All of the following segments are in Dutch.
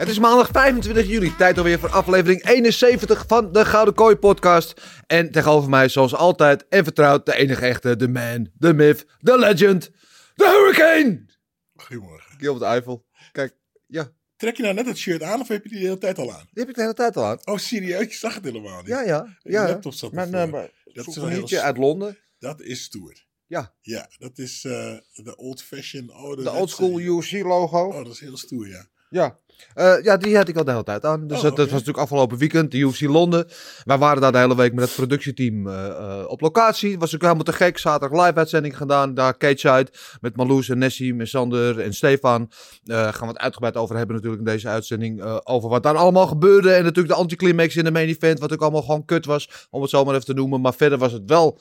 Het is maandag 25 juli, tijd alweer voor aflevering 71 van de Gouden Kooi podcast. En tegenover mij, zoals altijd en vertrouwd, de enige echte, de man, de myth, de legend, de hurricane! Goedemorgen. Gilbert Eiffel. Kijk, ja, Trek je nou net het shirt aan of heb je die de hele tijd al aan? die heb ik de hele tijd al aan. Oh, serieus? Ik zag het helemaal niet. Ja, ja. Je ja. laptop zat Mijn ervoor. uh, Dat is souvenirtje heel uit Londen. Dat is stoer. Ja, Ja, dat is eh, de old fashion oude. de oldschool UFC logo. Oh, dat is heel stoer, ja. Ja. Eh, ja, die had ik al de hele tijd aan. Dus Oh, dat, was natuurlijk afgelopen weekend, de UFC Londen. Wij waren daar de hele week met het productieteam eh, eh, op locatie. Was ook helemaal te gek. Zaterdag live uitzending gedaan. Daar Cage met Marloes en Nessie, met Sander en Stefan. Gaan we het uitgebreid over hebben natuurlijk in deze uitzending. over wat daar allemaal gebeurde. En natuurlijk de anticlimax in de main event. Wat ook allemaal gewoon kut was, om het zo maar even te noemen. Maar verder was het wel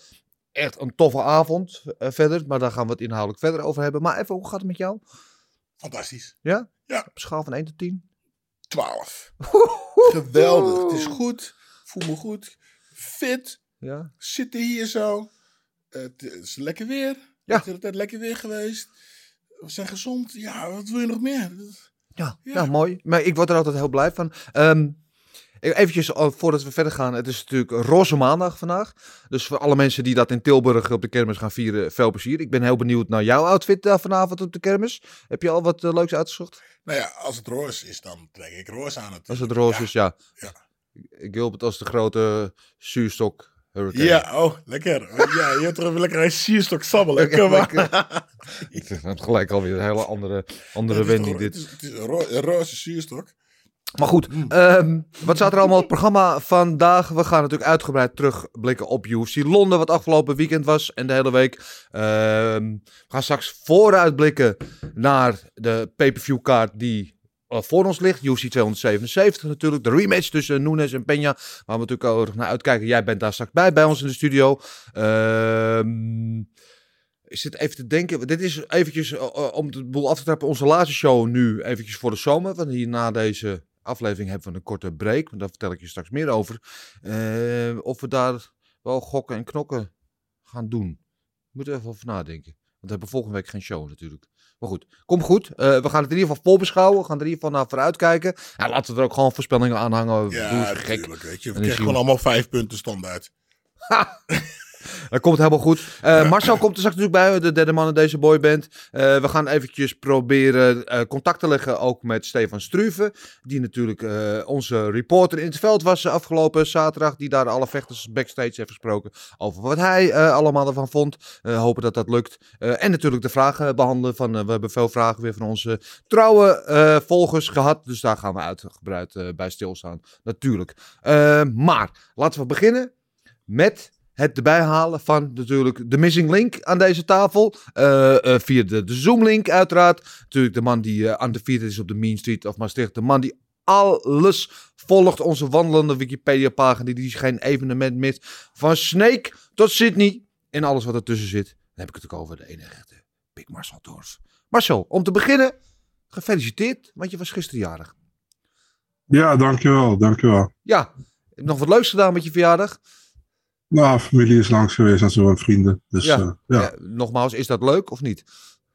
echt een toffe avond verder. Maar daar gaan we het inhoudelijk verder over hebben. Maar even, hoe gaat het met jou? Fantastisch. Ja? Ja. Op schaal van 1 tot 10? 12. Geweldig. Het is goed. Voel me goed. Fit. Ja. Zitten hier zo. Het is lekker weer. Ja. Het is de hele tijd lekker weer geweest. We zijn gezond. Ja, wat wil je nog meer? Ja, Ja. ja. mooi. Maar ik word er altijd heel blij van. Ehm eventjes, oh, voordat we verder gaan. Het is natuurlijk roze maandag vandaag. Dus voor alle mensen die dat in Tilburg op de kermis gaan vieren, veel plezier. Ik ben heel benieuwd naar jouw outfit uh, vanavond op de kermis. Heb je al wat uh, leuks uitgezocht? Nou ja, als het roze is, dan trek ik roze aan het. Als het roze is, ja. Ja. Gilbert als de grote zuurstok hurricane. Ja, oh, lekker. Oh, ja, je hebt toch even lekker een sierstok sabbelen. Kom maar. Ik heb gelijk alweer een hele andere, andere Het wending dit. Het is, het een, ro- een roze sierstok. Maar goed, ehm, wat staat er allemaal op het programma vandaag? We gaan natuurlijk uitgebreid terugblikken op UFC Londen, wat afgelopen weekend was en de hele week. Ehm, we gaan straks vooruitblikken naar de pay-per-view kaart die eh, voor ons ligt. UFC 277 natuurlijk, de rematch tussen Nunes en Peña, waar we natuurlijk ook naar uitkijken. Jij bent daar straks bij, bij ons in de studio. Ehm... Ik zit even te denken. Dit is eventjes, uh, uh, om de boel af te trappen, onze laatste show nu eventjes voor de zomer. Want hier na deze aflevering hebben we een korte break. Want daar vertel ik je straks meer over. Uh, of we daar wel gokken en knokken gaan doen. Moeten we even over nadenken. Want we hebben volgende week geen show natuurlijk. Maar goed, kom goed. Uh, we gaan het in ieder geval voorbeschouwen. We gaan er in ieder geval naar vooruit kijken. Ja, laten we er ook gewoon voorspellingen aan hangen. Ja. Weet je, we krijgen gewoon allemaal vijf punten standaard. Dat komt helemaal goed. Uh, Marcel komt er straks natuurlijk bij, de derde man in deze boyband. Uh, we gaan eventjes proberen uh, contact te leggen ook met Stefan Struve. Die natuurlijk onze reporter in het veld was afgelopen zaterdag. Die daar alle vechters backstage heeft gesproken over wat hij allemaal ervan vond. hopen dat dat lukt. en natuurlijk de vragen behandelen. Van, we hebben veel vragen weer van onze trouwe volgers gehad. Dus daar gaan we uitgebreid bij stilstaan. Natuurlijk. maar laten we beginnen met het erbij halen van natuurlijk de missing link aan deze tafel. Uh, uh, via de, de Zoom-link uiteraard. Natuurlijk de man die uh, undefeated is op de Mean Street of Maastricht. De man die alles volgt. Onze wandelende Wikipedia-pagina die geen evenement mist. Van Snake tot Sydney en alles wat ertussen zit. Dan heb ik het ook over de enige echte Big Marcel Dorf. Marcel, om te beginnen, gefeliciteerd, want je was gisteren jarig. Ja, dankjewel, dankjewel. Ja, nog wat leuks gedaan met je verjaardag? Nou, familie is langs geweest en zo en vrienden. Dus, ja. Uh, ja. ja. Nogmaals, is dat leuk of niet?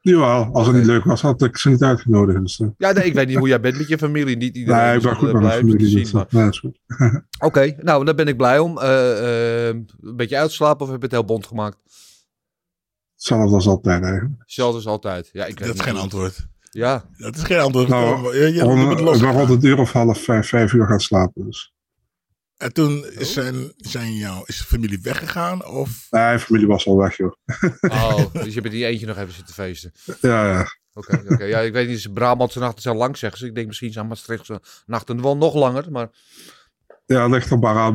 Jawel, als het niet leuk was, had ik ze niet uitgenodigd. Dus, eh. Ja, nee, ik weet niet hoe jij bent met je familie. Niet iedereen nee, ik is ben goed altijd met mijn je familie. te zien. dus, maar- eh, is goed. Oké, nou, daar ben ik blij om. Eh, eh, een beetje uitslapen of heb je het heel bond gemaakt? Hetzelfde als altijd eigenlijk. Hetzelfde als altijd. Ja, ik weet Dat is geen antwoord. Ja, Dat is geen antwoord. Nou, je, je, je ben rond een uur of half vijf, vijf uur gaan slapen. Dus. En toen is zijn, zijn jou, is de familie weggegaan? Of Nee, familie was al weg, joh. oh, dus je bent die eentje nog even zitten feesten. Ja, ja. Oké, oké. Ja, ik weet niet, Brabantse nachten zijn lang, zeggen ze. Ik denk misschien zijn Maastrichtse nachten wel nog langer, maar... Ja, ligt er maar aan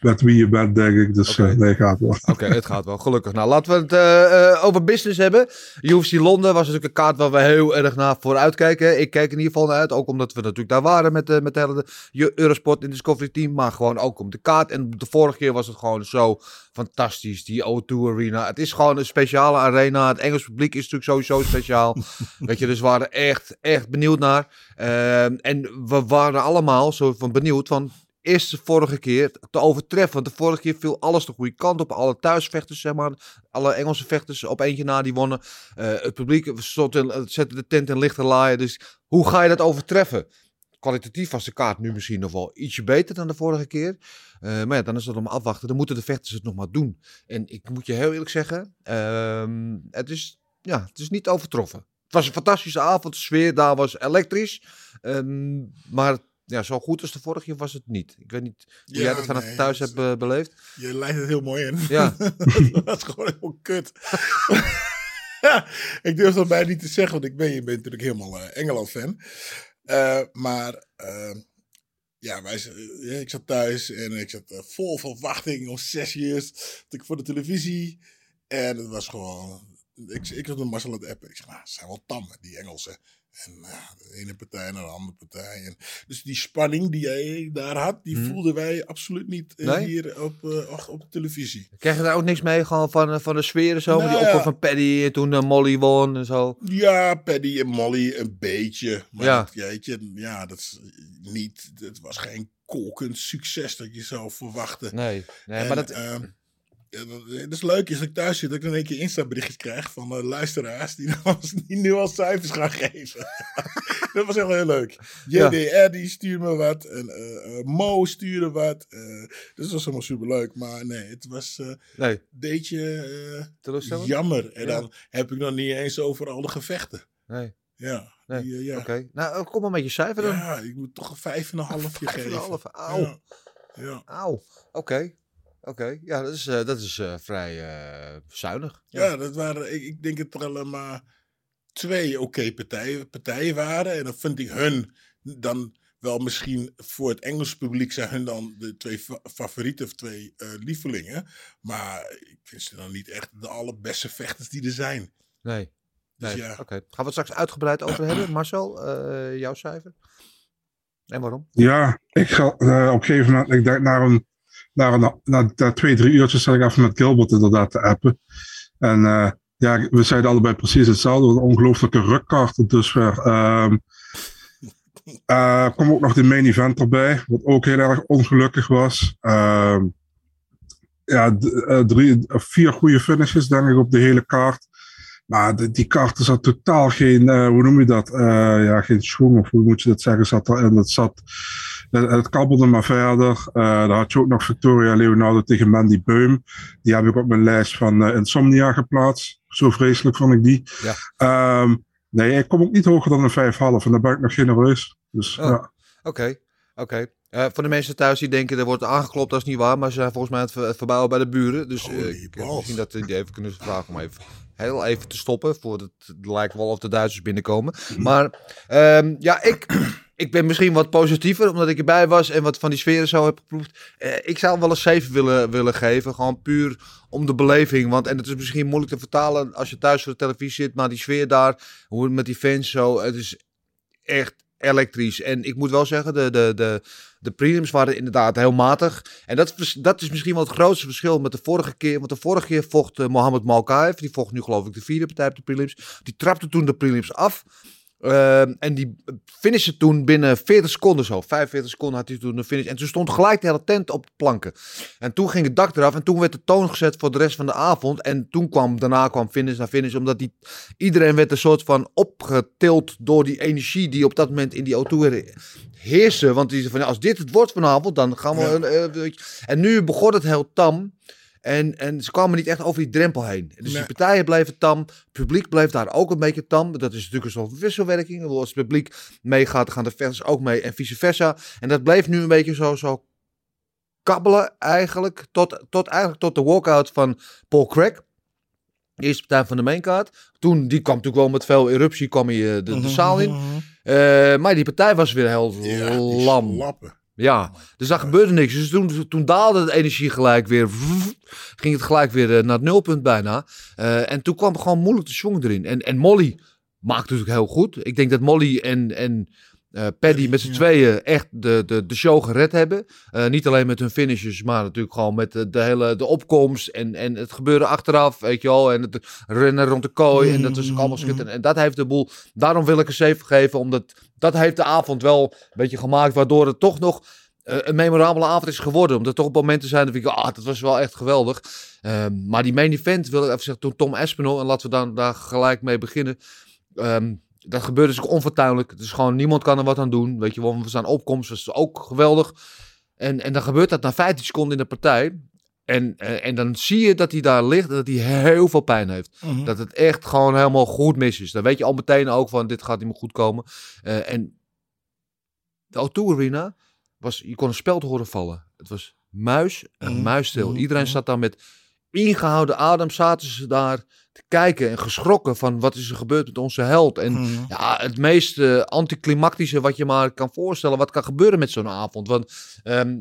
met wie je bent, denk ik. Dus eh, nee, gaat wel. Oké, het gaat wel, gelukkig. Nou, laten we het eh, eh, over business hebben. UFC Londen was natuurlijk een kaart waar we heel erg naar vooruit kijken. Ik kijk in ieder geval naar uit, ook omdat we natuurlijk daar waren met, met de hele Je- Eurosport in Discovery Team. Maar gewoon ook om de kaart. En de vorige keer was het gewoon zo fantastisch, die O2 Arena. Het is gewoon een speciale arena. Het Engels publiek is natuurlijk sowieso speciaal. Weet je, dus we waren echt, echt benieuwd naar. Ehm, en we waren allemaal zo van benieuwd van is de vorige keer te overtreffen. Want de vorige keer viel alles de goede kant op. Alle thuisvechters, zeg maar. Alle Engelse vechters op eentje na die wonnen. Eh, het publiek stond in, zette de tent in lichte laaien. Dus hoe ga je dat overtreffen? Kwalitatief was de kaart nu misschien nog wel ietsje beter dan de vorige keer. Eh, maar ja, dan is het om afwachten. Dan moeten de vechters het nog maar doen. En ik moet je heel eerlijk zeggen, ehm, het, is, ja, het is niet overtroffen. Het was een fantastische avond. De sfeer daar was elektrisch. Ehm, maar ja, zo goed als de vorige keer was het niet. Ik weet niet hoe Ja, jij dat vanaf nee, thuis hebt eh, beleefd. je leidt het heel mooi in. Ja. dat was gewoon helemaal kut. ja, ik durf dat bijna niet te zeggen, want ik ben, je bent natuurlijk helemaal eh, Engeland-fan. Eh, maar ja, wij, ik zat thuis en ik zat vol verwachting om zes uur. zat ik voor de televisie. En het was gewoon... Ik, ik was met Marcel aan het appen. Ik zeg, nou, ze zijn wel tam, die Engelsen. En ja, de ene partij naar de andere partij. En, dus die spanning die jij daar had, die Mhm. voelden wij absoluut niet eh, Nee? hier op, eh, op- de televisie. Krijg je daar ook niks mee gewoon van, eh, van de sfeer en zo? die Nou, opkomst ja. van Paddy en toen eh, Molly won en zo. Ja, Paddy en Molly een beetje. Maar Ja. dat, ja, dat is niet, het was geen kolkend succes dat je zou verwachten. Nee, nee En, maar dat... ehm, ja, dat, dat is leuk is dat ik thuis zit, dat ik dan een keer Insta-berichtjes krijg van eh, luisteraars die, die nu al cijfers gaan geven. dat was heel, heel leuk. Ja. JDR die stuurde me wat en eh, eh, Mo stuurde wat. eh, dus dat was allemaal superleuk. Maar nee, het was eh, nee, een beetje eh, jammer. En Ja. dan heb ik nog niet eens over al de gevechten. Nee, Ja, nee. die, eh, ja. oké. Nou, eh, kom maar met je cijfer dan. Ja, ik moet toch een vijf en een halfje Vijf en een geven. half, auw. Ja. ja. Auw, oké. Oké, ja, dat is, eh, dat is eh, vrij eh, zuinig. Ja, dat waren, ik, ik denk dat er alleen maar twee oké partijen, partijen waren. En dan vind ik hun dan wel misschien voor het Engels publiek zijn hun dan de twee fa- favorieten of twee eh, lievelingen. Maar ik vind ze dan niet echt de allerbeste vechters die er zijn. Nee, Dus nee. ja. oké. Gaan we het straks uitgebreid over hebben. Marcel, eh, jouw cijfer? En waarom? Ja, ik ga eh, op een gegeven moment, ik denk na, een, na, een, na, na twee, drie uurtjes zat ik even met Gilbert inderdaad te appen. En eh, ja, we zeiden allebei precies hetzelfde. Een ongelooflijke rukkaart dusver. Ehm eh, kwam ook nog de main event erbij, wat ook heel erg ongelukkig was. Ehm, ja, eh, drie, vier goede finishes denk ik op de hele kaart. Maar de, die kaart zat totaal geen, hoe noem je dat? Ja, geen schoen of hoe moet je dat zeggen, zat erin. Het zat, het, het kabbelde maar verder. Eh daar had je ook nog Victoria Leonardo tegen Mandy Beum. Die heb ik op mijn lijst van eh, Insomnia geplaatst. Zo vreselijk vond ik die. Ja. Ehm, nee, ik kom ook niet hoger dan een 5,5 en daar ben ik nog genereus. Dus Oh. ja. Oké, oké. Eh, voor de mensen thuis die denken er wordt aangeklopt, dat is niet waar. Maar ze zijn volgens mij aan het ver- het verbouwen bij de buren. Dus eh, ik misschien dat die even kunnen vragen om even, heel even te stoppen. Voordat het lijkt wel of de Duitsers binnenkomen. Maar ehm, ja, ik, ik ben misschien wat positiever omdat ik erbij was en wat van die sferen zo heb geproefd. Eh, ik zou wel een 7 willen, willen geven. Gewoon puur om de beleving. Want, en het is misschien moeilijk te vertalen als je thuis voor de televisie zit. Maar die sfeer daar, hoe het met die fans zo. Het is echt elektrisch. En ik moet wel zeggen, de, de, de, de prelims waren inderdaad heel matig. En dat, dat is misschien wel het grootste verschil met de vorige keer. Want de vorige keer vocht eh, Mohammed Malkaev. Die vocht nu geloof ik de vierde partij op de prelims. Die trapte toen de prelims af. Ehm, en die finishen toen binnen 40 seconden zo. 45 seconden had hij toen de finish. En toen stond gelijk de hele tent op de planken. En toen ging het dak eraf. En toen werd de toon gezet voor de rest van de avond. En toen kwam, daarna kwam finish na finish. Omdat die, iedereen werd een soort van opgetild door die energie die op dat moment in die auto he- heerste. Want die zei van, ja, als dit het wordt vanavond, dan gaan we... eh, en nu begon het heel tam. En, en ze kwamen niet echt over die drempel heen. Dus Nee. die partijen bleven tam. Het publiek bleef daar ook een beetje tam. Dat is natuurlijk een soort wisselwerking. Als het publiek meegaat, dan gaan de fans ook mee en vice versa. En dat bleef nu een beetje zo, zo kabbelen eigenlijk. Tot, tot, eigenlijk tot de walkout van Paul Craig. De eerste partij van de mainkaart. Toen, die kwam natuurlijk wel met veel eruptie, kwam hij eh, de, de zaal in. Eh, maar die partij was weer heel Ja, lam. Ja, dus daar gebeurde niks. Dus toen, toen daalde de energie gelijk weer. Ging het gelijk weer eh, naar het nulpunt bijna. Eh, en toen kwam gewoon moeilijk de swing erin. En, en Molly maakt natuurlijk heel goed. Ik denk dat Molly en, en eh, Paddy met z'n tweeën echt de, de, de show gered hebben. Eh, niet alleen met hun finishes, maar natuurlijk gewoon met de, de hele de opkomst. En, en het gebeuren achteraf, weet je wel. En het rennen rond de kooi. En dat is ook allemaal schitterend. En dat heeft de boel. Daarom wil ik een 7 geven. Omdat dat heeft de avond wel een beetje gemaakt. Waardoor het toch nog eh, een memorabele avond is geworden. Omdat er toch momenten zijn dat ik, ah, dat was wel echt geweldig. Ehm, maar die main event, wil ik even zeggen, toen Tom Espinol, en laten we dan daar gelijk mee beginnen. Ehm, dat gebeurde dus ook onfortuinlijk. Het is gewoon, niemand kan er wat aan doen. Weet je wel, we staan opkomst, dat is ook geweldig. En, en dan gebeurt dat na 15 seconden in de partij. En, eh, en dan zie je dat hij daar ligt en dat hij heel veel pijn heeft. Mhm. Dat het echt gewoon helemaal goed mis is. Dan weet je al meteen ook van, dit gaat niet meer goed komen. Eh, en de O2 Arena was, je kon een speld horen vallen. Het was muis en Mhm, muisstil. mhm, Iedereen zat daar met ingehouden adem, zaten ze daar te kijken en geschrokken van wat is er gebeurd met onze held. En Mhm. ja, het meest eh, anticlimactische wat je maar kan voorstellen, wat kan gebeuren met zo'n avond. Want ehm,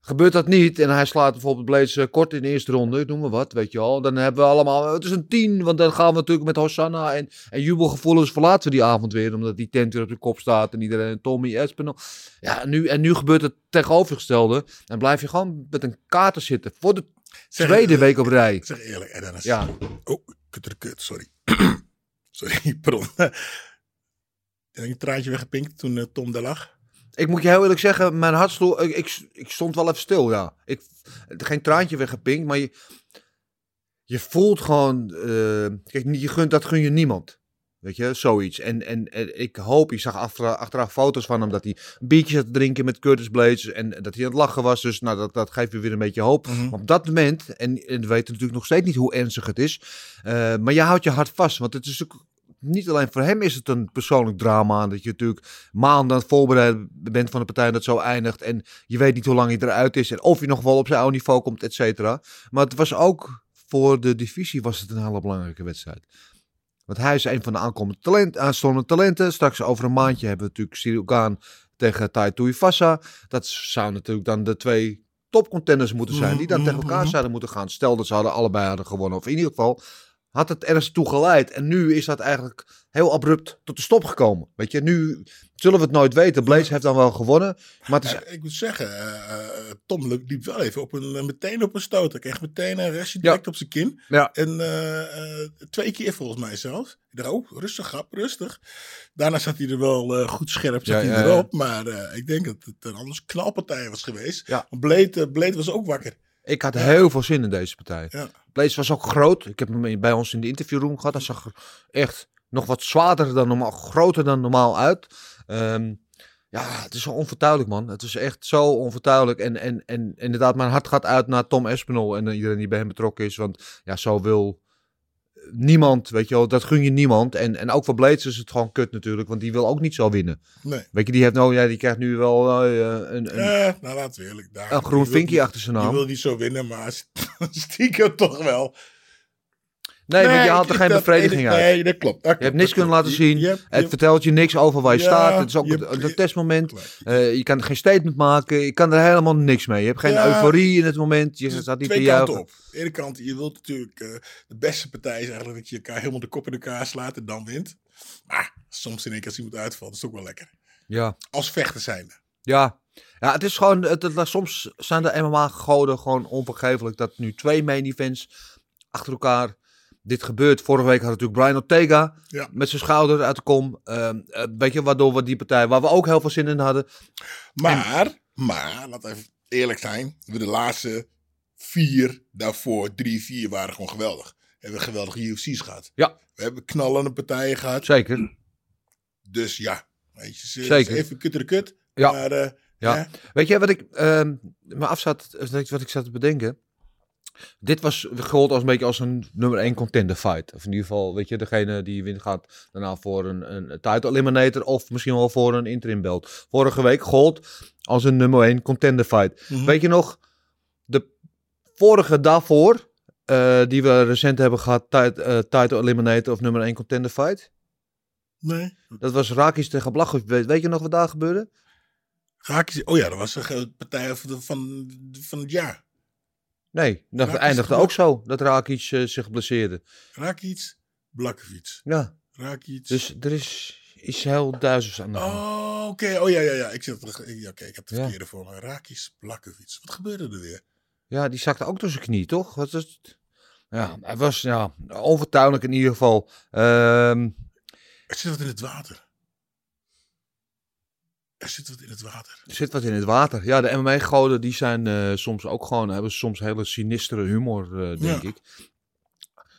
gebeurt dat niet en hij slaat bijvoorbeeld Blaze eh, kort in de eerste ronde, noem maar wat, weet je wel. Dan hebben we allemaal, het is een tien, want dan gaan we natuurlijk met Hosanna en, en jubelgevoelens verlaten we die avond weer, omdat die tent weer op de kop staat en iedereen, Tommy, Espinel. Ja, en nu, en nu gebeurt het tegenovergestelde. Dan blijf je gewoon met een kaarten zitten voor de tweede week op rij. Zeg eerlijk, en dan is... Ja. Oh, kut de kut, sorry. sorry, pardon. Heb je een traantje weggepinkt toen eh, Tom daar lag? Ik moet je heel eerlijk zeggen, mijn hart sloeg, ik, ik, ik stond wel even stil, ja. Ik, geen traantje weggepinkt, maar je, je voelt gewoon, eh, kijk, je gunt, dat gun je niemand. Weet je, zoiets. En, en, en ik hoop, je zag achter, achteraf foto's van hem dat hij een biertje zat te drinken met Curtis Blades en dat hij aan het lachen was. Dus nou, dat, dat geeft je weer een beetje hoop. Mhm. Op dat moment, en, en we weten natuurlijk nog steeds niet hoe ernstig het is, eh, maar je houdt je hart vast. Want het is natuurlijk niet alleen voor hem is het een persoonlijk drama. Dat je natuurlijk maanden aan het voorbereiden bent van de partij dat zo eindigt. En je weet niet hoe lang hij eruit is. En of hij nog wel op zijn oude niveau komt, et cetera. Maar het was ook voor de divisie was het een hele belangrijke wedstrijd. Want hij is een van de aankomende talent, aanstormende talenten. Straks over een maandje hebben we natuurlijk Cyril Gaan tegen Tai Tuivasa. Dat zou natuurlijk dan de twee topcontenders moeten zijn. Die dan tegen elkaar zouden moeten gaan. Stel dat ze hadden allebei hadden gewonnen. Of in ieder geval had het ergens toe geleid. En nu is dat eigenlijk heel abrupt tot de stop gekomen. Weet je, nu zullen we het nooit weten. Blaze heeft dan wel gewonnen. Maar het is... Ja, ik moet zeggen, eh, eh, Tom liep wel even op een, meteen op een stoot. Hij kreeg meteen een restje direct op zijn kin. Ja. En eh, eh, twee keer volgens mij zelfs. Ik dacht, oh, rustig, grap, rustig. Daarna zat hij er wel eh, goed scherp zat hij erop. Maar eh, ik denk dat het een anders knalpartij was geweest. Ja. Blade, eh, Blade was ook wakker. Ik had heel veel zin in deze partij. Ja. Blaze was ook groot. Ik heb hem bij ons in de interviewroom gehad. Hij zag echt nog wat zwaarder dan normaal, groter dan normaal uit. Ehm, ja, het is zo onvertuidelijk, man. Het is echt zo onvertuidelijk. En, en, en inderdaad, mijn hart gaat uit naar Tom Espinol en iedereen die bij hem betrokken is. Want ja, zo wil niemand, weet je wel, dat gun je niemand. En, en ook voor Blades is het gewoon kut natuurlijk, want die wil ook niet zo winnen. Nee. Weet je, die heeft nou, ja, die krijgt nu wel eh, een, een, nou, laten we eerlijk. Daar, een groen die vinkje achter zijn Die naam. wil niet zo winnen, maar stiekem toch wel. Nee, want je haalt er geen bevrediging uit. Nee, dat klopt. Je hebt niks kunnen laten zien. Het vertelt je niks over waar je staat. Het is ook een, testmoment. Eh, je kan geen statement maken. Je kan er helemaal niks mee. Je hebt geen euforie in het moment. Je staat niet te twee kanten juichen. op. Aan de ene kant, je wilt natuurlijk... eh, de beste partij is eigenlijk dat je elkaar helemaal de kop in elkaar slaat en dan wint. Maar soms in één keer als iemand uitvalt, is het ook wel lekker. Ja. Als vechter zijnde. Ja. ja, het is gewoon... Het- soms zijn de MMA-goden gewoon onvergeeflijk. Dat nu twee main events achter elkaar dit gebeurt. Vorige week had natuurlijk Brian Ortega Ja. met zijn schouder uit de kom. Ehm, eh, weet je, waardoor we die partij, waar we ook heel veel zin in hadden. Maar, maar, laat even eerlijk zijn. We de laatste vier, daarvoor drie, vier waren gewoon geweldig. We hebben geweldige UFC's gehad. Ja. We hebben knallende partijen gehad. Zeker. Dus ja, weet je, ze- Zeker. even kut de kut. Ja. Maar, eh, Ja. Weet je wat ik ehm me af zat, wat ik zat te bedenken? Dit was gehold als een beetje als een nummer 1 contender fight. Of in ieder geval, weet je, degene die wint gaat daarna voor een, een title eliminator of misschien wel voor een interim belt. Vorige week gold als een nummer 1 contender fight. Mhm. Weet je nog, de vorige daarvoor, eh, die we recent hebben gehad, tit- eh, title eliminator of nummer 1 contender fight? Nee. Dat was Rakis tegen Blachowicz. Weet, weet je nog wat daar gebeurde? Raakjes, oh ja, dat was een partij van, van, van het jaar. Nee, dat Rakic eindigde ook zo, dat Rakic eh, zich blesseerde. Rakic, Blakkevic. Ja, Rakic. dus er is iets heel duizends aan de hand. Oh, oké. Oh ja, ja, ja. Ik, zit, ja, ik heb het Ja. verkeerde voor me. Rakic, Blakkevic. Wat gebeurde er weer? Ja, die zakte ook door zijn knie, toch? Wat is het? Ja, hij was ja, onvertuinlijk in ieder geval. Ehm, Er zit wat in het water. Er zit wat in het water. er zit wat in het water. Ja, de MMA-goden die zijn eh, soms ook gewoon, hebben soms hele sinistere humor, eh, denk Ja. ik.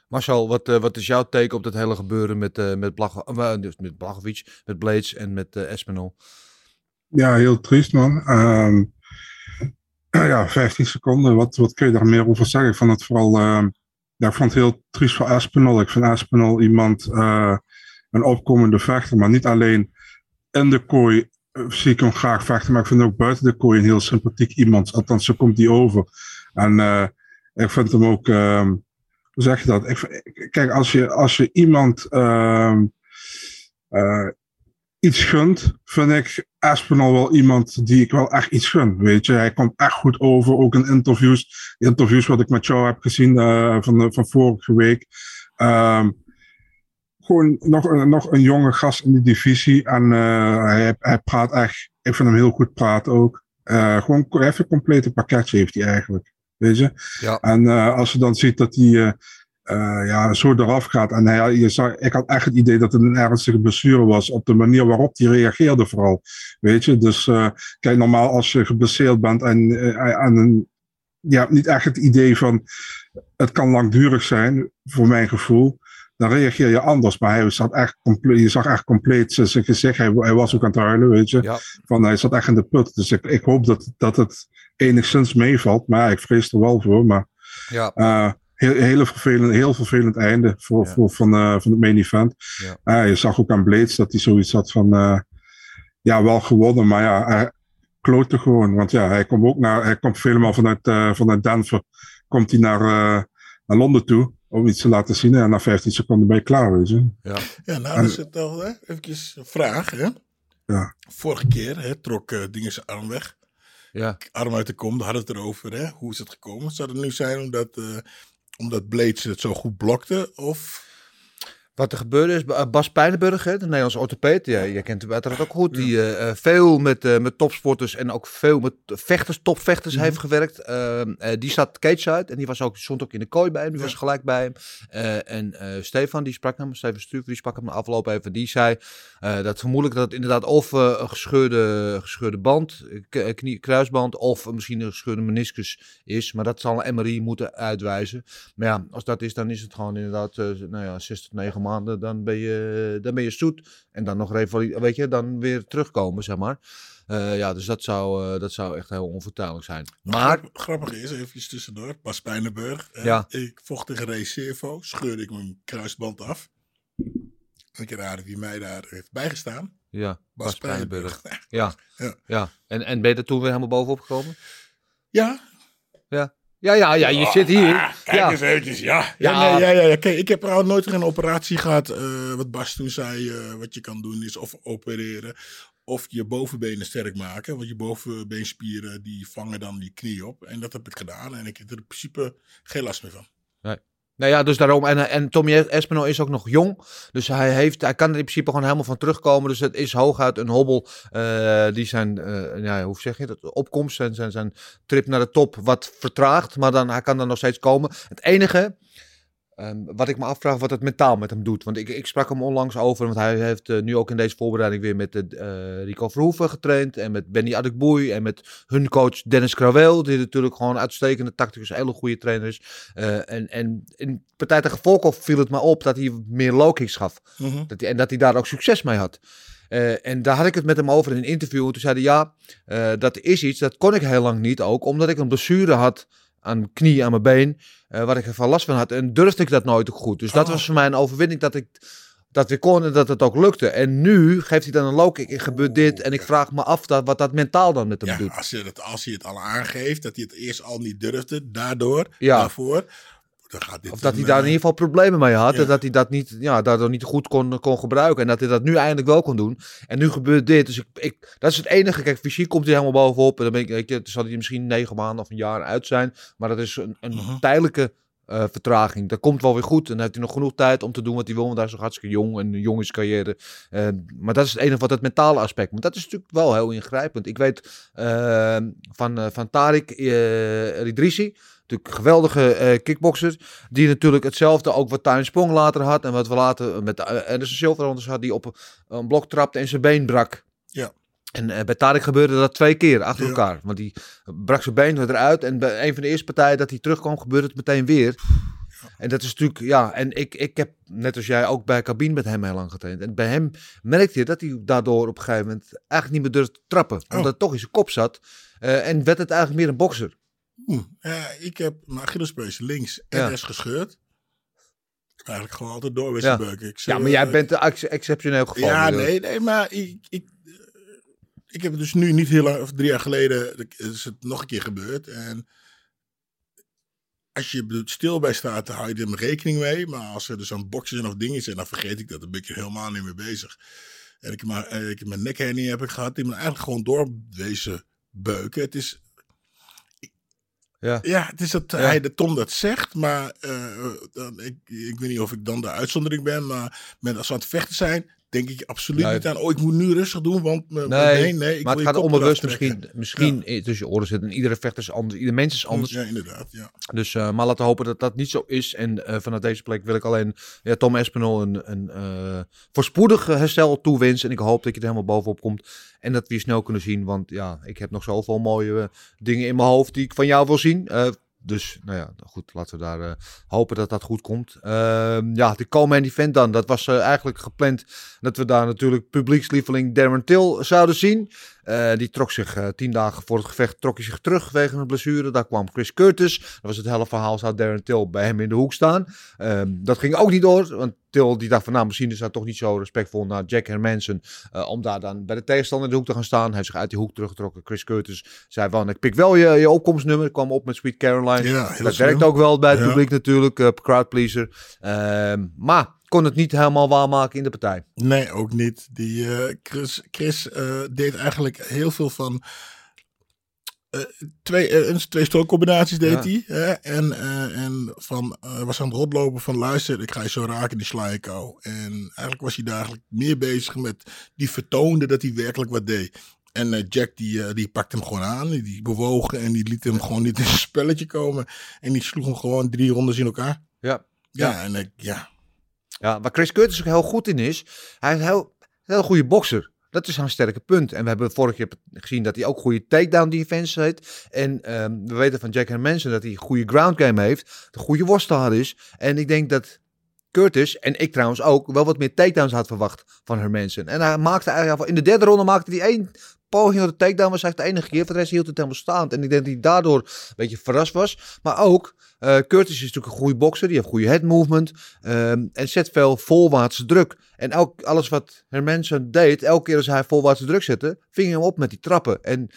Marcel, wat, eh, wat is jouw take op dat hele gebeuren met, eh met, Blach, eh, dus met Blachowicz, met Blades en met eh Espinol? Ja, heel triest man. Ehm, ja, 15 seconden. Wat, wat kun je daar meer over zeggen? Ik vond het vooral. ehm, ja, ik vond het heel triest voor Aspinall. Ik vind Aspinall iemand. eh, een opkomende vechter. Maar niet alleen in de kooi zie ik hem graag vechten. Maar ik vind ook buiten de kooi een heel sympathiek iemand. Althans, zo komt hij over. En eh, ik vind hem ook. ehm, hoe zeg je dat? Ik, kijk, als je, als je iemand. eh, iets gunt, vind ik Aspinall wel iemand die ik wel echt iets gun. Weet je, hij komt echt goed over, ook in interviews. Interviews wat ik met jou heb gezien eh, van, van vorige week. Ehm, gewoon nog, een- nog een jonge gast in die divisie. En eh, hij, hij praat echt, ik vind hem heel goed praten ook. Eh, gewoon heeft een complete pakketje heeft hij eigenlijk. Weet je? Ja. En eh, als je dan ziet dat hij eh, ja, zo eraf gaat. En hij, je zag, ik had echt het idee dat het een ernstige blessure was. Op de manier waarop hij reageerde vooral. Weet je, dus eh, kijk, normaal als je geblesseerd bent en, en een, je hebt niet echt het idee van het kan langdurig zijn, voor mijn gevoel. Dan reageer je anders. Maar hij zat echt compleet, je zag echt compleet zijn gezicht. Hij, hij was ook aan het huilen, weet je. Ja. Van, hij zat echt in de put. Dus ik, ik hoop dat, dat het enigszins meevalt. Maar ik vrees er wel voor. Maar Ja. eh, heel, hele vervelend, heel vervelend einde voor, Ja. voor, van, eh, van het main event. Ja. Eh, je zag ook aan Blades dat hij zoiets had van... ja, wel gewonnen, maar ja, hij klootte gewoon. Want ja, hij komt ook naar... Hij komt helemaal vanuit, vanuit Denver. Komt hij naar, naar Londen toe om iets te laten zien. En na 15 seconden ben je klaar, weet je. Ja, nou, En- dat is het al. Hè? Even een vraag. Hè? Ja. Vorige keer hè, trok eh dingen zijn arm weg. Ja. Arm uit de kom, daar hadden we het erover. Hè? Hoe is het gekomen? Zou het nu zijn omdat, eh omdat Blades het zo goed blokte? Of... Wat er gebeurde is, Ba- Bas Pijnenburg, hè, de Nederlandse orthopeed, ja, je kent hem uiteraard ook goed, die eh, eh, veel met, eh, met topsporters en ook veel met vechters, topvechters heeft gewerkt. Eh, eh, die zat cage en die was ook, stond ook in de kooi bij hem, die was gelijk bij hem. Eh, en eh, Stefan, die sprak hem, Stefan Struve, die sprak hem de afloop even, die zei eh, dat vermoedelijk dat het inderdaad of eh, een gescheurde, gescheurde band, eh, eh, knie, kruisband, of misschien een gescheurde meniscus is, maar dat zal een MRI moeten uitwijzen. Maar ja, als dat is, dan is het gewoon inderdaad, eh, nou ja, 6 tot 9 maanden, dan ben je, dan ben je zoet. En dan nog weet je, dan weer terugkomen, zeg maar. Eh, ja, dus dat zou, eh, dat zou echt heel onvertuinlijk zijn. Maar, Grap- grappig is, even tussendoor, Bas Pijnenburg. Ja. Ik vocht tegen Ray Servo, scheurde ik mijn kruisband af. En ik raden wie mij daar heeft bijgestaan. ja, Bas, Bas Pijnenburg. Pijnenburg. Ja, Ja. ja. En, en ben je er toen weer helemaal bovenop gekomen? Ja, Ja, ja, ja, ja je zit hier. Ah, kijk ja. eens eventjes, ja. Ja, Ja. nee, ja, ja, ja. Kijk, ik heb trouwens nooit geen operatie gehad. eh, wat Bas toen zei, eh, wat je kan doen is of opereren of je bovenbenen sterk maken. Want je bovenbeenspieren die vangen dan die knie op. En dat heb ik gedaan en ik heb er in principe geen last meer van. Nou ja, dus daarom. En, en Tommy Espinol is ook nog jong. Dus hij, heeft, hij kan er in principe gewoon helemaal van terugkomen. Dus het is hooguit een hobbel. eh, die zijn, eh, ja, hoe zeg je dat? Opkomst en zijn, zijn trip naar de top wat vertraagt. Maar dan, hij kan er nog steeds komen. Het enige. Ehm, wat ik me afvraag wat het mentaal met hem doet. Want ik, ik sprak hem onlangs over. Want hij heeft eh, nu ook in deze voorbereiding weer met eh, Rico Verhoeven getraind. En met Benny Adekboei. En met hun coach Dennis Krawel. Die natuurlijk gewoon uitstekende tacticus, hele goede trainer is. En, en in partij tegen Volkov viel het me op dat hij meer low kicks gaf. Mhm. Dat hij, en dat hij daar ook succes mee had. En daar had ik het met hem over in een interview. En toen zei hij, ja, dat is iets, dat kon ik heel lang niet ook. Omdat ik een blessure had aan mijn knie, aan mijn been. Eh, waar ik ervan last van had. En durfde ik dat nooit ook goed. Dus dat Oh. was voor mij een overwinning dat ik dat weer kon en dat het ook lukte. En nu geeft hij dan een low kick en gebeurt dit. En ik vraag me af dat, wat dat mentaal dan met hem Ja, doet. als, je het, als hij het al aangeeft, dat hij het eerst al niet durfde, daardoor, Ja. daarvoor, dan gaat dit Of dat een, hij daar in eh, ieder geval problemen mee had. ja. En dat hij dat niet, ja, daardoor niet goed kon, kon gebruiken. En dat hij dat nu eindelijk wel kon doen. En nu gebeurt dit. Dus ik, ik, dat is het enige. Kijk, fysiek komt hij helemaal bovenop. En dan ben ik, weet je, zal hij misschien negen maanden of een jaar uit zijn. Maar dat is een, een Mhm. tijdelijke eh, vertraging. Dat komt wel weer goed. En dan heeft hij nog genoeg tijd om te doen wat hij wil. Want hij is nog hartstikke jong en een jong is carrière. Eh, maar dat is het enige wat het mentale aspect. Want dat is natuurlijk wel heel ingrijpend. Ik weet van, van Tarik uh, Ridrissi. Natuurlijk geweldige eh, kickboxer. Die natuurlijk hetzelfde ook wat Tuin Sprong later had. En wat we later met uh, Anderson anders had. Die op een blok trapte en zijn been brak. Ja. En uh, bij Tarik gebeurde dat twee keer achter Ja. elkaar. Want die brak zijn been eruit. En bij een van de eerste partijen dat hij terugkwam, gebeurde het meteen weer. En dat is natuurlijk, ja, en ik, ik heb net als jij ook bij cabine met hem heel lang getraind. En bij hem merkte je dat hij daardoor op een gegeven moment eigenlijk niet meer durfde te trappen. Omdat het toch in zijn kop zat. Uh, en werd het eigenlijk meer een bokser. Oeh, ik heb mijn Achillespees links en Ja. gescheurd. Eigenlijk gewoon altijd door met Ja. Ik, Ja, eh, maar jij bent een ex- exceptioneel geval. Ja, natuurlijk. nee, nee, maar ik, ik, eh, ik heb het dus nu niet heel lang, of drie jaar geleden, is het nog een keer gebeurd. En als je er stil bij staat, dan hou je er rekening mee. Maar als er dus zo'n boxen zijn of dingen zijn, dan vergeet ik dat. Dan ben ik er helemaal niet mee bezig. En ik heb, maar, eh, ik heb mijn nekhernie heb ik gehad. Die me eigenlijk gewoon doorwezen beuken. Het is, Ja. ja, het is dat Ja. hij de Tom dat zegt, maar eh, dan, ik, ik weet niet of ik dan de uitzondering ben, maar met, als we aan het vechten zijn, denk ik absoluut Nee. niet aan, oh ik moet nu rustig doen, want mijn Nee, nee, nee, ik maar het gaat onbewust misschien, misschien in tussen je oren zitten. En iedere vechter is anders, ieder mens is anders. Ja, inderdaad, ja. Dus, eh, maar laten we hopen dat dat niet zo is. En eh, vanuit deze plek wil ik alleen ja, Tom Espinol een, een eh, voorspoedig herstel toewensen. En ik hoop dat je er helemaal bovenop komt. En dat we je snel kunnen zien. Want ja, ik heb nog zoveel mooie eh, dingen in mijn hoofd die ik van jou wil zien. Dus nou ja, goed, laten we daar eh, hopen dat dat goed komt. Ehm, ja, de co-main event dan. Dat was eh, eigenlijk gepland dat we daar natuurlijk publiekslieveling Darren Till zouden zien. Eh, die trok zich eh, tien dagen voor het gevecht trok hij zich terug wegens een blessure. Daar kwam Chris Curtis. Dat was het hele verhaal. Zou Darren Till bij hem in de hoek staan? Ehm, dat ging ook niet door. Want Till die dacht van nou misschien is hij toch niet zo respectvol naar Jack Hermanson. eh, om daar dan bij de tegenstander in de hoek te gaan staan. Hij heeft zich uit die hoek teruggetrokken. Chris Curtis zei van ik pik wel je, je opkomstnummer. Ik kwam op met Sweet Caroline. Ja, dat werkt ook wel bij het Ja. publiek natuurlijk. crowd pleaser. Ehm, maar kon het niet helemaal waarmaken in de partij. Nee, ook niet. Die eh, Chris, Chris eh, deed eigenlijk heel veel van eh, twee, eh, twee stookcombinaties deed Ja. hij. Hè? En, en van, was aan het rondlopen van luister, ik ga je zo raken, die sla ik jou. En eigenlijk was hij daar eigenlijk meer bezig met, die vertoonde dat hij werkelijk wat deed. En Jack die, die pakte hem gewoon aan, die, bewoog en die liet hem gewoon niet in spelletje komen. En die sloeg hem gewoon drie rondes in elkaar. Ja. Ja, en ik, ja. Ja, waar Chris Curtis ook heel goed in is, hij is een heel, heel goede bokser. Dat is zijn sterke punt. En we hebben vorig jaar gezien dat hij ook goede takedown defense heeft. En ehm, we weten van Jack Hermanson dat hij goede ground game heeft. Een goede worstelaar is. En ik denk dat Curtis, en ik trouwens ook, wel wat meer takedowns had verwacht van Hermanson. En hij maakte eigenlijk, in de derde ronde maakte hij één poging op de takedown. Was eigenlijk de enige keer. Voor de rest hield het helemaal staand. En ik denk dat hij daardoor een beetje verrast was. Maar ook, eh, Curtis is natuurlijk een goede bokser. Die heeft goede head movement. ehm, en zet veel volwaartse druk. En elk, alles wat Hermanson deed, elke keer als hij volwaartse druk zette, ving hij hem op met die trappen. En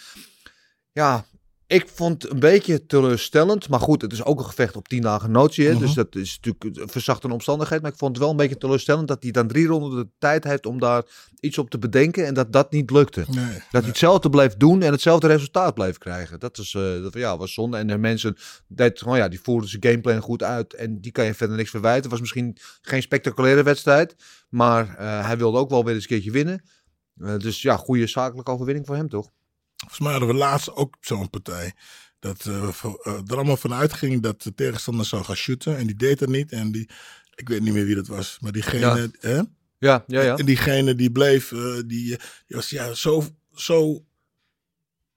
ja, ik vond het een beetje teleurstellend. Maar goed, het is ook een gevecht op tien dagen notie. hè. Mhm. Dus dat is natuurlijk een verzachte omstandigheid. Maar ik vond het wel een beetje teleurstellend dat hij dan drie ronden de tijd heeft om daar iets op te bedenken. En dat dat niet lukte. Nee, Dat hij hetzelfde bleef doen en hetzelfde resultaat bleef krijgen. Dat, is, eh, dat ja, was zonde. En de mensen, deed, gewoon, ja, die voerden zijn gameplan goed uit. En die kan je verder niks verwijten. Het was misschien geen spectaculaire wedstrijd. Maar eh, hij wilde ook wel weer eens een keertje winnen. Eh, dus ja, goede zakelijke overwinning voor hem toch? Volgens mij hadden we laatst ook zo'n partij. dat eh, er allemaal vanuit ging dat de tegenstander zou gaan shooten. En die deed dat niet. En die, ik weet niet meer wie dat was, maar diegene, hè? Ja, ja, ja. En diegene die bleef, eh, die, die was ja, zo, zo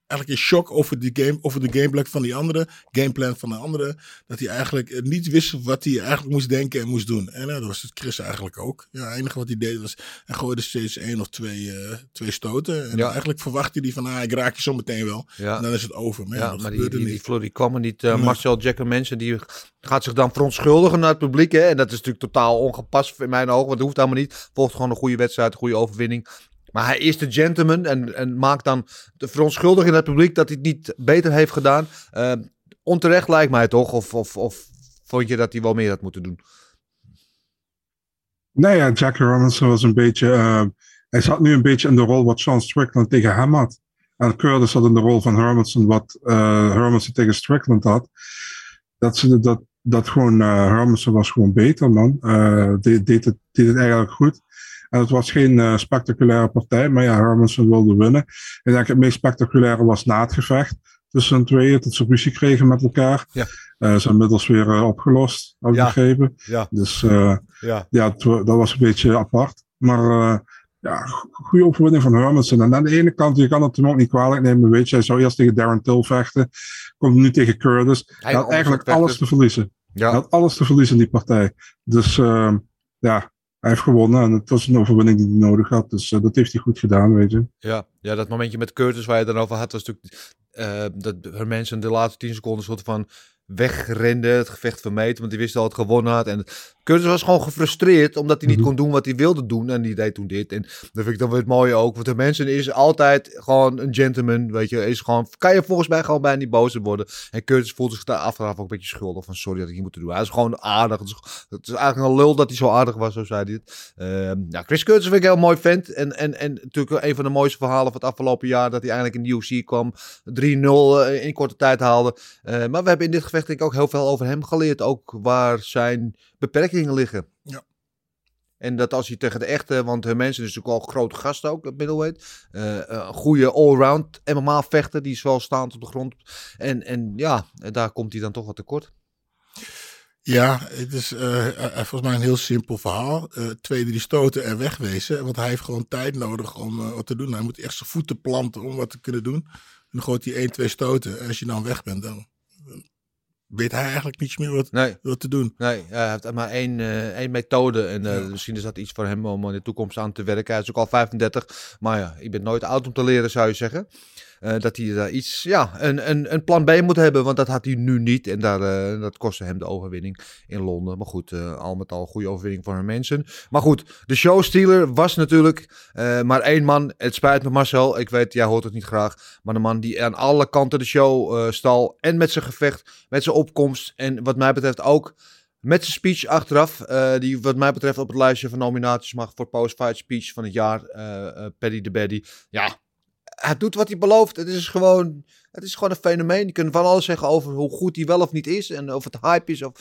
eigenlijk in shock over, die game, over de gameplan van die andere, gameplan van de andere, dat hij eigenlijk eh, niet wist wat hij eigenlijk moest denken en moest doen. En eh, dat was het Chris eigenlijk ook. Ja, het enige wat hij deed was, hij gooide steeds één of twee, eh, twee stoten. En Ja. eigenlijk verwachtte hij van, ah, ik raak je zo meteen wel. Ja. En dan is het over. Maar ja, Ja, dat maar die, gebeurde die, die niet. Fleury kwam er niet. Nee. Marcel Jacker mensen die gaat zich dan verontschuldigen naar het publiek. Hè? En dat is natuurlijk totaal ongepast in mijn ogen. Want dat hoeft helemaal niet. Volgt gewoon een goede wedstrijd, een goede overwinning. Maar hij is de gentleman en, en maakt dan de verontschuldiging naar het publiek dat hij het niet beter heeft gedaan. Eh, onterecht lijkt mij toch? Of, of, of vond je dat hij wel meer had moeten doen? Nee, ja, Jack Robinson was een beetje. eh, hij zat nu een beetje in de rol wat Sean Strickland tegen hem had. En Curtis zat in de rol van Hermanson, wat Hermanson tegen Strickland had. Dat, ze, dat, dat gewoon. Hermanson was gewoon beter, man. Deed, deed, het, deed het eigenlijk goed. En het was geen eh, spectaculaire partij, maar ja, Hermanson wilde winnen. Ik denk het meest spectaculaire was na het gevecht tussen tweeën, dat ze ruzie kregen met elkaar. Ja. Ze zijn inmiddels weer eh, opgelost, heb ik Ja. begrepen. Ja. Dus Ja. ja, dat was een beetje apart. Maar ja, go- goede overwinning van Hermanson. En aan de ene kant, je kan het hem ook niet kwalijk nemen. Weet je, hij zou eerst tegen Darren Till vechten. Komt nu tegen Curtis. Hij, Hij had eigenlijk alles te verliezen. Hij Ja, had alles te verliezen in die partij. Dus eh, ja, hij heeft gewonnen. En het was een overwinning die hij nodig had. Dus eh, dat heeft hij goed gedaan, weet je. ja, ja, dat momentje met Curtis waar je het dan over had, was natuurlijk eh, dat mensen de laatste 10 seconden soort van wegrende, het gevecht vermeten, want die wist al het gewonnen had. En Curtis was gewoon gefrustreerd omdat hij niet Mhm. kon doen wat hij wilde doen en die deed toen dit. En dat vind ik dan weer het mooie ook, want de mensen is altijd gewoon een gentleman, weet je, is gewoon, kan je volgens mij gewoon bijna niet boos worden. En Curtis voelt zich daar achteraf ook een beetje schuldig van, sorry dat ik niet moeten doen. Hij is gewoon aardig. Het is, het is eigenlijk een lul dat hij zo aardig was, zo zei hij het. Ehm, ja, Chris Curtis vind ik een heel mooi vent. En, en, en natuurlijk een van de mooiste verhalen van het afgelopen jaar. Dat hij eigenlijk in de UFC kwam. 3-0 eh, in korte tijd haalde. Eh, maar we hebben in dit gevecht denk ik ook heel veel over hem geleerd. Ook waar zijn beperkingen liggen. Ja. En dat als hij tegen de echte, want hun mensen is natuurlijk al grote gast ook, op middleweight. Eh, een goede allround MMA vechter, die is wel staand op de grond. En, en ja, daar komt hij dan toch wat tekort. Ja, het is eh, eh, volgens mij een heel simpel verhaal. Eh, twee, drie stoten en wegwezen. Want hij heeft gewoon tijd nodig om eh, wat te doen. Hij moet echt zijn voeten planten om wat te kunnen doen. En dan gooit hij één, twee stoten. En als je dan weg bent, dan weet hij eigenlijk niets meer wat, Nee. wat te doen. Nee, hij heeft maar één, eh, één methode. En eh, misschien is dat iets voor hem om in de toekomst aan te werken. Hij is ook al 35. Maar ja, je bent nooit oud om te leren, zou je zeggen. Eh, dat hij daar iets, ja, een, een, een plan B moet hebben. Want dat had hij nu niet. En daar, eh, dat kostte hem de overwinning in Londen. Maar goed, eh, al met al goede overwinning voor hun mensen. Maar goed, de showstealer was natuurlijk maar één man. Het spijt me Marcel, ik weet, jij hoort het niet graag. Maar de man die aan alle kanten de show stal. En met zijn gevecht, met zijn opkomst. En wat mij betreft ook met zijn speech achteraf, die wat mij betreft op het lijstje van nominaties mag voor Post-Fight Speech van het jaar, Paddy de Baddy. Ja, hij doet wat hij belooft. Het is gewoon, het is gewoon een fenomeen. Je kunt van alles zeggen over hoe goed hij wel of niet is en of het hype is of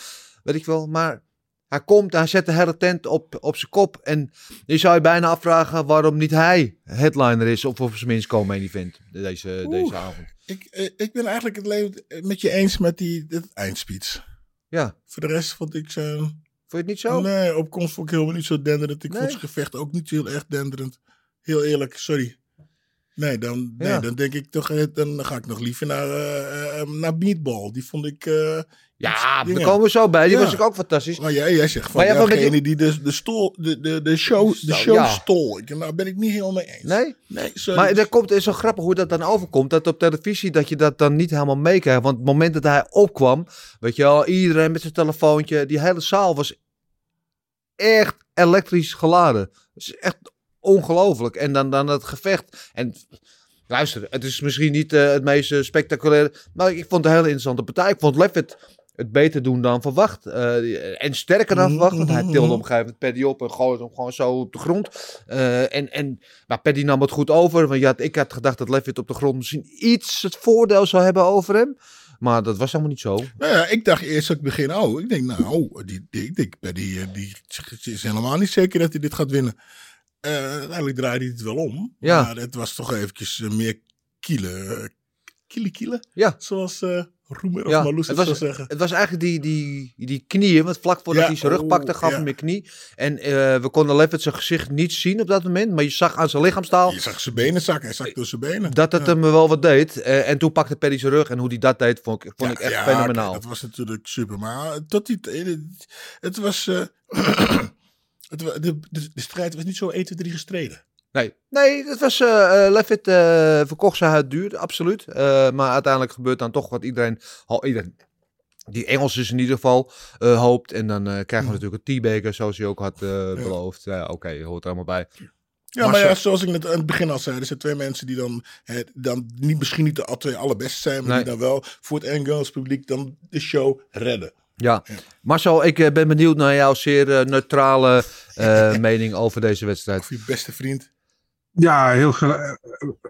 weet ik wel. Maar hij komt, hij zet de hele tent op, op zijn kop en je zou je bijna afvragen waarom niet hij headliner is of op zijn minst komen event deze, deze avond. Ik, eh, ik ben eigenlijk het leven met je eens met die dit eindspeech. Ja, Voor de rest vond ik zijn... vond je het niet zo? Nee, opkomst vond ik helemaal niet zo denderend. Ik Nee? vond zijn gevecht ook niet heel erg denderend. Heel eerlijk, sorry. Nee, dan, nee, Ja. dan denk ik toch, eh, dan ga ik nog liever naar, eh, eh, naar Meatball. Die vond ik... Ja, daar komen we zo bij. Die Ja. was ik ook fantastisch. Maar jij, jij zegt van, Maar ja, degene die de, de, stol, de, de, de show, de show ja. stol. Ik, nou ben ik niet helemaal mee eens. Nee? Nee, sorry. Maar dat komt, is zo grappig hoe dat dan overkomt. Dat op televisie dat je dat dan niet helemaal meekrijgt. Want het moment dat hij opkwam, weet je wel, iedereen met zijn telefoontje. Die hele zaal was echt elektrisch geladen. Dat is echt ongelooflijk. En dan, dan het gevecht. En luister, het is misschien niet eh, het meest eh, spectaculaire. Maar ik vond het een hele interessante partij. Ik vond Levitt het beter doen dan verwacht. Eh, en sterker dan verwacht. Want hij tilde op een gegeven moment Paddy op en gooide hem gewoon zo op de grond. Eh, en, en maar Paddy nam het goed over. Want ja, ik had gedacht dat Levitt op de grond misschien iets het voordeel zou hebben over hem. Maar dat was helemaal niet zo. Nou ja, ik dacht eerst dat ik begin, oh, ik denk, nou, die, die, ik denk, bij die, die is helemaal niet zeker dat hij dit gaat winnen. Eh uiteindelijk draaide hij het wel om. Ja. Maar het was toch eventjes eh, meer kielen. Kielen, kielen? Ja. Zoals, eh Roemer of Ja, Marloes het het was, zou zeggen. het was eigenlijk die, die, die knieën, want vlak voordat Ja, hij zijn rug oh, pakte, gaf ja. hem een knie. En we konden Levitt zijn gezicht niet zien op dat moment, maar je zag aan zijn lichaamstaal Je zag zijn benen zakken. Hij zak door zijn benen. dat het hem wel wat deed. En toen pakte Paddy zijn rug en hoe hij dat deed, vond ik, vond ik echt fenomenaal. dat was natuurlijk super. Maar tot die. Het, was. het, de, de, de strijd was niet zo 1, 2, 3 gestreden. Nee, nee het was, eh eh, Levitt eh, verkocht zijn huid duur, absoluut. Eh, maar uiteindelijk gebeurt dan toch wat iedereen, al iedereen die Engels is in ieder geval, eh, hoopt. En dan eh, krijgen we natuurlijk een T-beker, zoals hij ook had beloofd. Ja, oké, hoort er allemaal bij. Ja, Maar maar, zo- ja, zoals ik net aan het begin al zei, er zijn twee mensen die dan, hè, dan niet, misschien niet de twee allerbeste zijn, maar Nee. die dan wel voor het Engels publiek dan de show redden. Ja, Marcel, ik eh, ben benieuwd naar jouw zeer eh, neutrale eh, mening over deze wedstrijd. Of je beste vriend. Ja, heel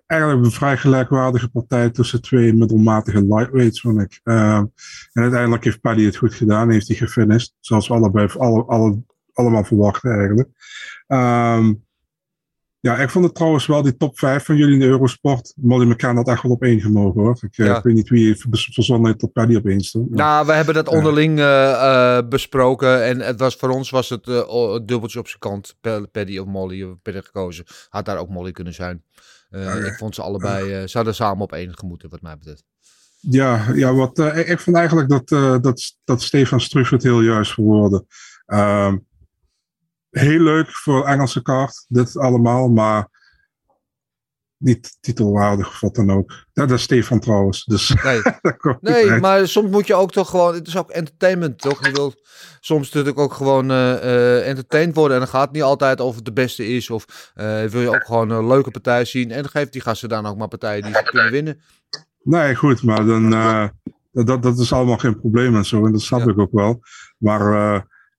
eigenlijk een vrij gelijkwaardige partij tussen twee middelmatige lightweights, vond ik. Ehm, en uiteindelijk heeft Paddy het goed gedaan, heeft hij gefinished. Zoals we allebei alle, alle, allemaal verwachten eigenlijk. Ehm, ja, ik vond het trouwens wel die top 5 van jullie in de Eurosport. Molly McCann had echt wel op één gemogen hoor. Ik, eh, Ja. ik weet niet wie heeft verzonnen heeft dat Paddy op één stond. Nou, we hebben dat onderling eh, eh, besproken. En het was, voor ons was het dubbeltje op zijn kant. Paddy of Molly, hebben gekozen. Had daar ook Molly kunnen zijn. Ik vond ze allebei, hadden samen op één gemoeten, wat mij betreft. Ja, ja wat, ik, ik vond eigenlijk dat, dat, dat Stefan Struff het heel juist verwoordde. Ehm heel leuk voor Engelse kaart, dit allemaal, maar niet titelwaardig of wat dan ook. Dat is Stefan trouwens, dus Nee, dat nee maar soms moet je ook toch gewoon... Het is ook entertainment, toch? Je wilt soms natuurlijk ook gewoon eh, entertained worden. En dan gaat het niet altijd of het de beste is. Of eh, wil je ook gewoon een leuke partij zien. En dan geeft die gasten dan ook maar partijen die ze kunnen winnen. Nee, goed, maar dan, dat, dat is allemaal geen probleem en zo. En dat snap Ja. ik ook wel. Maar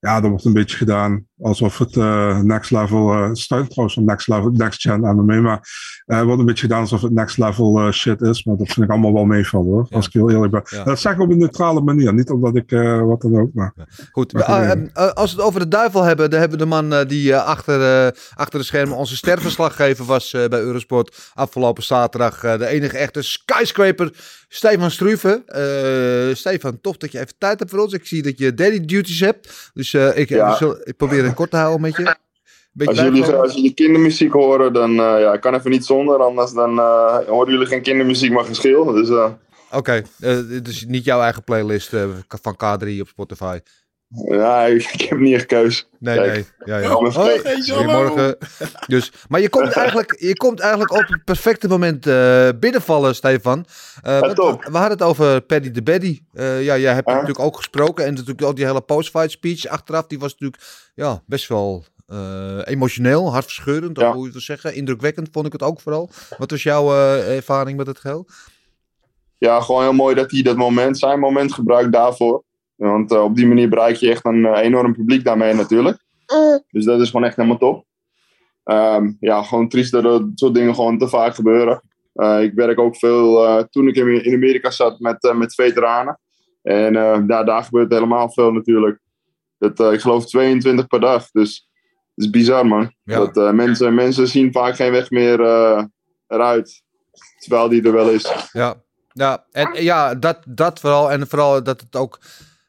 ja, er wordt een beetje gedaan alsof het eh, next level, steunt trouwens van next level, next gen MMA, maar eh, er wordt een beetje gedaan alsof het next level shit is. Maar dat vind ik allemaal wel meevallen hoor, Ja. als ik heel eerlijk ben. Ja. Dat zeg ik op een neutrale manier, niet omdat ik eh, wat dan ook, maar Goed, Maar we- goed, eh, eh, als we het over de duivel hebben, dan hebben we de man die eh, achter, eh, achter de schermen onze sterverslaggever was eh, bij Eurosport afgelopen zaterdag. eh, de enige echte skyscraper, Stefan Struve. Eh, Stefan, tof dat je even tijd hebt voor ons. Ik zie dat je daddy duties hebt, dus eh, ik, Ja. we zullen- ik probeer het kort te houden met je. Als jullie, als jullie kindermuziek horen, dan uh, ja, ik kan even niet zonder, anders dan uh, horen jullie geen kindermuziek, maar geschil. Dus, uh, Oké, okay, dit is niet jouw eigen playlist van K3 op Spotify. Ja, ik, heb niet echt keus. Nee, Kijk. nee. Ja, ja. Oh, Hoi, goedemorgen. Dus, maar je komt eigenlijk, je komt eigenlijk op het perfecte moment uh, binnenvallen, Stefan. Uh, ja, top. We hadden het over Paddy de Baddy. Uh, ja, jij hebt huh? natuurlijk ook gesproken. En natuurlijk ook die hele post-fight speech achteraf. Die was natuurlijk ja, best wel emotioneel, hartverscheurend. Ja. Hoe je het zeggen. Indrukwekkend vond ik het ook vooral. Wat was jouw ervaring met het geheel? Ja, gewoon heel mooi dat hij dat moment, zijn moment gebruikt daarvoor. Want uh, op die manier bereik je echt een uh, enorm publiek daarmee natuurlijk. Dus dat is gewoon echt helemaal top. Um, ja, gewoon triest dat dat soort dingen gewoon te vaak gebeuren. Uh, ik werk ook veel toen ik in Amerika zat met, met veteranen. En ja, daar gebeurt helemaal veel natuurlijk. Dat, ik geloof 22 per dag. Dus het is bizar man. Ja. Dat, mensen, mensen zien vaak geen weg meer eruit. Terwijl die er wel is. Ja, ja, en ja, dat, dat vooral. En vooral dat het ook.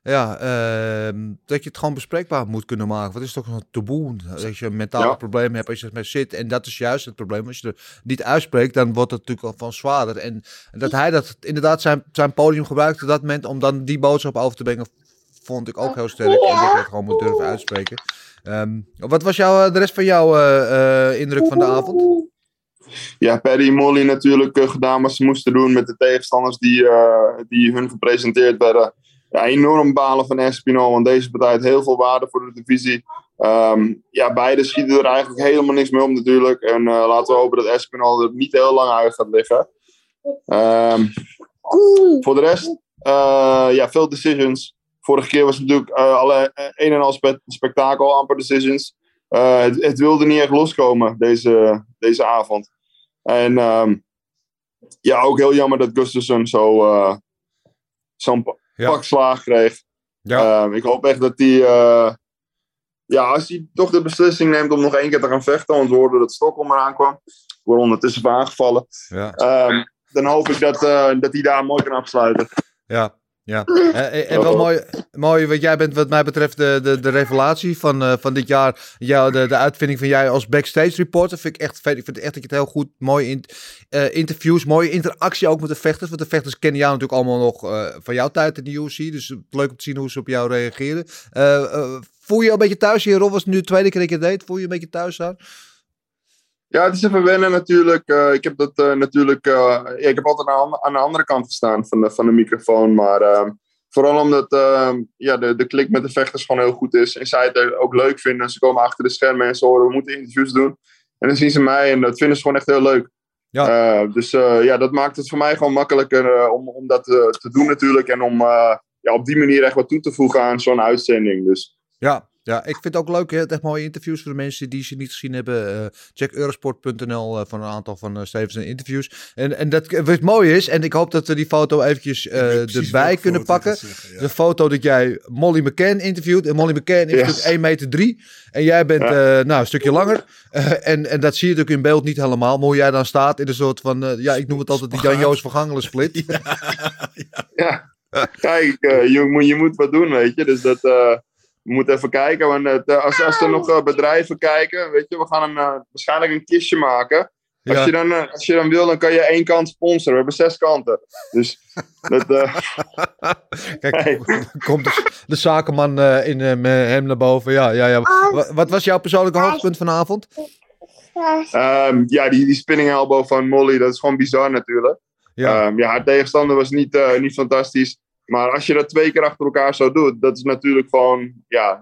Ja, uh, dat je het gewoon bespreekbaar moet kunnen maken. Wat is toch een taboe? Als je een mentaal ja. probleem hebt, als je ermee zit. En dat is juist het probleem. Als je er niet uitspreekt, dan wordt het natuurlijk al van zwaarder. En dat hij dat inderdaad zijn, zijn podium gebruikt op dat moment om dan die boodschap over te brengen, vond ik ook heel sterk. En dat je het gewoon moet durven uitspreken. Um, wat was jouw, de rest van jouw uh, uh, indruk van de avond? Ja, Paddy en Molly natuurlijk gedaan wat ze moesten doen met de tegenstanders die, die hun gepresenteerd werden ja, enorm balen van Espinol, want deze partij heeft heel veel waarde voor de divisie. Um, ja, beide schieten er eigenlijk helemaal niks mee om natuurlijk. En uh, laten we hopen dat Espinol er niet heel lang uit gaat liggen. Um, voor de rest, uh, ja, veel decisions. Vorige keer was het natuurlijk uh, alle een en al spe spektakel, amper decisions. Het, het, wilde niet echt loskomen deze, deze avond. En um, ja, ook heel jammer dat Gustafsson zo zo'n ja. pak slaag kreeg. Ja. Uh, ik hoop echt dat hij, uh, ja, als hij toch de beslissing neemt om nog één keer te gaan vechten, want we hoorden dat Stockholm eraan kwam, wordt ondertussen aangevallen. Ja. Um, dan hoop ik dat, uh, dat hij daar mooi kan afsluiten. Ja, Ja, Eh, en wel mooi, mooi, want jij bent wat mij betreft de, de, de revelatie van, eh, van dit jaar. Jou, de, de uitvinding van jij als backstage reporter vind ik echt. Ik vind echt dat je het heel goed, mooi in, eh, interviews, mooie interactie ook met de vechters. Want de vechters kennen jou natuurlijk allemaal nog eh, van jouw tijd in de UFC. Dus leuk om te zien hoe ze op jou reageren. Eh, eh, voel je je een beetje thuis hier? Rob was het nu de tweede keer dat je het deed. Voel je je een beetje thuis daar? Ja, het is even wennen natuurlijk. Eh, ik heb dat eh, natuurlijk. eh, ja, ik heb altijd aan, aan de andere kant gestaan van de, van de microfoon. Maar vooral omdat ja, de, de klik met de vechters gewoon heel goed is. En zij het ook leuk vinden. Ze komen achter de schermen en ze horen we moeten interviews doen. En dan zien ze mij en dat vinden ze gewoon echt heel leuk. Ja. Dus ja, dat maakt het voor mij gewoon makkelijker om, om dat te doen natuurlijk. En om ja, op die manier echt wat toe te voegen aan zo'n uitzending. Dus Ja, ja, ik vind het ook leuk. Hè? Echt mooie interviews voor de mensen die ze niet gezien hebben. Eh, check eurosport.nl eh, van een aantal van uh, Stevens interviews. En, en dat, wat mooi is, en ik hoop dat we die foto eventjes eh, erbij kunnen pakken. De foto dat jij Molly McCann interviewt. En Molly McCann is Yes. natuurlijk 1 meter 3. En jij bent Ja. eh, nou, een stukje langer. Eh, en, en dat zie je natuurlijk in beeld niet helemaal. Maar hoe jij dan staat in een soort van, eh, ja, ik noem het altijd de Jan-Joos vergangelen split. ja, kijk, eh, je, moet, je moet wat doen, weet je. Dus dat, eh, we moeten even kijken. Want eh, als, als er nog eh, bedrijven kijken, weet je, we gaan een, eh, waarschijnlijk een kistje maken. Als, je dan, als je dan wil, dan kan je één kant sponsoren. We hebben zes kanten. Dus dat, eh, Kijk, komt de, de zakenman eh, in hem naar boven. Ja, ja, ja. Wa- Wat was jouw persoonlijke hoogtepunt vanavond? Ehm, ja, die, die spinning elbow van Molly, dat is gewoon bizar natuurlijk. Ja. Ehm, ja haar tegenstander was niet, eh, niet fantastisch. Maar als je dat twee keer achter elkaar zo doet, dat is natuurlijk gewoon, ja.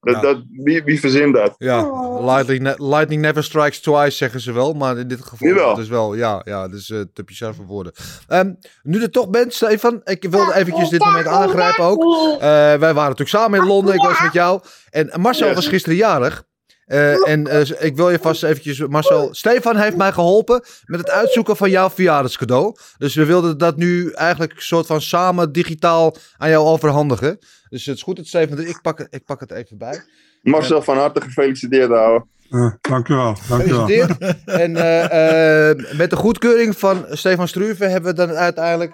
Dat, Ja. Dat, wie, wie verzint dat? Ja, lightning, ne- lightning never strikes twice, zeggen ze wel. Maar in dit geval Jawel. dus wel, ja, ja, dus uh, te bizar voor woorden. Ehm, nu er toch bent, Stefan, ik wilde eventjes dit moment aangrijpen ook. Eh, wij waren natuurlijk samen in Londen, ik was met jou. En Marcel Yes. was gisteren jarig. Eh, en eh, ik wil je vast eventjes, Marcel. Stefan heeft mij geholpen met het uitzoeken van jouw verjaardagscadeau. Dus we wilden dat nu eigenlijk soort van samen digitaal aan jou overhandigen. Dus het is goed dat Stefan, ik pak, het- ik pak het even bij. Marcel, van harte gefeliciteerd, ouwe. Uh, dank u wel. Dank u wel. Gefeliciteerd. En eh, eh, met de goedkeuring van Stefan Struve hebben we dan uiteindelijk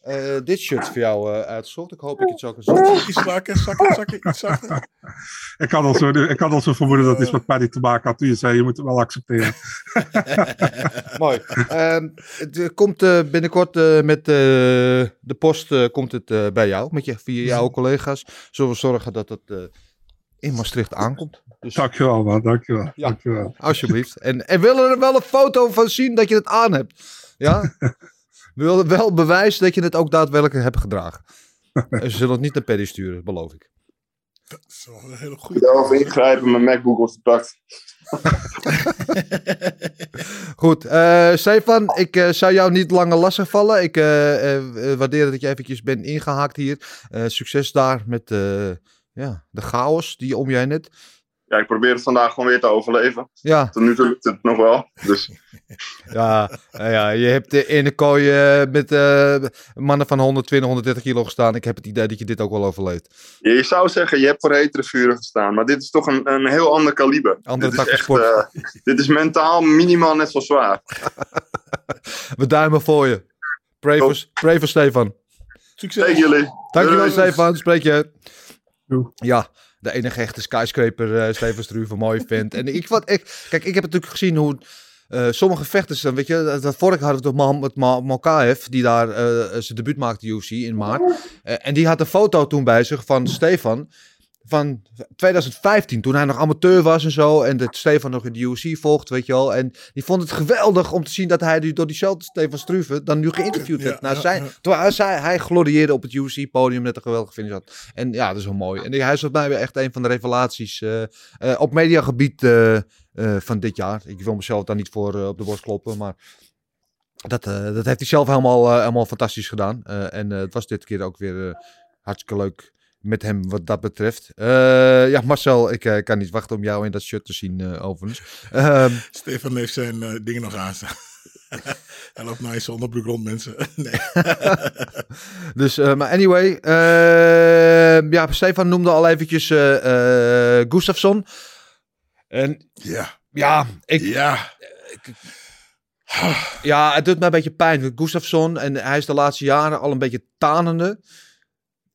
eh, dit shirt voor jou eh, uitgezocht. Ik hoop dat je het zo kan zien. Iets zakken, zakken, zakken, iets zakken. Ik had al zo, ik had al zo vermoeden dat het iets met Paddy te maken had. Toen je zei, je moet het wel accepteren. Mooi. Ehm, het eh, komt eh, binnenkort eh, met eh, de post eh, komt het eh, bij jou, met je, via jouw collega's. Zullen we zorgen dat het eh, in Maastricht aankomt. Dus Dank je wel, man. Dank je wel. Ja. Dank je wel. alsjeblieft. En, en willen er wel een foto van zien dat je het aan hebt. Ja? We willen wel bewijs dat je het ook daadwerkelijk hebt gedragen. En ze zullen het niet naar Paddy sturen, beloof ik. Dat is wel een hele Ik goede. wil even ingrijpen, mijn MacBook wordt gepakt. Goed, eh, Stefan, ik eh, zou jou niet langer lastig vallen. Ik eh, eh, waardeer dat je eventjes bent ingehaakt hier. Eh, succes daar met eh, ja, de chaos die om jij net. Ja, ik probeer het vandaag gewoon weer te overleven. Ja, Tot nu toe lukt het nog wel. Dus ja, ja je hebt eh, in de kooi eh, met eh, mannen van 120, 130 kilo gestaan. Ik heb het idee dat je dit ook wel overleeft. je, je zou zeggen, je hebt voor hetere vuren gestaan. Maar dit is toch een, een heel ander kaliber. Andere dit, is echt, sport. eh, dit is mentaal minimaal net zo zwaar. We duimen voor je. Pray Top. voor, pray voor Stefan. Succes. Tegen jullie. Dankjewel. Stefan. Spreek je. Doei. Ja, de enige echte skyscraper, eh Stefan Struve, mooi vent. En ik, wat, ik, kijk, ik heb natuurlijk gezien hoe eh, sommige vechters, dan weet je, dat, dat vorige hadden we toch Mohamed Ma- Mokaev, die daar eh, zijn debuut maakte UFC in maart. En die had een foto toen bij zich van Stefan van 2015, toen hij nog amateur was en zo. En dat Stefan nog in de UFC volgt, weet je wel. En die vond het geweldig om te zien dat hij door diezelfde Stefan Struve dan nu geïnterviewd Ja, werd. Nou, ja, zijn, ja. Terwijl hij, hij glorieerde op het UFC-podium net een geweldige finish had. En ja, dat is wel mooi. En hij is volgens mij weer echt een van de revelaties eh, eh, op mediagebied eh, van dit jaar. Ik wil mezelf daar niet voor op de borst kloppen, maar dat, dat heeft hij zelf helemaal, helemaal fantastisch gedaan. En het was dit keer ook weer hartstikke leuk met hem wat dat betreft. Eh, ja, Marcel, ik eh, kan niet wachten om jou in dat shirt te zien eh, overigens. Ehm, Stefan heeft zijn dingen nog aanstaan. Hij loopt nou in zijn onderbroek rond, mensen. nee. dus, maar anyway. eh, ja, Stefan noemde al eventjes Gustafsson. En Ja. ja, ik, Ja. ja, het doet me een beetje pijn. Gustafsson, en hij is de laatste jaren al een beetje tanende.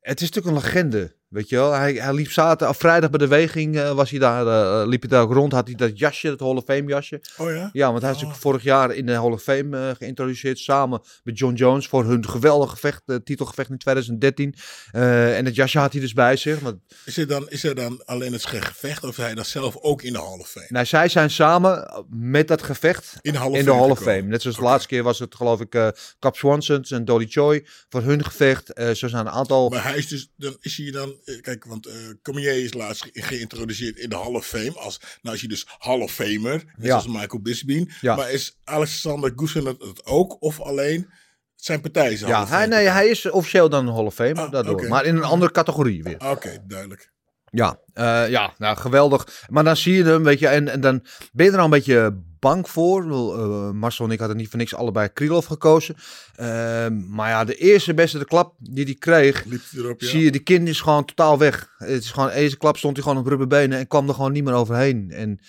Het is natuurlijk een legende, weet je wel. Hij, hij liep zaterdag, vrijdag bij de weging, eh, was hij daar, eh, liep hij daar ook rond, had hij dat jasje, dat Hall of Fame jasje. Oh ja? Ja, want hij is natuurlijk vorig jaar in de Hall of Fame eh, geïntroduceerd, samen met John Jones, voor hun geweldige gevecht, eh, titelgevecht in 2013. Eh, en het jasje had hij dus bij zich. Maar, Is er dan, is er dan alleen het gevecht of hij dat zelf ook in de Hall of Fame? nou, zij zijn samen met dat gevecht In de Hall of in de Fame Hall of gekomen. Fame. Net zoals de laatste keer was het geloof ik eh Cap Swansons en Dolly Choi voor hun gevecht. Eh zo zijn een aantal... Maar hij is dus, dan is hij dan, eh, kijk, want eh Cormier is laatst ge- geïntroduceerd in de Hall of Fame. Als, nou is hij dus Hall of Famer, net Ja. zoals Michael Bisping. Ja. Maar is Alexander Gusen het, het ook of alleen zijn partij is Ja, hij, nee, hij is officieel dan een Hall of Fame, Ah, daardoor. maar in een andere categorie weer. Oké, duidelijk. Ja, eh, ja nou, geweldig. Maar dan zie je hem, weet je, en, en dan ben je er al een beetje bang voor. Eh, Marcel en ik hadden niet voor niks allebei Krylov gekozen. Ehm, maar ja, de eerste beste de klap die hij kreeg, erop, ja. zie je, die kind is gewoon totaal weg. Het is gewoon, deze klap stond hij gewoon op rubberbenen en kwam er gewoon niet meer overheen. En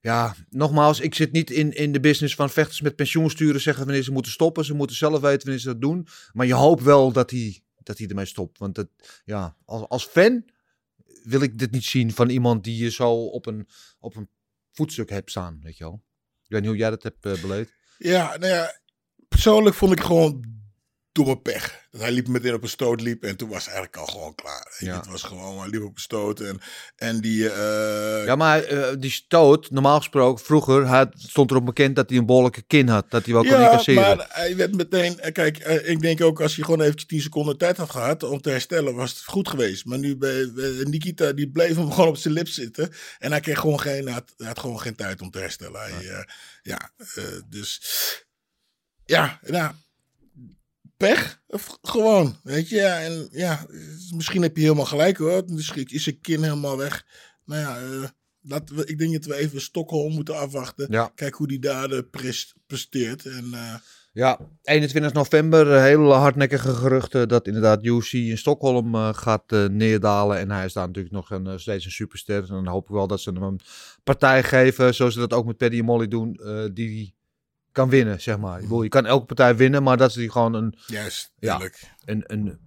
ja, nogmaals, ik zit niet in, in de business van vechters met pensioen sturen, zeggen wanneer ze moeten stoppen. Ze moeten zelf weten wanneer ze dat doen. Maar je hoopt wel dat hij, dat hij ermee stopt. Want het, ja, als, als fan wil ik dit niet zien van iemand die je zo op een, op een voetstuk hebt staan, weet je wel. Ik weet niet hoe jij dat hebt eh, beleefd. Ja, nou ja, persoonlijk vond ik gewoon domme pech. Dat hij liep meteen op een stoot liep en toen was het eigenlijk al gewoon klaar. Ja. Het was gewoon, hij liep op een stoot en, en die... eh, Ja, maar eh, die stoot, normaal gesproken, vroeger had, stond erop bekend dat hij een behoorlijke kin had. Dat hij wel kon Ja, incasseren. maar hij werd meteen... eh, Kijk, ik denk ook als hij gewoon eventjes 10 seconden tijd had gehad om te herstellen, was het goed geweest. Maar nu bij, Nikita, die bleef hem gewoon op zijn lip zitten. En hij kreeg gewoon geen, hij had, hij had gewoon geen tijd om te herstellen. Hij, ja, dus... Ja, nou... Pech, of gewoon, weet je. Ja, en ja, misschien heb je helemaal gelijk hoor. Misschien is zijn kin helemaal weg. Nou ja, eh, laten we, ik denk dat we even Stockholm moeten afwachten. Ja. Kijk hoe die daar eh, pres- presteert. En eh, Ja, 21 november, eh, hele hardnekkige geruchten dat inderdaad UFC in Stockholm eh, gaat eh, neerdalen. En hij is daar natuurlijk nog een, eh, steeds een superster. En dan hoop ik wel dat ze hem een partij geven, zoals ze dat ook met Paddy en Molly doen, eh, die kan winnen, zeg maar. Ik bedoel, je kan elke partij winnen, maar dat die gewoon een, juist, Ja. eerlijk. een, een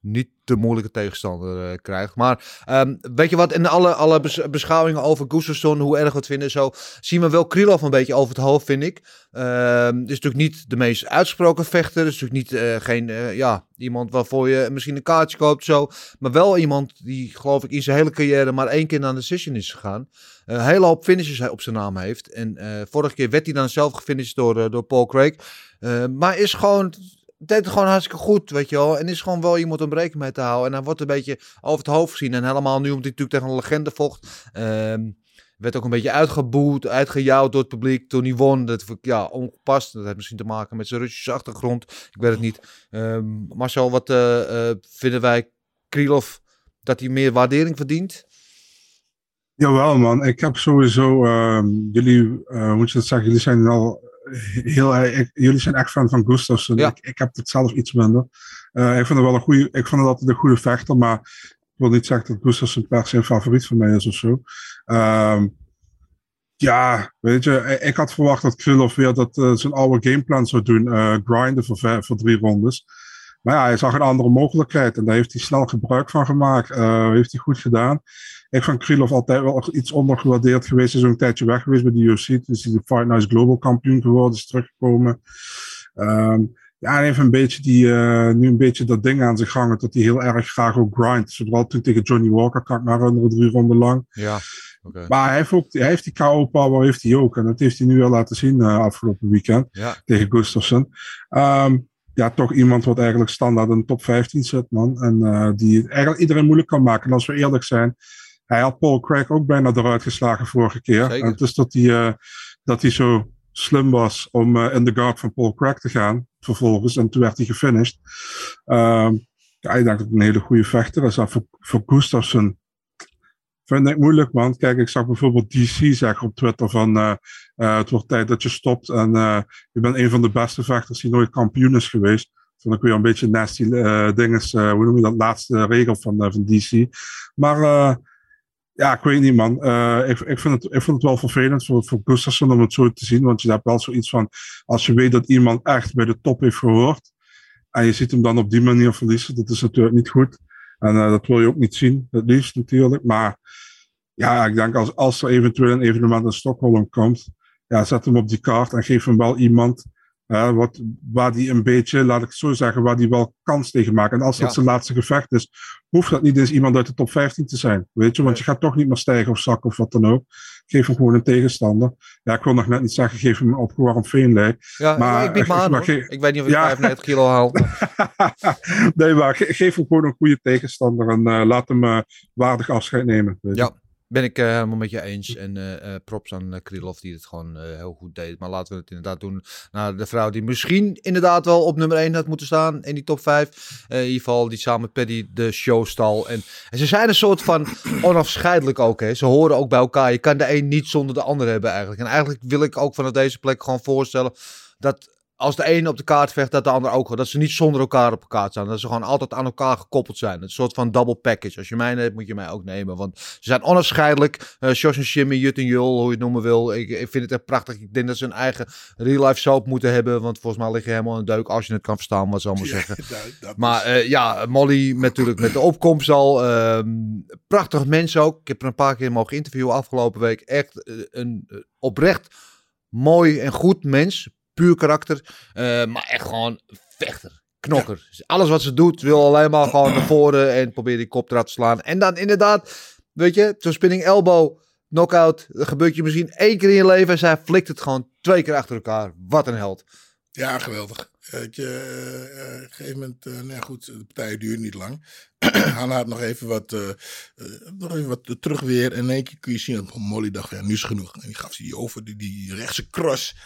niet te moeilijke tegenstander eh, krijgt. Maar ehm, weet je wat, in alle, alle bes- beschouwingen over Gustafsson, hoe erg we het vinden, zo zien we wel Krylov een beetje over het hoofd, vind ik. Ehm is natuurlijk niet de meest uitgesproken vechter. Is natuurlijk niet eh, geen, eh, ja, iemand waarvoor je misschien een kaartje koopt, zo. Maar wel iemand die, geloof ik, in zijn hele carrière maar één keer naar de decision is gegaan. Een hele hoop finishes op zijn naam heeft. En vorige keer werd hij dan zelf gefinished door, door Paul Craig. Maar is gewoon deed het gewoon hartstikke goed, weet je wel. En is gewoon wel iemand om rekening mee te houden. En hij wordt een beetje over het hoofd gezien. En helemaal nu omdat hij natuurlijk tegen een legende vocht. Ehm, werd ook een beetje uitgeboet, uitgejouwd door het publiek toen hij won. Dat vond ik, ja, ongepast. Dat heeft misschien te maken met zijn Russische achtergrond. Ik weet het niet. Ehm, Marcel, wat eh, eh, vinden wij Krylov dat hij meer waardering verdient? Jawel, man. Ik heb sowieso. ehm, jullie, eh, moet je dat zeggen? Jullie zijn al heel. erg- ik- jullie zijn echt fan van Gustafsson. Ja. Ik, ik heb het zelf iets minder. Eh, ik vind het wel een goede. Ik vind het altijd een goede vechter, maar ik wil niet zeggen dat Gustafsson per se een favoriet van mij is of zo. Ehm, ja, weet je, ik- had verwacht dat Krylov weer dat, eh, zijn oude gameplan zou doen. eh, grinden voor, voor drie rondes. Maar ja, hij zag een andere mogelijkheid en daar heeft hij snel gebruik van gemaakt. Eh, heeft hij goed gedaan. Ik vond Krylov altijd wel iets ondergewaardeerd geweest. Hij is ook een tijdje weg geweest bij de UFC. Dus hij is de Fight Nights Global kampioen geworden, is teruggekomen. Ehm, ja, hij heeft een beetje die, eh, nu een beetje dat ding aan zich hangen dat hij heel erg graag ook grindt. Zowel toen tegen Johnny Walker, kan ik me herinneren, drie ronden lang. Ja, oké. Maar hij heeft, ook, hij heeft die KO power heeft hij ook. En dat heeft hij nu wel laten zien eh, afgelopen weekend Ja. tegen Gustafsson. Ehm, ja, toch iemand wat eigenlijk standaard in de top 15 zit, man. En eh, die eigenlijk iedereen moeilijk kan maken. En als we eerlijk zijn, hij had Paul Craig ook bijna eruit geslagen vorige keer. Zeker. En het is dat hij, eh, dat hij zo slim was om eh, in de guard van Paul Craig te gaan, vervolgens. En toen werd hij gefinished. Ehm, ja, ik denk dat het een hele goede vechter is. En voor, voor Gustafsson vind ik moeilijk, man. Kijk, ik zag bijvoorbeeld DC zeggen op Twitter van eh, eh, het wordt tijd dat je stopt en eh, je bent een van de beste vechters die nooit kampioen is geweest. Vond ik weer een beetje nasty dinges, hoe noem je dat, laatste regel van, van DC. Maar ja, ik weet niet, man. Ik, ik, vind het, ik vind het wel vervelend voor, voor Gustafsson om het zo te zien, want je hebt wel zoiets van, als je weet dat iemand echt bij de top heeft gehoord, en je ziet hem dan op die manier verliezen, dat is natuurlijk niet goed. En eh, dat wil je ook niet zien, het liefst natuurlijk. Maar ja, ik denk als, als er eventueel een evenement in Stockholm komt, ja, zet hem op die kaart en geef hem wel iemand wat, waar die een beetje, laat ik het zo zeggen, waar die wel kans tegen maakt. En als dat Ja. zijn laatste gevecht is, hoeft dat niet eens iemand uit de top 15 te zijn. Weet je, want je gaat toch niet meer stijgen of zakken of wat dan ook. Geef hem gewoon een tegenstander. Ja, ik wil nog net niet zeggen, geef hem een opgewarmd veenlijk. Ja, Maar- ik bied me aan maar Ik weet niet of ik Ja. 95 kilo haal. nee, maar ge- geef hem gewoon een goede tegenstander en eh, laat hem eh, waardig afscheid nemen. Ja, ben ik eh, helemaal met je eens. En props aan Krylov die het gewoon heel goed deed. Maar laten we het inderdaad doen naar de vrouw die misschien inderdaad wel op nummer 1 had moeten staan in die top 5. in ieder geval die samen met Paddy de show stal. En, en ze zijn een soort van onafscheidelijk ook. Hè. Ze horen ook bij elkaar. Je kan de een niet zonder de ander hebben eigenlijk. En eigenlijk wil ik ook vanaf deze plek gewoon voorstellen dat als de een op de kaart vecht, dat de ander ook. Dat ze niet zonder elkaar op elkaar staan. Dat ze gewoon altijd aan elkaar gekoppeld zijn. Een soort van double package. Als je mij neemt, moet je mij ook nemen. Want ze zijn onafscheidelijk. Uh, Jos en Jimmy, Jut en Jul, hoe je het noemen wil. Ik, ik vind het echt prachtig. Ik denk dat ze een eigen real-life soap moeten hebben. Want volgens mij lig je helemaal in de deuk als je het kan verstaan, wat ze allemaal zeggen. Ja, dat- dat Maar uh, ja, Molly met, natuurlijk met de opkomst al. Uh, prachtig mens ook. Ik heb er een paar keer mogen interviewen afgelopen week. Echt uh, een oprecht mooi en goed mens puur karakter. Uh, maar echt gewoon vechter. Knokker. Ja. Alles wat ze doet, wil alleen maar gewoon naar voren en probeert die kop eruit te slaan. En dan inderdaad, weet je, zo'n spinning elbow, knockout. Dat gebeurt je misschien één keer in je leven. En zij flikt het gewoon twee keer achter elkaar. Wat een held. Ja, geweldig. Weet je, uh, uh, op een gegeven moment, uh, nou ja, goed, de partij duurt niet lang. Hanna had nog even wat, uh, nog even wat terug weer. En in één keer kun je zien dat Molly dacht, ja, nu is genoeg. En die gaf ze die over, die, die rechtse cross.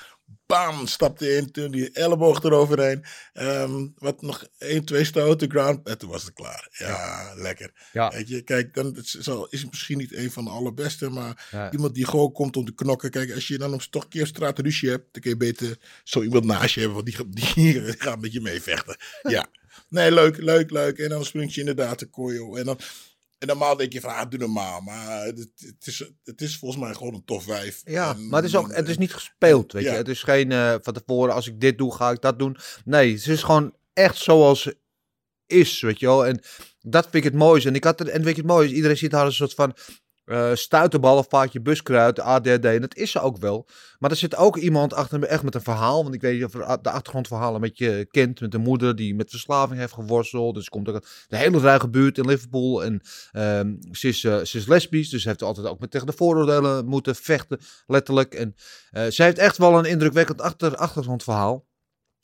Bam, stapte in, toen die elleboog eroverheen. Um, wat nog één, twee stoten, ground. En toen was het klaar. Ja, ja. lekker. Ja. Weet je, kijk, dan is, is het misschien niet een van de allerbeste. Maar ja. iemand die gewoon komt om te knokken. Kijk, als je dan op toch een keer straat ruzie hebt. Dan kun je beter zo iemand naast je hebben. Want die, die, die gaat met je meevechten. Ja. Nee, leuk, leuk, leuk. En dan springt je inderdaad de kooi. En dan... En normaal denk je van, ah, doe normaal. Maar het, het, is, het is volgens mij gewoon een top 5. Ja, en, maar het is ook het is niet gespeeld, weet ja. je. Het is geen uh, van tevoren, als ik dit doe, ga ik dat doen. Nee, het is gewoon echt zoals het is, weet je wel. En dat vind ik het mooiste. En, ik had en weet je het mooie is, iedereen ziet haar een soort van uh, stuiterbal of vaatje buskruid, ADD. En dat is ze ook wel. Maar er zit ook iemand achter me echt met een verhaal. Want ik weet niet of de achtergrondverhalen met je kent. Met een moeder die met verslaving heeft geworsteld. Dus komt ook de hele ruige buurt in Liverpool. En um, ze, is, uh, is lesbisch. Dus ze heeft altijd ook met tegen de vooroordelen moeten vechten. Letterlijk. En uh, ze heeft echt wel een indrukwekkend achter, achtergrondverhaal.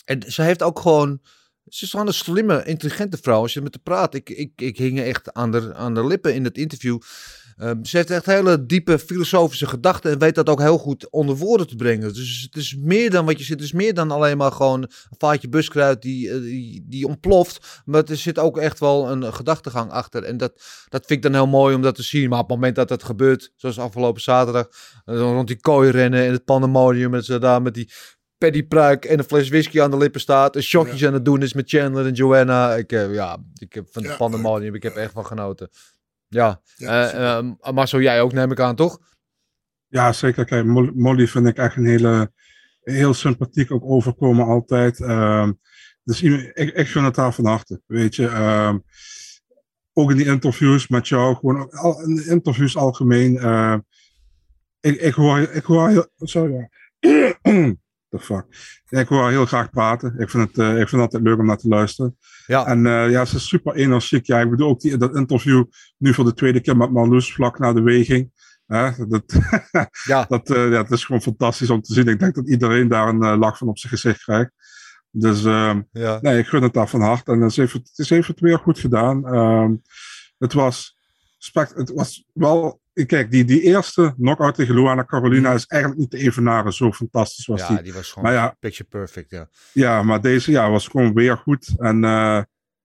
En ze heeft ook gewoon... Ze is gewoon een slimme, intelligente vrouw. Als je met haar praat. Ik, ik, ik hing echt aan de, aan de lippen in het interview. Um, ze heeft echt hele diepe filosofische gedachten en weet dat ook heel goed onder woorden te brengen. Dus het is meer dan wat je zit. Het is meer dan alleen maar gewoon een vaatje buskruid die, die, die ontploft. Maar er zit ook echt wel een gedachtegang achter. En dat, dat vind ik dan heel mooi om dat te zien. Maar op het moment dat het gebeurt, zoals afgelopen zaterdag, rond die kooi rennen in het pandemonium. En ze daar met die Paddy pruik en een fles whisky aan de lippen staat. Een shotjes ja. aan het doen is met Chandler en Joanna. Ik, uh, ja, ik heb van het ja, pandemonium, ik heb echt van genoten. Ja, ja uh, uh, Marcel, jij ook neem ik aan, toch? Ja, zeker. Kijk, Molly vind ik echt een hele, heel sympathiek ook overkomen altijd. Uh, dus ik, ik vind het haar van harte, weet je. Uh, ook in die interviews met jou, gewoon al, in de interviews algemeen. Uh, ik, ik hoor, ik hoor heel, sorry. The fuck. Ik wil heel graag praten. Ik vind het, uh, ik vind het altijd leuk om naar te luisteren. Ja. En uh, ja, ze is super energiek. Ja, ik bedoel ook die, dat interview nu voor de tweede keer met Marloes vlak na de weging. Uh, dat, ja. dat, ja, dat is gewoon fantastisch om te zien. Ik denk dat iedereen daar een lach van op zijn gezicht krijgt. Dus ehm, ja. nee, ik gun het daar van harte. En ze heeft het, ze heeft het weer goed gedaan. Um, het, was, het was wel Kijk, die, die eerste knockout tegen Luana Carolina is eigenlijk niet te evenaren. Zo fantastisch was ja, die. die was gewoon maar ja, picture perfect, ja. Ja, maar deze ja, was gewoon weer goed. En uh,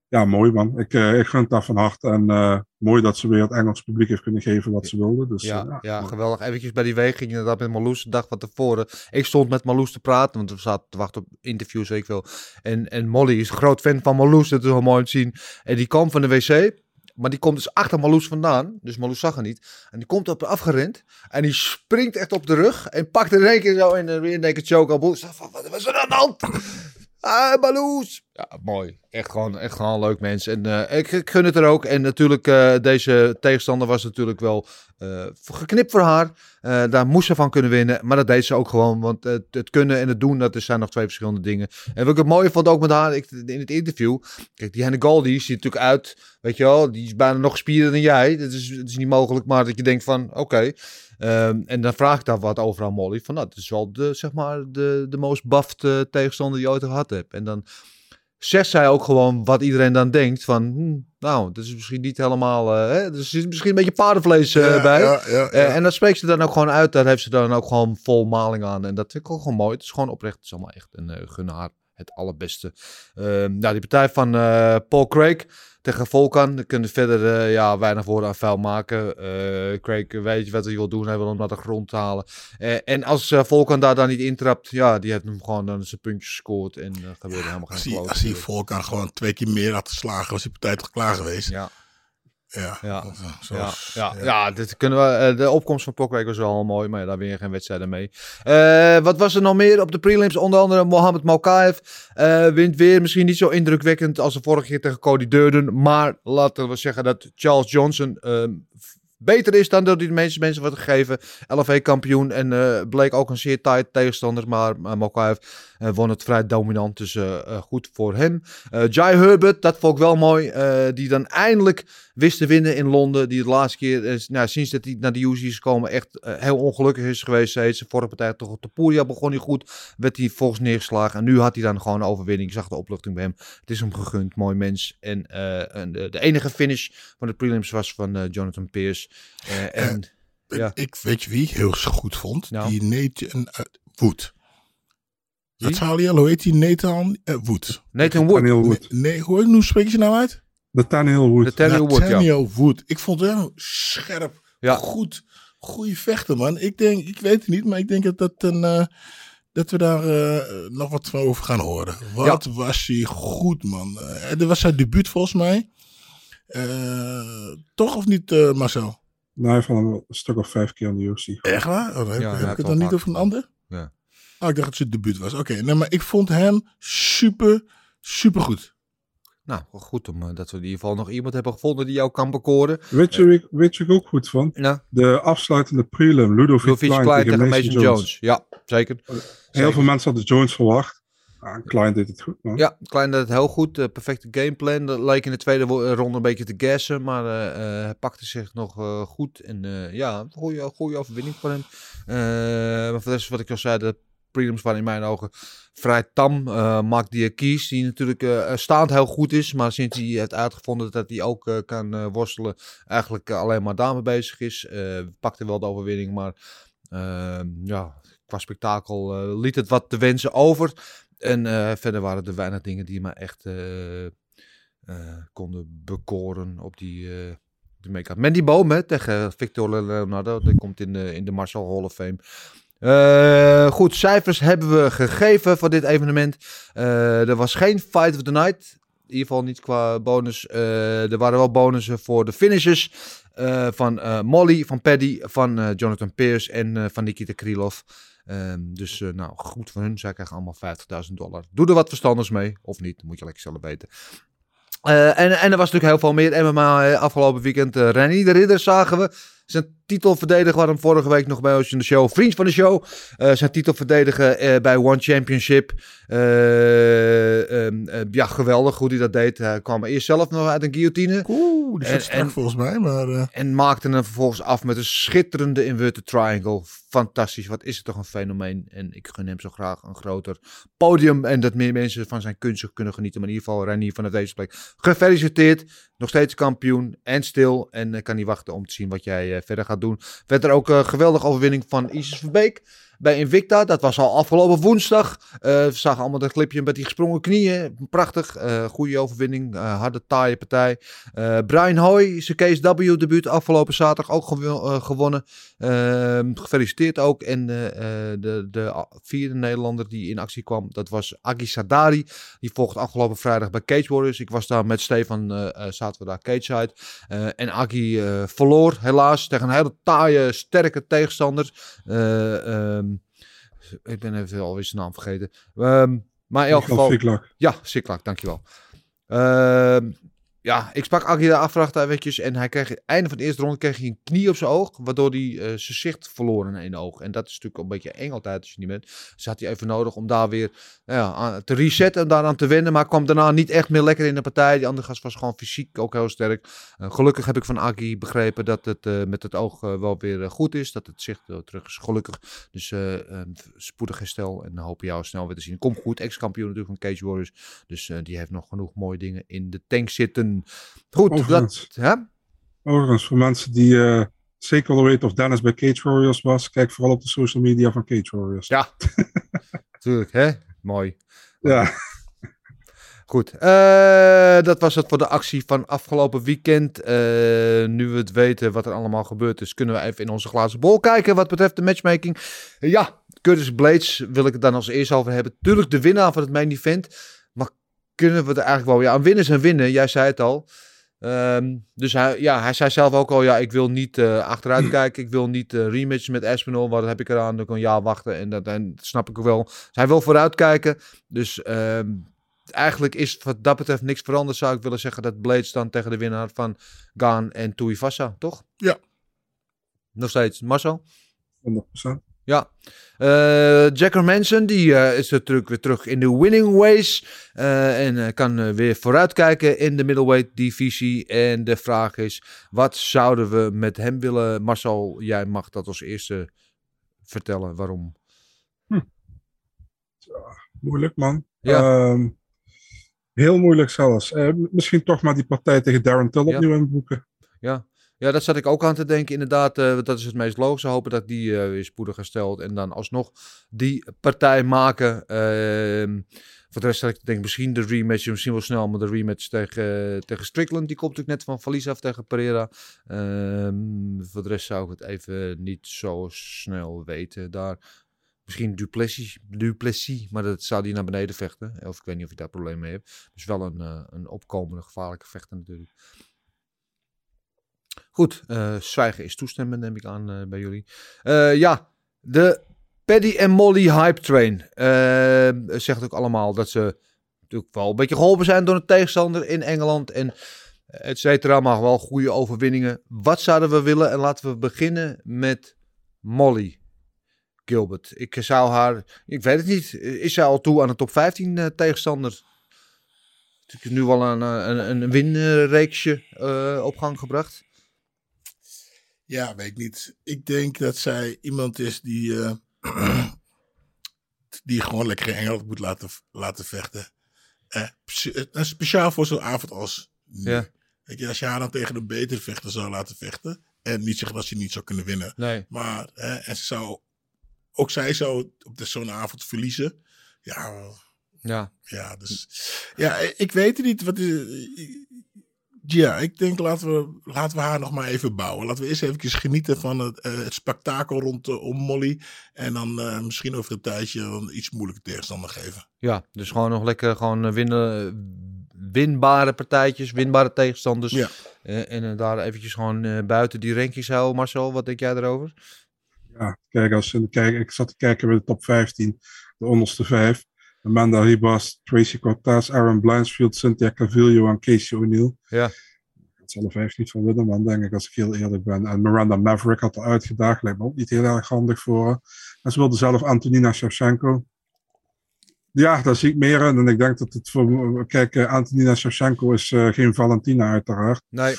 ja, mooi man. Ik, uh, ik gun het daar van harte. En uh, mooi dat ze weer het Engels publiek heeft kunnen geven wat ze wilden. Dus, ja, ja, ja geweldig. Eventjes bij die weging inderdaad met Marloes de dag van tevoren. Ik stond met Marloes te praten, want we zaten te wachten op interviews, weet ik veel. En, en Molly is een groot fan van Marloes, dat is wel mooi om te zien. En die kwam van de wc. Maar die komt dus achter Marloes vandaan. Dus Marloes zag haar niet. En die komt op afgerend. En die springt echt op de rug. En pakt er in één keer zo in een rear naked choke al. Wat was er aan de hand? Ah, Marloes. Ja, mooi. Echt gewoon, echt gewoon leuk mens. En eh, ik, ik gun het er ook. En natuurlijk, eh, deze tegenstander was natuurlijk wel eh, geknipt voor haar. Daar moest ze van kunnen winnen. Maar dat deed ze ook gewoon. Want het, het kunnen en het doen, dat zijn nog twee verschillende dingen. En wat ik het mooie vond ook met haar in het interview. Kijk, die Hannah Goldie ziet natuurlijk uit. Weet je wel, die is bijna nog spierder dan jij. Dat is, dat is niet mogelijk. Maar dat je denkt van, oké. Ehm, en dan vraag ik daar wat over aan Molly. Van, nou, dat is wel de, zeg maar, de, de most buffed tegenstander die je ooit gehad hebt. En dan zegt zij ook gewoon wat iedereen dan denkt van, hm, nou, dat is misschien niet helemaal, eh, hè, er zit misschien een beetje paardenvlees eh, Ja, bij. ja, ja, ja. Eh, en dat spreekt ze dan ook gewoon uit, daar heeft ze dan ook gewoon vol maling aan. En dat vind ik ook gewoon mooi. Het is gewoon oprecht, het is allemaal echt een uh, gun haar het allerbeste. Ehm, nou, die partij van eh, Paul Craig tegen Volkan, daar kunnen verder eh, ja, weinig woorden aan vuil maken. Eh, Craig weet je wat hij wil doen, hij wil hem naar de grond halen. En als Volkan daar dan niet intrapt, ja, die heeft hem gewoon dan zijn puntjes gescoord en gebeurde helemaal geen kloot. als hij Volkan gewoon twee keer meer had geslagen, was die partij toch klaar geweest. Ja. Ja, Ja, eh, ja, zoals- ja, ja. dit kunnen we, eh, de opkomst van Pokwijk was wel mooi, maar ja, daar win je geen wedstrijden mee. Eh, wat was er nog meer op de prelims? Onder andere Mohamed Mokaev eh, wint weer. Misschien niet zo indrukwekkend als de vorige keer tegen Cody Durden. Maar laten we zeggen dat Charles Johnson ehm, beter is dan dat hij de meeste mensen wordt gegeven. LFA-kampioen en eh, bleek ook een zeer tight tegenstander. Maar uh, Mokaev eh, won het vrij dominant, dus eh, eh, goed voor hem. Jai Herbert, dat vond ik wel mooi. die dan eindelijk wist te winnen in Londen. Die de laatste keer, nou, sinds dat hij naar de UC is gekomen, echt heel ongelukkig is geweest. Steeds. De vorige partij toch op de Puglia begon hij goed. Werd hij volgens neergeslagen. En nu had hij dan gewoon een overwinning. Ik zag de opluchting bij hem. Het is hem gegund. Mooi mens. En, en de, de enige finish van de prelims was van Jonathan Eh, en ja. Ik weet je wie ik heel goed vond? Nou. Die Nathan uh, Wood. Wie? Dat zou hoe heet die? Nathan uh, Wood. Nathan Wood. Nathaniel Wood. Nee, hoe, hoe spreek je ze nou uit? Nathaniel Wood. Nathaniel Wood, ja. Nathaniel Wood. Ik vond hem scherp, Ja. goed, goede vechter, man. Ik denk, ik weet het niet, maar ik denk dat, dat, een, eh, dat we daar eh, nog wat van over gaan horen. Wat was hij goed, man. Eh, dat was zijn debuut volgens mij. Eh, toch of niet, eh, Marcel? Nou, hij heeft al een stuk of vijf keer in de UFC. Echt waar? Oh, dan heb, Ja, heb ik het dan niet over een ander? Ja. Oh, ik dacht dat het zijn debuut was. Oké, nee, maar ik vond hem super, super goed. Nou, wel goed om, eh, dat we in ieder geval nog iemand hebben gevonden die jou kan bekoren. Weet je, ik- weet je ik ook goed vond? Nou, De afsluitende prelim, Ludovic, Ludovic Klein, Klein tegen tegen Mason Mason Jones. Jones. Ja, zeker. Heel Zeker. veel mensen hadden Jones verwacht. Ah, Klein deed het goed. Ja, Klein deed het heel goed. eh, perfecte gameplan. Dat leek in de tweede wo- ronde een beetje te gassen. Maar eh, eh, hij pakte zich nog eh, goed. En eh, ja, goede, goede overwinning voor hem. Eh, maar voor wat ik al zei, de prelims waren in mijn ogen vrij tam. Eh Mark Diakis, die natuurlijk eh, staand heel goed is. Maar sinds hij heeft uitgevonden dat hij ook eh, kan eh, worstelen, eigenlijk eh, alleen maar daarmee bezig is. Eh, pakte wel de overwinning, maar eh, ja, qua spektakel eh, liet het wat te wensen over. En eh, verder waren er weinig dingen die me echt eh, eh, konden bekoren op die, die make-up. Mandy Boom tegen Victor Leonardo. Die komt in de, in de Marshall Hall of Fame. Goed, cijfers hebben we gegeven voor dit evenement. Er was geen Fight of the Night. In ieder geval niet qua bonus. Er waren wel bonussen voor de finishes. eh, van Molly, van Paddy, van Jonathan Pierce en van Nikita Krylov. Ehm, dus eh, nou, goed voor hun. Zij krijgen allemaal 50.000 dollar. Doe er wat verstandigs mee. Of niet, moet je lekker zelf weten. Eh, en, en er was natuurlijk heel veel meer MMA eh, afgelopen weekend. Uh, de Ridder zagen we. Zijn titel verdedigen, we hadden hem vorige week nog bij ons in de show. Vriend van de show. Uh, zijn titel verdedigen uh, bij One Championship. Uh, um, ja, geweldig hoe hij dat deed. Hij kwam eerst zelf nog uit een guillotine. Oeh, die zit strak volgens mij. Maar. En maakte hem vervolgens af met een schitterende inverted triangle. Fantastisch, wat is het toch een fenomeen. En ik gun hem zo graag een groter podium. En dat meer mensen van zijn kunst kunnen genieten. Maar in ieder geval, René van deze plek. Gefeliciteerd. Nog steeds kampioen en stil. En ik kan niet wachten om te zien wat jij uh, verder gaat doen. Verder ook een geweldige overwinning van Isis Verbeek bij Invicta. Dat was al afgelopen woensdag. Uh, we zagen allemaal dat clipje met die gesprongen knieën. Prachtig. Uh, goede overwinning. Uh, harde taaie partij. Brian Hoy, zijn Case W debuut afgelopen zaterdag ook gew gewonnen. Ehm, gefeliciteerd ook. En de, de vierde Nederlander die in actie kwam, dat was Agi Sadari. Die volgde afgelopen vrijdag bij Cage Warriors. Ik was daar met Stefan, zaten we daar en Agi verloor helaas tegen een hele taaie, sterke tegenstander. Um, ik ben even alweer zijn naam vergeten. Um, Maar in elk geval... Siklak. Ja, Siklak, dankjewel. Ehm ja, ik sprak de afvracht eventjes en hij kreeg, einde van de eerste ronde kreeg hij een knie op zijn oog, waardoor hij eh, zijn zicht verloor in één oog. En dat is natuurlijk een beetje eng altijd als je niet bent. Dus had hij even nodig om daar weer nou ja, te resetten en daaraan te wennen, maar kwam daarna niet echt meer lekker in de partij. Die andere gast was gewoon fysiek ook heel sterk. Gelukkig heb ik van Aggie begrepen dat het eh, met het oog eh, wel weer goed is, dat het zicht terug is, gelukkig. Dus spoedig herstel en hopen jou snel weer te zien. Komt goed, ex-kampioen natuurlijk van Cage Warriors. Dus die heeft nog genoeg mooie dingen in de tank zitten. Goed, dat... Overigens. Hè? Overigens, voor mensen die eh, zeker willen weten of Dennis bij Cage Warriors was, kijk vooral op de social media van Cage Warriors. Ja, tuurlijk, hè? Mooi. Ja. Goed, eh, dat was het voor de actie van afgelopen weekend. Eh, nu we het weten wat er allemaal gebeurd is, kunnen we even in onze glazen bol kijken wat betreft de matchmaking. Ja, Curtis Blades wil ik het dan als eerst over hebben. Tuurlijk de winnaar van het main event. Kunnen we er eigenlijk wel... Ja, een winnen is een winnen, jij zei het al. Ehm, dus hij, ja, hij zei zelf ook al, ja, ik wil niet eh, achteruit kijken. Ik wil niet rematches met Espinol. Wat heb ik eraan? Dan kan een jaar wachten. En dat, en dat snap ik ook wel. Dus hij wil vooruit kijken. Dus ehm, eigenlijk is wat dat betreft niks veranderd. Zou ik willen zeggen dat Blades dan tegen de winnaar van Gaan en Tuivasa, toch? Ja. Nog steeds. Marcel? 100%. Ja. Eh Jacker Manson, die eh, is natuurlijk weer terug in de winning ways. eh, en kan weer vooruitkijken in de middleweight divisie. En de vraag is, wat zouden we met hem willen? Marcel, jij mag dat als eerste vertellen. Waarom? Moeilijk, man. Ja. Ehm, heel moeilijk zelfs. Misschien toch maar die partij tegen Darren Till Ja. opnieuw inboeken. Ja. Ja, dat zat ik ook aan te denken. Inderdaad, eh, dat is het meest logische. Hopen dat die eh, weer spoedig herstelt. En dan alsnog die partij maken. Ehm, voor de rest had ik te denken, misschien de rematch. Misschien wel snel, maar de rematch tegen, tegen Strickland. Die komt natuurlijk net van verlies af tegen Pereira. Ehm, voor de rest zou ik het even niet zo snel weten. Daar Misschien Duplessis, Duplessis, maar dat zou die naar beneden vechten. Of ik weet niet of je daar probleem mee hebt. Dus wel een, eh, een opkomende gevaarlijke vechter natuurlijk. Goed, eh, zwijgen is toestemmen, neem ik aan eh, bij jullie. Eh, ja, de Paddy en Molly Hype Train. zegt ook allemaal dat ze natuurlijk wel een beetje geholpen zijn door een tegenstander in Engeland. En et cetera, maar wel goede overwinningen. Wat zouden we willen? En laten we beginnen met Molly Gilbert. Ik zou haar, ik weet het niet, is zij al toe aan de top 15 eh, tegenstander? Het is nu wel een, een, een winreeksje op gang gebracht. Ja, weet ik niet. Ik denk dat zij iemand is die, eh, die gewoon lekker Engeland moet laten, laten vechten. Eh, eh, speciaal voor zo'n avond als nu. Ja. Weet je, als je haar dan tegen een betere vechter zou laten vechten. En niet zeggen dat ze niet zou kunnen winnen. Nee. Maar en ze zou, ook zij zou op zo'n avond verliezen. Ja, Ja. ja, dus ja, ik weet het niet. Wat is, ja, ik denk laten we, laten we haar nog maar even bouwen. Laten we eerst even genieten van het, eh, het spektakel rondom Molly. En dan eh, misschien over een tijdje een iets moeilijke tegenstander geven. Ja, dus gewoon nog lekker gewoon eh, winnen, winbare partijtjes, winbare tegenstanders. Ja. Eh, en daar eventjes gewoon eh, buiten die rankings houden. Marcel, wat denk jij erover? Ja, kijk, als kijk, ik zat te kijken bij de top 15, de onderste vijf. Amanda Ribas, Tracy Cortez, Aaron Blanchfield, Cynthia Cavillo en Casey O'Neill. Ja. Ik zal er vijf niet van winnen, man, denk ik, als ik heel eerlijk ben. En Miranda Maverick had er uitgedaagd, lijkt me ook niet heel erg handig voor haar. En ze wilde zelf Antonina Shevchenko. Ja, daar zie ik meer in. En ik denk dat het voor... Kijk, eh, Antonina Shevchenko is eh, geen Valentina uiteraard. Nee.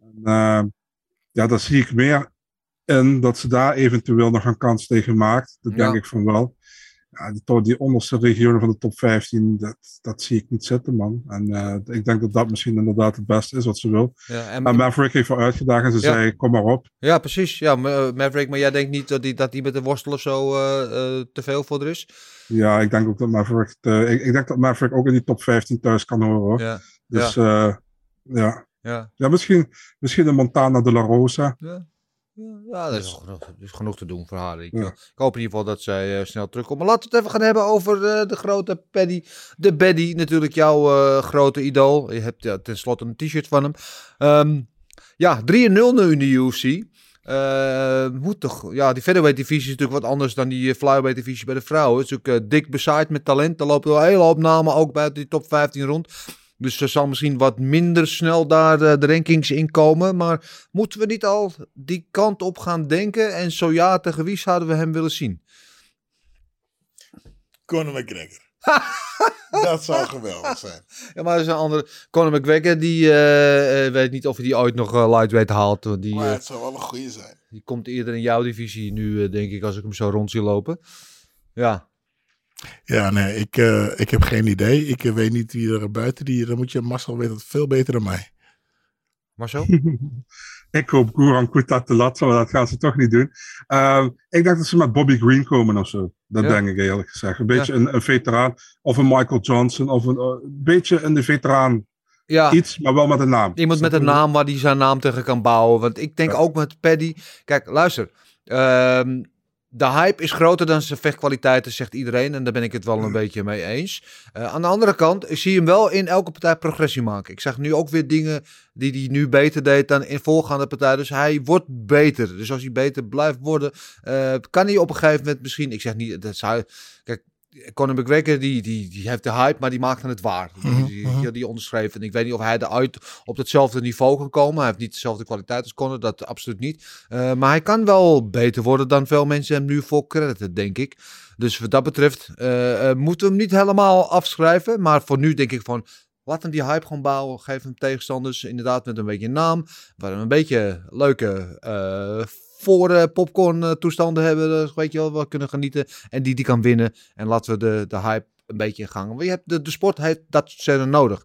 En, eh, ja, daar zie ik meer in dat ze daar eventueel nog een kans tegen maakt. Dat Ja. denk ik van wel. Ja, die, die onderste regionen van de top 15, dat, dat zie ik niet zitten, man. En eh, ik denk dat dat misschien inderdaad het beste is wat ze wil. Ja, en- maar Maverick heeft voor uitgedaagd en ze Ja. zei, kom maar op. Ja, precies. Ja, Ma- Maverick, maar jij denkt niet dat die, dat die met de worstel of zo eh, eh, te veel voor er is? Ja, ik denk ook dat Maverick, eh, ik, ik denk dat Maverick ook in die top 15 thuis kan horen. Hoor. Ja. Dus Ja. ja. ja. Ja. ja, misschien, misschien een Montana de la Rosa. Ja. Ja, dat is, genoeg, dat is genoeg te doen voor haar. Ik, Ja. eh, ik hoop in ieder geval dat zij eh, snel terugkomt. Maar laten we het even gaan hebben over eh, de grote Paddy. De Baddy, natuurlijk jouw grote idool. Je hebt ja, tenslotte een t-shirt van hem. Ehm, ja, 3-0 nu in de UFC. Eh, moet toch. Ja, die featherweight divisie is natuurlijk wat anders dan die flyweight divisie bij de vrouwen. Het is ook dik bezaaid met talent. Er lopen wel een hele hoop namen ook bij die top 15 rond. Dus er zal misschien wat minder snel daar eh, de rankings in komen. Maar moeten we niet al die kant op gaan denken? En zo ja, tegen wie zouden we hem willen zien? Conor McGregor. dat zou geweldig zijn. Ja, maar er is een andere. Conor McGregor, die eh, eh, weet niet of hij die ooit nog lightweight haalt. Die, Maar het zou wel een goede zijn. die komt eerder in jouw divisie nu, denk ik, als ik hem zo rond zie lopen. Ja, Ja, nee, ik, eh, ik heb geen idee. Ik eh, weet niet wie er buiten die. Dan moet je Marcel weet het veel beter dan mij. zo. Ik hoop Goeran Kutat de lat, maar dat gaan ze toch niet doen. Ehm, ik dacht dat ze met Bobby Green komen of zo. Dat Ja. denk ik eerlijk gezegd. Een beetje een, een veteraan. Of een Michael Johnson. Of een, eh, een beetje een veteraan. Ja, Iets, maar wel met een naam. iemand met een naam waar hij zijn naam tegen kan bouwen. Want ik denk ook met Paddy. Kijk, luister. ehm, de hype is groter dan zijn vechtkwaliteiten, zegt iedereen. En daar ben ik het wel een beetje mee eens. Eh, aan de andere kant, ik zie hem wel in elke partij progressie maken. Ik zag nu ook weer dingen die hij nu beter deed dan in voorgaande partijen. Dus hij wordt beter. Dus als hij beter blijft worden, eh, kan hij op een gegeven moment misschien... Ik zeg niet, dat zou... Kijk, Conor McGregor, die, die, die heeft de hype, maar die maakte het waar. Die, die, die, die onderschreef. En ik weet niet of hij eruit op hetzelfde niveau kan komen. Hij heeft niet dezelfde kwaliteit als Conor, dat absoluut niet. Eh, maar hij kan wel beter worden dan veel mensen hem nu voor crediten, denk ik. Dus wat dat betreft eh, eh, moeten we hem niet helemaal afschrijven. Maar voor nu denk ik van, laat hem die hype gewoon bouwen. Geef hem tegenstanders inderdaad met een beetje naam. Waar een beetje leuke voor eh, popcorn eh, toestanden hebben. Dus weet je wel, we kunnen genieten. En die die kan winnen. En laten we de, de hype een beetje in gang. Want je hebt de, de sport heeft dat scènes nodig.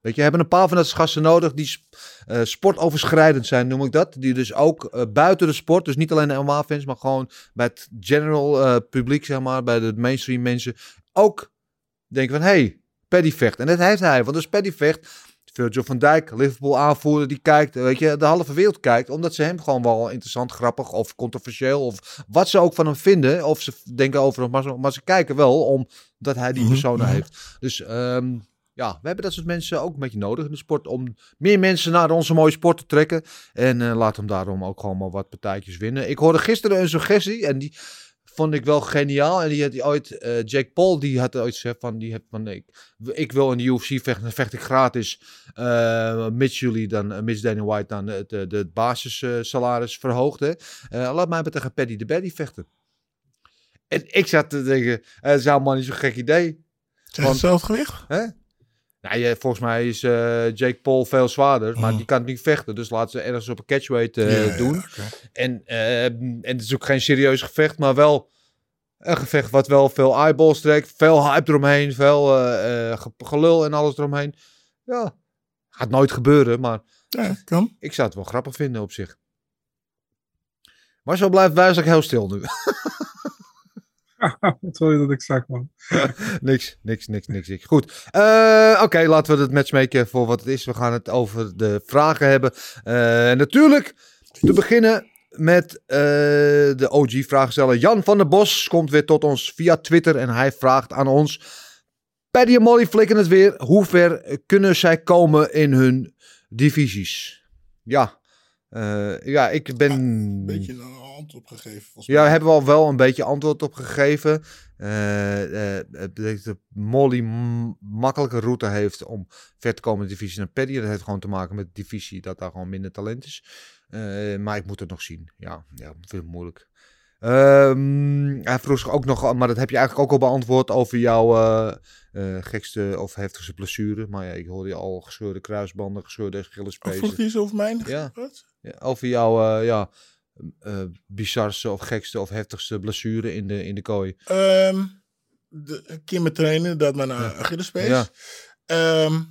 Weet je, we hebben een paar van dat gasten nodig die sp- eh, sportoverschrijdend zijn, noem ik dat. Die dus ook eh, buiten de sport, dus niet alleen de MMA-fans, maar gewoon bij het general eh, publiek, zeg maar, bij de mainstream mensen, ook denken van, hey, Paddy vecht. En dat heeft hij, want als Paddy vecht, Virgil van Dijk, Liverpool aanvoerder, die kijkt, weet je, de halve wereld kijkt, omdat ze hem gewoon wel interessant, grappig of controversieel, of wat ze ook van hem vinden, of ze denken over hem, maar ze, maar ze kijken wel omdat hij die persona heeft. Dus ehm, ja, we hebben dat soort mensen ook een beetje nodig in de sport om meer mensen naar onze mooie sport te trekken. En eh, laat hem daarom ook gewoon maar wat partijtjes winnen. Ik hoorde gisteren een suggestie en die vond ik wel geniaal. En die had die ooit, eh, Jake Paul, die had ooit gezegd van, die heeft van ik, ik wil in de UFC vechten, dan vecht ik gratis. eh mits jullie dan, uh, mits Dana White dan het de, de basissalaris. Eh, laat mij maar tegen Paddy de Baddy vechten. En ik zat te denken, het is helemaal niet zo'n gek idee. Zijn Want- hetzelfde gewicht? Hè? Nou, je, volgens mij is eh, Jake Paul veel zwaarder, maar Oh. die kan niet vechten. Dus laten ze ergens op een catchweight eh, Ja, ja, doen. En, eh, en het is ook geen serieus gevecht, maar wel een gevecht wat wel veel eyeballs trekt. Veel hype eromheen, veel eh, ge- gelul en alles eromheen. Ja, gaat nooit gebeuren, maar Ja, kan. ik zou het wel grappig vinden op zich. Maar zo blijft wijzelijk heel stil nu. Wat wil je dat ik zeg, man? niks, niks, niks, niks. niks. Goed. Eh, Oké, laten we het matchmaken voor wat het is. We gaan het over de vragen hebben. Eh, natuurlijk, te beginnen met eh, de OG-vraagsteller. Jan van der Bos komt weer tot ons via Twitter en hij vraagt aan ons... Paddy en Molly flikken het weer. Hoe ver kunnen zij komen in hun divisies? Ja, eh, ja ik ben... Een beetje een antwoord opgegeven. Volgens Ja, mij. hebben we al wel een beetje antwoord op gegeven. Eh, eh, het betekent dat Molly makkelijke route heeft om ver te komen in de divisie dan Paddy. Dat heeft gewoon te maken met de divisie dat daar gewoon minder talent is. Eh, maar ik moet het nog zien. Ja, ja vind het moeilijk. Ehm, hij vroeg zich ook nog, maar dat heb je eigenlijk ook al beantwoord over jouw gekste of heftigste blessure. Maar ja, ik hoorde je al gescheurde kruisbanden, gescheurde Oh, vroeg hij zo over mijn? Ja. Ja, over jouw ja, eh, bizarste of gekste of heftigste blessure in de, in de kooi. Ehm, de, een keer met trainen, dat mijn uh, Achillespees. Ja. Ehm,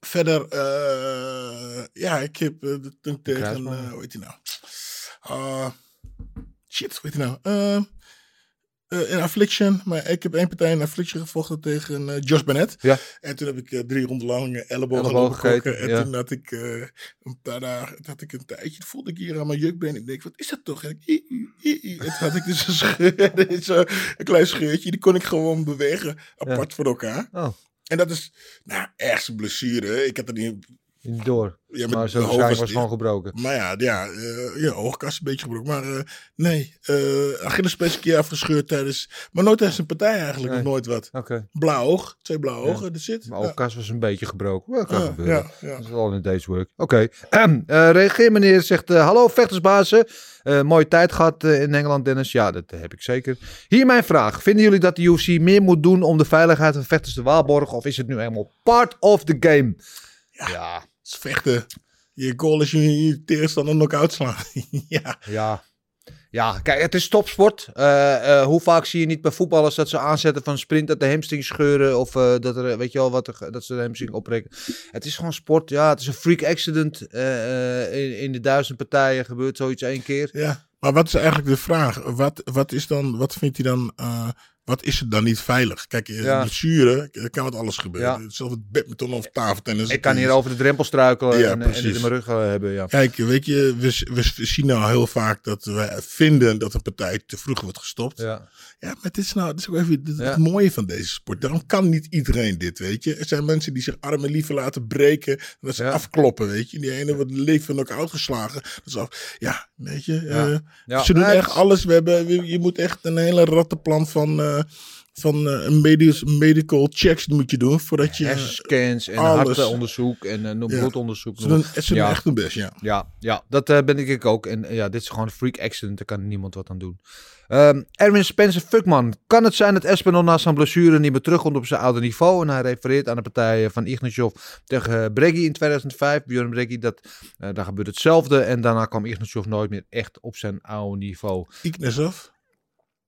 verder, eh, ja, ik heb eh, de toen tegen, eh, hoe heet die nou? Ah, shit, hoe heet die nou? Ehm, eh, in Affliction, maar ik heb één partij in Affliction gevochten tegen eh, Josh Bennett. Ja. En toen heb ik eh, drie ronden lang Elleboog gegeten. En ja. toen had ik een paar dagen, had ik een tijdje, voelde ik hier aan mijn jukbeen. Ik denk, wat is dat toch? En, ik, toen had ik dus een, scheur, zo, een klein scheurtje, die kon ik gewoon bewegen, apart van elkaar. Oh. En dat is, nou, ergste blessure. Ik had er niet Niet door. Ja, maar de zo zijn was gewoon gebroken. Maar ja, ja, eh ja oogkast een beetje gebroken. Maar eh, nee, uh, Achillespees een keer afgescheurd tijdens... Maar nooit tijdens een partij eigenlijk, Nee. nog nooit wat. Blauw oog, twee blauwe Ja. ogen, dat zit. Mijn oogkas was een beetje gebroken. Dat kan gebeuren. Dat is al in day's work. Oké. Ehm, eh, reageer meneer zegt... eh, Hallo vechtersbazen. Eh, mooie tijd gehad eh, in Engeland, Dennis. Ja, dat heb ik zeker. Hier mijn vraag. Vinden jullie dat de UFC meer moet doen om de veiligheid van vechters te waarborgen? Of is het nu helemaal part of the game? Ja. Is vechten. Je goal is je, je tegenstander knock-out slaan. ja. Ja. Ja, kijk, het is topsport. Eh, eh, hoe vaak zie je niet bij voetballers dat ze aanzetten van sprint dat de hamstring scheuren of eh, dat er, weet je wel, wat er, dat ze de hamstring opbreken. Het is gewoon sport. Ja, het is een freak accident. In, in de duizend partijen gebeurt zoiets één keer. Ja, maar wat is eigenlijk de vraag? Wat, wat is dan, wat vindt hij dan, wat is het dan niet veilig? Kijk, eh, Ja. blessure, er kan wat alles gebeuren. Ja. Hetzelfde badminton of tafeltennis. Ik kan hier over de drempel struikelen Ja, en, en het precies. in mijn rug eh, hebben. Ja. Kijk, weet je, we, we zien nou heel vaak dat we vinden dat een partij te vroeg wordt gestopt. Ja. Ja, maar dit is nou, dit is ook even dit is Ja. het mooie van deze sport. Daarom kan niet iedereen dit, weet je. Er zijn mensen die zich armen liever laten breken, dat ze Ja. afkloppen, weet je. Die ene wordt leven ook uitgeslagen. Dat is af, ja, weet je. Eh. Ze doen echt alles. We hebben, je moet echt een hele rattenplan van, eh, van eh, een medisch, medical checks moet je doen voordat je. Hersenscans en alles. hartonderzoek en eh, Ja. bloedonderzoek. Ze doen, ze doen echt hun best, ja. Ja, ja dat eh, ben ik ook. En eh, ja, dit is gewoon een freak accident. Daar kan niemand wat aan doen. Ehm, Erwin Spencer Fuckman. Kan het zijn dat Espinol na zijn blessure niet meer terugkomt op zijn oude niveau? En hij refereert aan de partij van Ignatjov tegen eh, Breggy in 2005. Björn Breggy, dat, eh, daar gebeurde hetzelfde. En daarna kwam Ignatjov nooit meer echt op zijn oude niveau. Ignazov,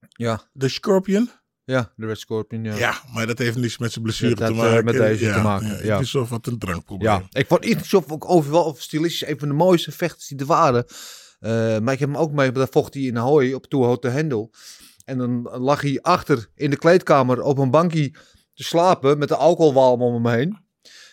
Ja, de Scorpion. Ja de Red Scorpion. Ja. Ja, maar dat heeft niets met zijn blessure Dat te eh, maken. met deze ja, te maken, Ja, ja. Had een drankprobleem. Ja, ik vond Ignatjov ook overal stilistisch een van de mooiste vechters die er waren. Eh, maar ik heb hem ook mee, daar vocht hij in Ahoy op Too Hot to Handle. En dan lag hij achter in de kleedkamer op een bankje te slapen met de alcoholwalm om hem heen.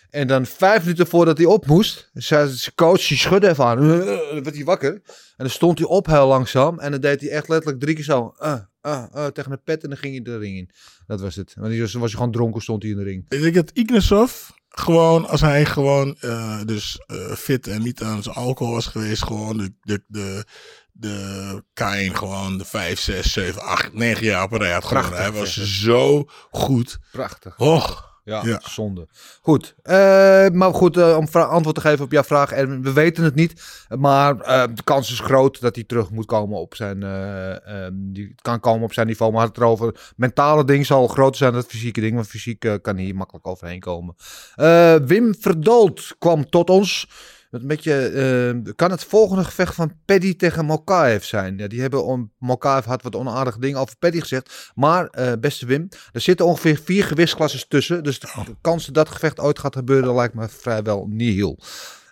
En dan vijf minuten voordat hij op moest, zei zijn coach, die schudde even aan. Dan werd hij wakker. En dan stond hij op heel langzaam. En dan deed hij echt letterlijk drie keer zo. uh, uh, uh, tegen de pet en dan ging hij de ring in. Dat was het. Want was, was hij gewoon dronken, stond hij in de ring. Ik denk dat Ignazov gewoon, als hij gewoon eh, dus eh, fit en niet aan zijn alcohol was geweest, gewoon de, de, de, de K1 gewoon de 5, 6, 7, 8, 9 jaar op een rij had gewonnen. Hij was zo goed. Prachtig. Och, Ja, Ja. zonde. Goed, eh, maar goed, eh, om antwoord te geven op jouw vraag, Erwin, we weten het niet. Maar eh, de kans is groot dat hij terug moet komen op zijn, eh, eh, die kan komen op zijn niveau. Maar het erover, mentale ding zal groter zijn dan het fysieke ding, want fysiek kan hij hier makkelijk overheen komen. Wim Verdoold kwam tot ons. Met een beetje, eh, kan het volgende gevecht van Paddy tegen Mokaev zijn? Ja, die hebben om, Mokaev had wat onaardige dingen over Paddy gezegd. Maar, eh, beste Wim, er zitten ongeveer vier gewichtsklassen tussen. Dus de kans dat dat gevecht ooit gaat gebeuren lijkt me vrijwel nihil.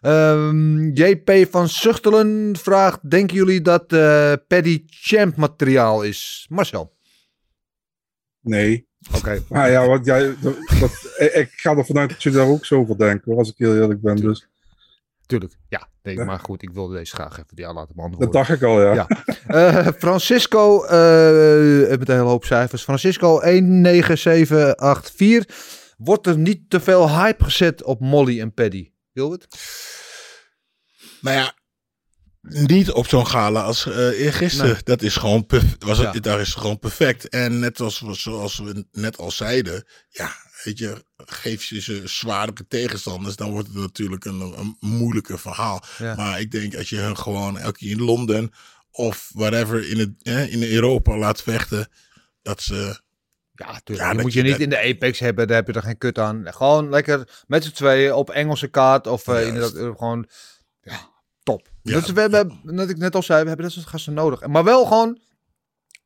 Ehm, JP van Zuchtelen vraagt: Denken jullie dat eh Paddy champ materiaal is? Marcel. Nee. Oké. Maar ja, wat jij, dat, dat- ik- ga ervan uit dat jullie daar ook zo over denken, hoor, als ik heel eerlijk ben. Dus Tuurlijk. Ja, nee, Ja. maar goed, ik wilde deze graag even die aan laten dat beantwoorden. dacht ik al, ja. Ja. Eh, Francisco, eh, met een hele hoop cijfers. Francisco 19784. Wordt er niet te veel hype gezet op Molly en Paddy? Wilbert? Nou ja, niet op zo'n gala als eh eergisteren. Nee. Dat is gewoon, perf- was het, Ja. daar is gewoon perfect. En net als, we- zoals we net al zeiden, ja, weet je, geef je ze zwaardere tegenstanders, dan wordt het natuurlijk een, een moeilijker verhaal. Ja. Maar ik denk als je hun gewoon elke keer in Londen of whatever in, het, eh, in Europa laat vechten, dat ze Ja, moet je je niet in de Apex hebben, daar heb je er geen kut aan. Gewoon lekker met z'n tweeën op Engelse kaart of Juist. inderdaad eh, gewoon, ja, top. Ja. Dus we hebben, net ik net al zei, we hebben dat soort gasten nodig. Maar wel gewoon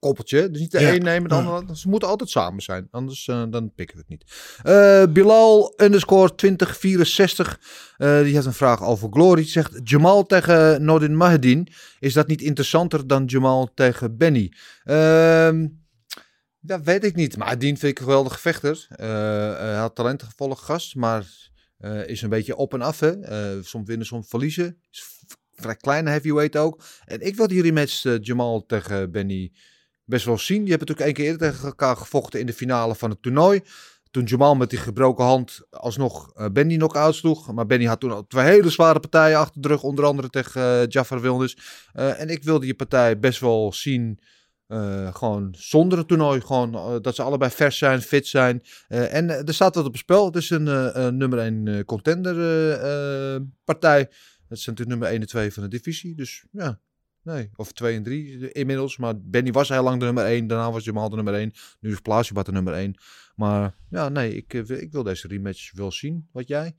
koppeltje. Dus niet de Ja. een nemen, de Ja. ander. Ze moeten altijd samen zijn. Anders eh, dan pikken we het niet. Eh, Bilal underscore 2064. eh, die heeft een vraag over Glory. Die zegt Jamal tegen Nordin Mahedin. Is dat niet interessanter dan Jamal tegen Benny? Ehm dat weet ik niet. Maar Dien vind ik een geweldige vechter. Hij had talentengevolle gast, maar is een beetje op en af. Hè? Soms winnen, soms verliezen. Is vrij kleine heavyweight ook. En ik wil die rematch Jamal tegen Benny best wel zien. Die hebben natuurlijk één keer eerder tegen elkaar gevochten in de finale van het toernooi. toen Jamal met die gebroken hand alsnog eh Benny knock-out. Maar Benny had toen al twee hele zware partijen achter de rug. Onder andere tegen eh Jafar. Eh, en ik wilde die partij best wel zien... gewoon zonder het toernooi. Gewoon dat ze allebei vers zijn, fit zijn. En er staat wat op het spel. Het is een nummer 1 contender partij. Dat is natuurlijk nummer 1 en 2 van de divisie. Dus ja, nee. Of 2 en 3 inmiddels. Maar Benny was heel lang de nummer 1. Daarna was Jamal de nummer 1. Nu is Plasibat de nummer 1. Maar ja, nee, ik, eh, ik wil deze rematch wel zien. Wat jij?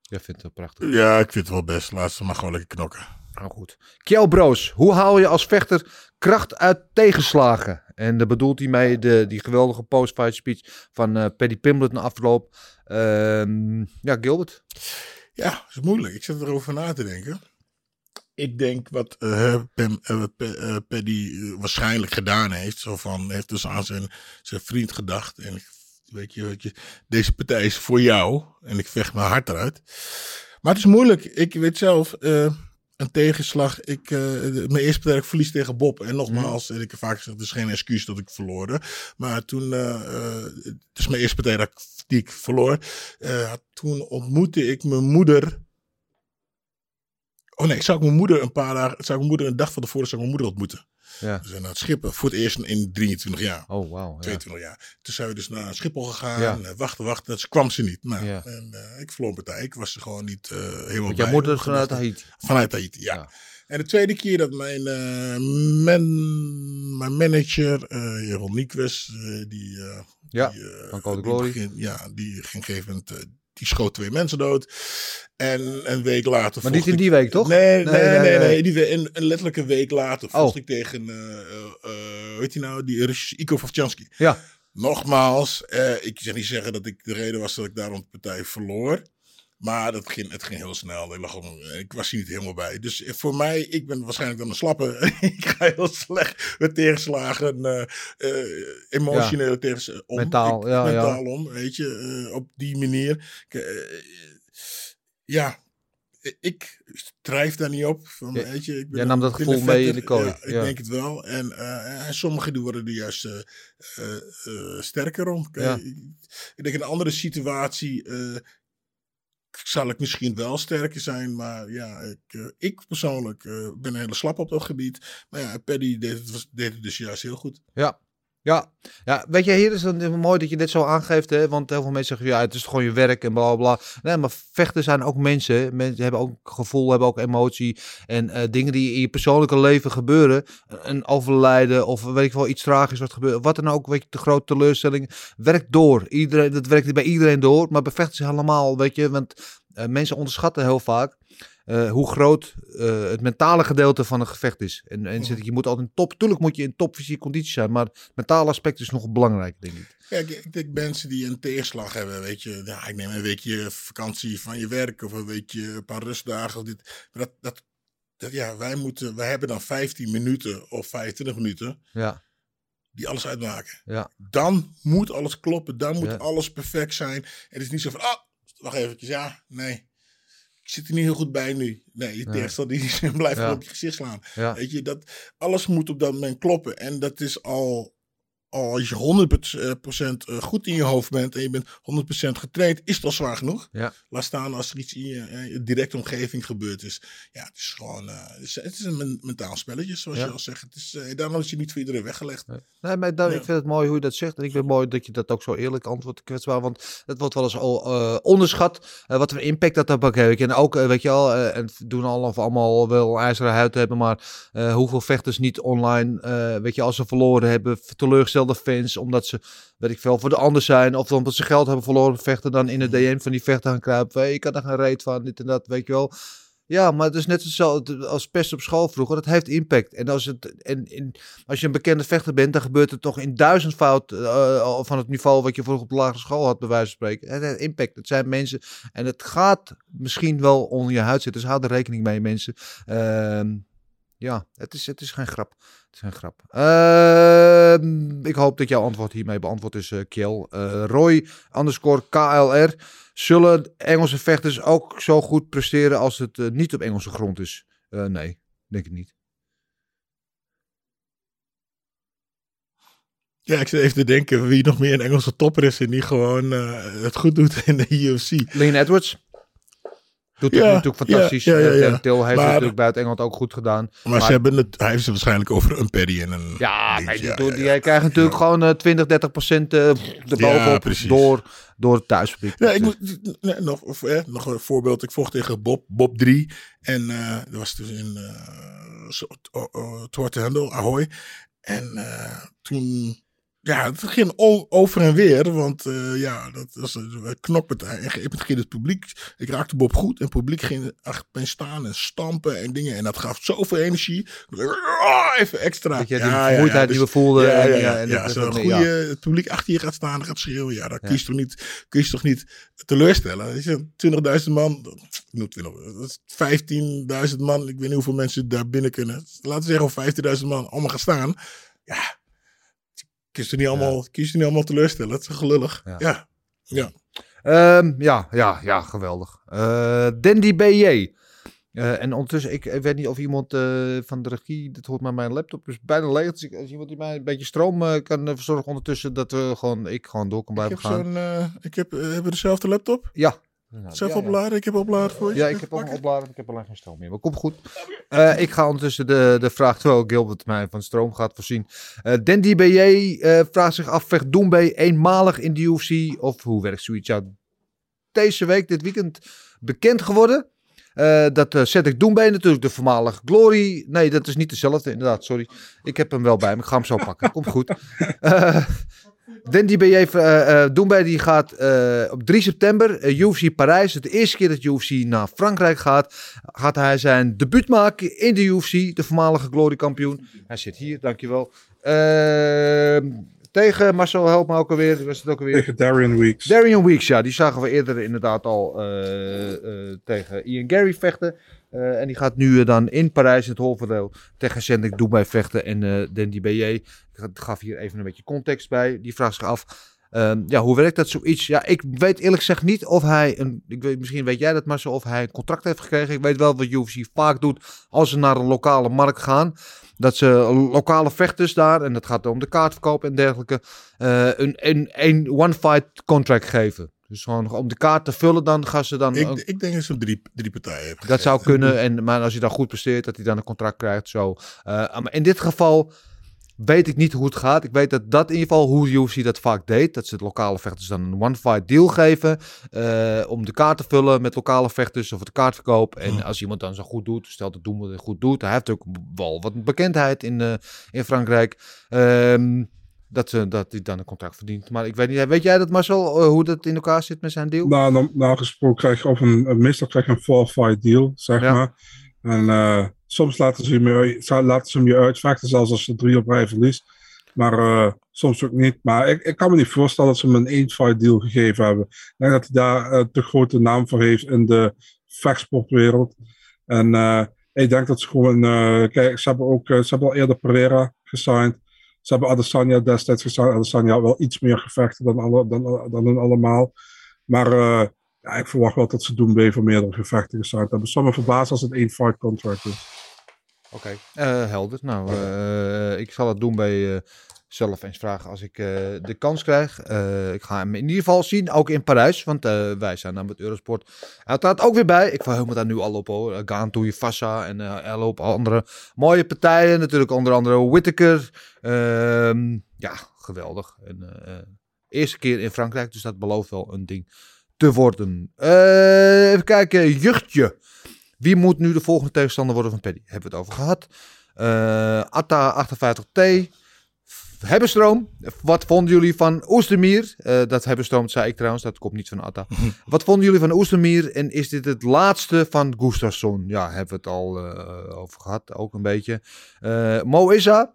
Jij vindt het prachtig. Ja, ik vind het wel best. Laat ze maar gewoon lekker knokken. Nou goed. Kjell Broos, hoe haal je als vechter kracht uit tegenslagen? En daar bedoelt hij mee de, die geweldige post-fight speech van eh, Paddy Pimblett na afloop. Ehm, ja, Gilbert. Ja, dat is moeilijk. Ik zit erover na te denken. Ik denk wat, Pam, eh, Paddy waarschijnlijk gedaan heeft. Zo van, heeft dus aan zijn, zijn vriend gedacht. En ik- weet je, weet je, deze partij is voor jou. En ik vecht mijn hart eruit. Maar het is moeilijk. Ik weet zelf, een tegenslag. Ik, mijn eerste partij ik verlies tegen Bob. En nogmaals, en ik heb vaak gezegd, het is geen excuus dat ik verloren. Maar toen, het is mijn eerste partij dat ik, die ik verloor. Toen ontmoette ik mijn moeder. Oh nee, zou ik mijn moeder een paar dagen, zou ik mijn moeder een dag van tevoren zou ik mijn moeder ontmoeten. Ja. We zijn naar het Schiphol voor het eerst in 23 jaar. Oh. Ja. 22 jaar. Toen zijn we dus naar Schiphol gegaan. Ja. eh, wachten, wachten. Ze kwam ze niet. Nou, Ja. en, eh, ik verloor een partij. Ik was er gewoon niet eh helemaal Want jouw bij. moeder is Ik vanuit Haiti. Vanuit Haiti, ja. Ja. En de tweede keer dat mijn, eh, man, mijn manager, eh Jeroen Niekwes, die, Ja, die, van Code Glory. begin- ja, die ging een gegeven moment, die schoot twee mensen dood. En een week later... Maar niet in die week, toch? Nee, nee, Nee, nee. Die, een, een letterlijke week later Oh. vocht ik tegen, eh eh eh, weet je nou, die Russische Iko Vovchansky. Ja. Nogmaals, eh, ik zeg niet zeggen dat ik de reden was dat ik daarom de partij verloor. Maar dat ging, het ging heel snel. Ik, lag op, ik was hier niet helemaal bij. Dus eh, voor mij, ik ben waarschijnlijk dan een slappe. ik ga heel slecht met tegenslagen, eh eh, emotionele tegenslagen om. Mentaal, Ik- ja, ja. mentaal om, weet je, op die manier. Ik, ja, ik drijf daar niet op. Van, Ja, weet je, ik ben jij nam dat gevoel mee in de kooi, Ja, ik ja. denk het wel. En, eh, en sommigen worden er juist sterker om. Ja. ik, ik denk in een andere situatie zal ik misschien wel sterker zijn. Maar ja, ik, eh, ik persoonlijk eh, ben een hele slap op dat gebied. Maar ja, Paddy deed het, deed het dus juist heel goed. Ja. Ja. ja, weet je, hier is het mooi dat je dit zo aangeeft, hè? want heel veel mensen zeggen, ja, het is gewoon je werk en bla bla. Nee, maar vechten zijn ook mensen. Mensen hebben ook gevoel, hebben ook emotie. En eh, dingen die in je persoonlijke leven gebeuren, een overlijden of weet ik wel, iets tragisch wat gebeurt, wat dan ook, weet je, de grote teleurstelling, werkt door. Iedereen, dat werkt bij iedereen door, maar bij vechten ze helemaal, weet je, want eh, mensen onderschatten heel vaak eh, hoe groot eh, het mentale gedeelte van een gevecht is. En, en zit, je moet altijd in top, tuurlijk moet je in top fysieke conditie zijn, maar het mentale aspect is nog belangrijk, denk ik. Kijk, ik denk mensen die een tegenslag hebben, weet je, ja, ik neem een weekje vakantie van je werk of een weekje, een paar rustdagen. Of dit, maar dat, dat, dat, ja, wij moeten, wij hebben dan 15 minuten of 25 minuten Ja, die alles uitmaken. ja, Dan moet alles kloppen, dan moet Ja. alles perfect zijn. En het is niet zo van, ah, wacht eventjes, ja, nee. Ik zit er niet heel goed bij nu. Nee, je Nee. tegenstander die blijft Ja. op je gezicht slaan. ja. Weet je, dat, alles moet op dat moment kloppen. En dat is al als je 100% eh, goed in je hoofd bent en je bent 100% getraind, is het al zwaar genoeg. Ja. Laat staan als er iets in je, eh, je directe omgeving gebeurd is. Ja, het is gewoon, eh, het, is, het is een men- mentaal spelletje, zoals Ja. je al zegt. Het is, eh, daarom is je niet voor iedereen weggelegd. Nee, maar dan, Ja. ik vind het mooi hoe je dat zegt. En ik vind het mooi dat je dat ook zo eerlijk antwoordt, kwetsbaar. Want het wordt wel eens al eh, onderschat eh, wat voor impact dat op ook heeft. En ook, eh, weet je eh, en doen al of allemaal wel ijzeren huid hebben. Maar eh, hoeveel vechters niet online, eh, weet je, als ze verloren hebben, teleurgestelde fans. Omdat ze, weet ik veel, voor de ander zijn. Of omdat ze geld hebben verloren, vechten dan in de DM van die vechter gaan kruipen. Hey, ik kan er geen reet van, dit en dat, weet je wel. Ja, maar het is net zo als pest op school vroeger. Dat heeft impact. En als, het, en, en als je een bekende vechter bent, dan gebeurt het toch in duizendvoud eh, van het niveau wat je vroeger op de lagere school had, bij wijze van spreken. Het heeft impact. Het zijn mensen. En het gaat misschien wel onder je huid zitten. Dus hou er rekening mee, mensen. Ehm, ja, het is, het is geen grap. Het is geen grap. Ehm, ik hoop dat jouw antwoord hiermee beantwoord is, eh Kjell. Eh, Roy underscore KLR. Zullen Engelse vechters ook zo goed presteren als het eh, niet op Engelse grond is? Nee, denk ik niet. Ja, ik zit even te denken wie nog meer een Engelse topper is en die gewoon het goed doet in de UFC. Leon Edwards. Doet het Ja, natuurlijk fantastisch. ja, ja, ja, Eh, ja. Till heeft het natuurlijk buiten Engeland ook goed gedaan. Maar, ze hebben het, hij heeft ze waarschijnlijk over een Perry en een... Ja, die, hij krijgt natuurlijk gewoon eh, 20, 30 procent uh, erbovenop door, door het thuispubliek. Ja, ik moet, nee, nog, eh, nog een voorbeeld. Ik vocht tegen Bob, Bob 3. En eh, dat was dus in uh, Twartendel, Ahoy. En uh, toen... Ja, het ging over en weer. Want uh, ja, dat was een knokpartij. En moment ging het publiek... Ik raakte Bob goed. En het publiek ging achter staan en stampen en dingen. En dat gaf zoveel energie. Even extra. Dat je die vermoeidheid die we voelden. Ja, en, ja. en dat- dat- ja. goede, het publiek achter je gaat staan en gaat schreeuwen. Ja, dan kun je toch niet, kun je toch niet teleurstellen. Weet je, 20.000 man, ik noem het wel, dat is 15.000 man. Ik weet niet hoeveel mensen daar binnen kunnen. Laten we zeggen 15.000 man allemaal gaan staan. Ja, je ze niet allemaal, je ze niet allemaal teleurstellen. Dat is gelullig. Ja. Ja, ja. Ehm, ja, ja, ja, geweldig. Eh Dandy BJ. Eh, en ondertussen, ik, ik weet niet of iemand eh, van de regie, dit hoort maar mijn laptop is bijna leeg. Dus ik- als iemand die mij een beetje stroom kan verzorgen ondertussen, dat we gewoon, ik gewoon door kan Ik blijven heb gaan. ik heb, hebben we dezelfde laptop? Ja. Zelf ja, opladen? Ik heb opladen voor je. Ja, ik heb ook een oplader, ik heb alleen geen stroom meer. Maar komt goed. Eh, ik ga ondertussen de, de vraag, terwijl Gilbert mij van stroom gaat voorzien. Eh Dandy BJ eh, vraagt zich af, vecht Doembe eenmalig in de UFC? Of hoe werkt zoiets? Ja, deze week, dit weekend, bekend geworden. Dat uh, Cedric Doembe natuurlijk, de voormalige Glory. Nee, dat is niet dezelfde, inderdaad, sorry. Ik heb hem wel bij me, ik ga hem zo pakken. Komt goed. Dandy BJ uh, uh, Doembe die gaat uh, op 3 september uh, UFC Parijs. Het de eerste keer dat UFC naar Frankrijk gaat. Gaat hij zijn debuut maken in de UFC. De voormalige Glory kampioen. Hij zit hier, dankjewel. Uh, tegen Marcel, help me ook alweer. Was het ook alweer? Tegen Darian Weeks. Darian Weeks, ja. Die zagen we eerder inderdaad al tegen Ian Gary vechten. Uh, en die gaat nu uh, dan in Parijs het hoofdverdeel tegen Cedric Doembe vechten. En uh, Dandy BJ, ik gaf hier even een beetje context bij. Die vraagt zich af, ja, hoe werkt dat zoiets? Ja, ik weet eerlijk gezegd niet of hij, een, ik weet, misschien weet jij dat Marcel, of hij een contract heeft gekregen. Ik weet wel wat UFC vaak doet als ze naar een lokale markt gaan. Dat ze lokale vechters daar, en dat gaat om de kaartverkoop en dergelijke, een, een, een one-fight contract geven. Dus gewoon om de kaart te vullen, dan gaan ze dan... Ik, ik denk dat ze drie, drie partijen hebben. Dat zou kunnen, en, maar als hij dan goed presteert, dat hij dan een contract krijgt. Zo. Uh, maar in dit geval weet ik niet hoe het gaat. Ik weet dat dat in ieder geval hoe UFC dat vaak deed. Dat ze het lokale vechters dan een one-fight deal geven. Uh, om de kaart te vullen met lokale vechters of de kaartverkoop. En als iemand dan zo goed doet, stelt dat doen het goed doet. Hij heeft ook wel wat bekendheid in, uh, in Frankrijk. Um, dat, uh, dat hij dan een contract verdient. Maar ik weet niet, weet jij dat Marcel, uh, hoe dat in elkaar zit met zijn deal? Nou, normaal gesproken krijg je of een, meestal krijg je een deal, zeg ja. maar. En uh, soms laten ze, hem uit, laten ze hem je uitvechten, zelfs als ze drie op rij verliest. Maar soms ook niet. Maar ik, ik kan me niet voorstellen dat ze hem een één-fight deal gegeven hebben. Ik denk dat hij daar te grote naam voor heeft in de vechtsportwereld. En ik denk dat ze gewoon... kijk, ze hebben ook ze hebben al eerder Pereira gesigned. Ze hebben Adesanya destijds gesigned. Adesanya had wel iets meer gevechten dan, alle, dan, dan hun allemaal. Maar ja, ik verwacht wel dat ze Doembe voor meerdere gevechten gesigned hebben. Sommige verbazen als het één fight contract is. Oké, okay. uh, helder. Nou, uh, ik zal het doen bij zelf eens vragen als ik de kans krijg. ik ga hem in ieder geval zien, ook in Parijs. Want wij zijn dan met Eurosport uiteraard ook weer bij. Ik verheug me daar nu al op hoor. Gantoui, Fassa en uh, hoop andere mooie partijen. Natuurlijk onder andere Whittaker. Ehm, ja, geweldig. En, eerste keer in Frankrijk, dus dat belooft wel een ding te worden. Even kijken, Juchtje. Wie moet nu de volgende tegenstander worden van Paddy? Hebben we het over gehad. Atta 58T. Hebbenstroom. Wat vonden jullie van Oestermier? Uh, dat Hebbenstroom zei ik trouwens, dat komt niet van Atta. Wat vonden jullie van Oestermier? En is dit het laatste van Gustafsson? Ja, hebben we het al uh, over gehad, ook een beetje. Uh, Mo Issa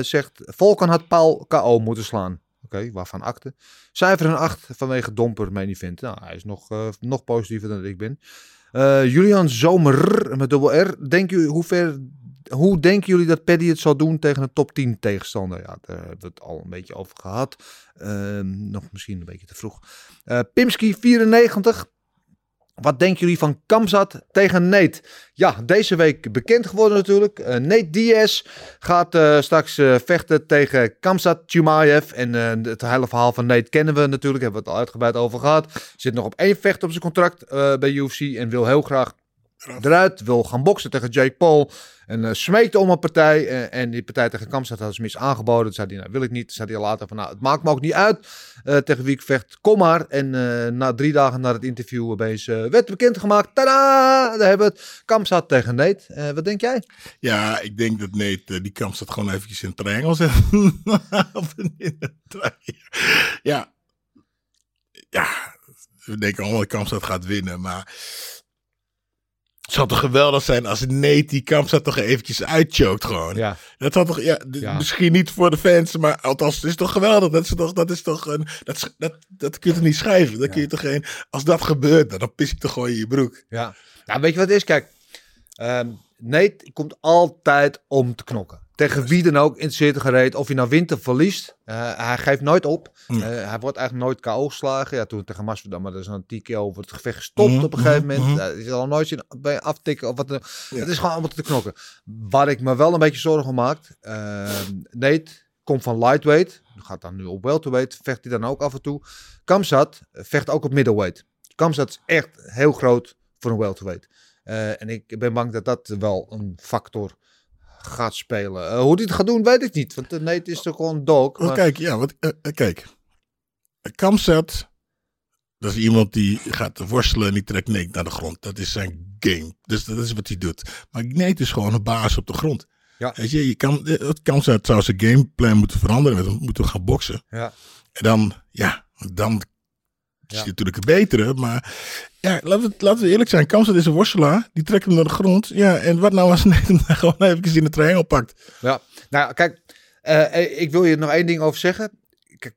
zegt, Volkan had Paul KO moeten slaan. Oké, okay, waarvan akte. Cijfer een 8 vanwege Domper main event. Nou, hij is nog, nog positiever dan ik ben. Julian Zomer met dubbel R. Denk u, hoe, ver, hoe denken jullie dat Paddy het zal doen tegen een top 10 tegenstander? Ja, daar hebben we het al een beetje over gehad. Uh, nog misschien een beetje te vroeg. Uh, Pimski 94. Wat denken jullie van Kamzat tegen Nate? Ja, deze week bekend geworden natuurlijk. Uh, Nate Diaz gaat uh, straks vechten tegen Kamzat Chimaev. En het hele verhaal van Nate kennen we natuurlijk. Hebben we het al uitgebreid over gehad. Zit nog op één vecht op zijn contract bij UFC. En wil heel graag eruit. Wil gaan boksen tegen Jake Paul. En uh, smeekte om een partij. Uh, en die partij tegen Kamstad had ze mis aangeboden. Toen zei hij, nou wil ik niet. Toen zei hij later van, nou het maakt me ook niet uit uh, tegen wie ik vecht. Kom maar. En na drie dagen na het interview opeens werd bekendgemaakt. Tada! Daar hebben we het. Kamstad tegen Nate. wat denk jij? Ja, ik denk dat Nate die Kamstad gewoon eventjes in triangle zet. ja. Ja. We denken allemaal dat Kamstad gaat winnen. Maar het zou toch geweldig zijn als Nate die Kamstad toch eventjes uitchoked gewoon. Ja. Dat zou toch, ja, misschien niet voor de fans, maar althans, het is toch geweldig. Dat is toch, dat is toch een, dat, dat, dat kun je toch niet schrijven. Dat kun je toch geen, als dat gebeurt, dan pis ik toch gewoon in je broek. Ja, nou, weet je wat het is? Kijk, um, Nate komt altijd om te knokken. Tegen wie dan ook interesseert gereed. Of hij nou wint of verliest. Uh, hij geeft nooit op. Uh, hij wordt eigenlijk nooit KO geslagen. Ja, toen tegen Masvidal, maar er is een TKO over het gevecht gestopt mm, op een gegeven moment. Mm, uh, je zal nooit zien bij aftikken of wat. Ja. Het is gewoon allemaal te knokken. Waar ik me wel een beetje zorgen om maak. Nate komt van lightweight. Gaat dan nu op welterweight. Vecht hij dan ook af en toe. Kamzat vecht ook op middleweight. Kamzat is echt heel groot voor een welterweight. en ik ben bang dat dat wel een factor gaat spelen. Uh, hoe hij het gaat doen, weet ik niet. Want nee, het is toch gewoon dog. Maar... Kijk, ja, wat, uh, kijk. Kamzat, dat is iemand die gaat worstelen en die trekt Nate naar de grond. Dat is zijn game. Dus dat is wat hij doet. Maar Nate is gewoon een baas op de grond. Ja. Weet je, je kan, Kamzat zou zijn gameplan moeten veranderen. Moeten gaan boksen. Ja. En dan, ja, dan is ja. natuurlijk het betere. Maar ja, laten we, laten we eerlijk zijn. Kamstad is een worstelaar. Die trekt hem naar de grond. Ja, en wat nou als hij gewoon even in de triangel pakt? Ja, nou kijk. Uh, ik wil je nog één ding over zeggen. Kijk,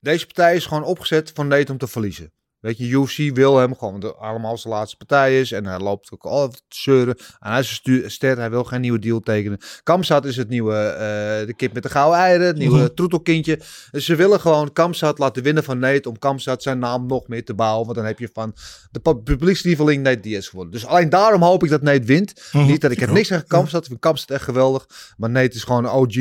deze partij is gewoon opgezet van Nate om te verliezen. Weet je, UFC wil hem gewoon de, allemaal zijn laatste partij is. En hij loopt ook al te zeuren. En hij is een ster, hij wil geen nieuwe deal tekenen. Kamzat is het nieuwe, uh, de kip met de gouden eieren. Het nieuwe mm troetelkindje. Dus ze willen gewoon Kamzat laten winnen van Nate. Om Kamzat zijn naam nog meer te bouwen. Want dan heb je van de publiekslieveling Nate Diaz gewonnen. Dus alleen daarom hoop ik dat Nate wint. Mm Niet dat ik heb niks tegen Kamzat. Ik vind Kamzat echt geweldig. Maar Nate is gewoon een OG.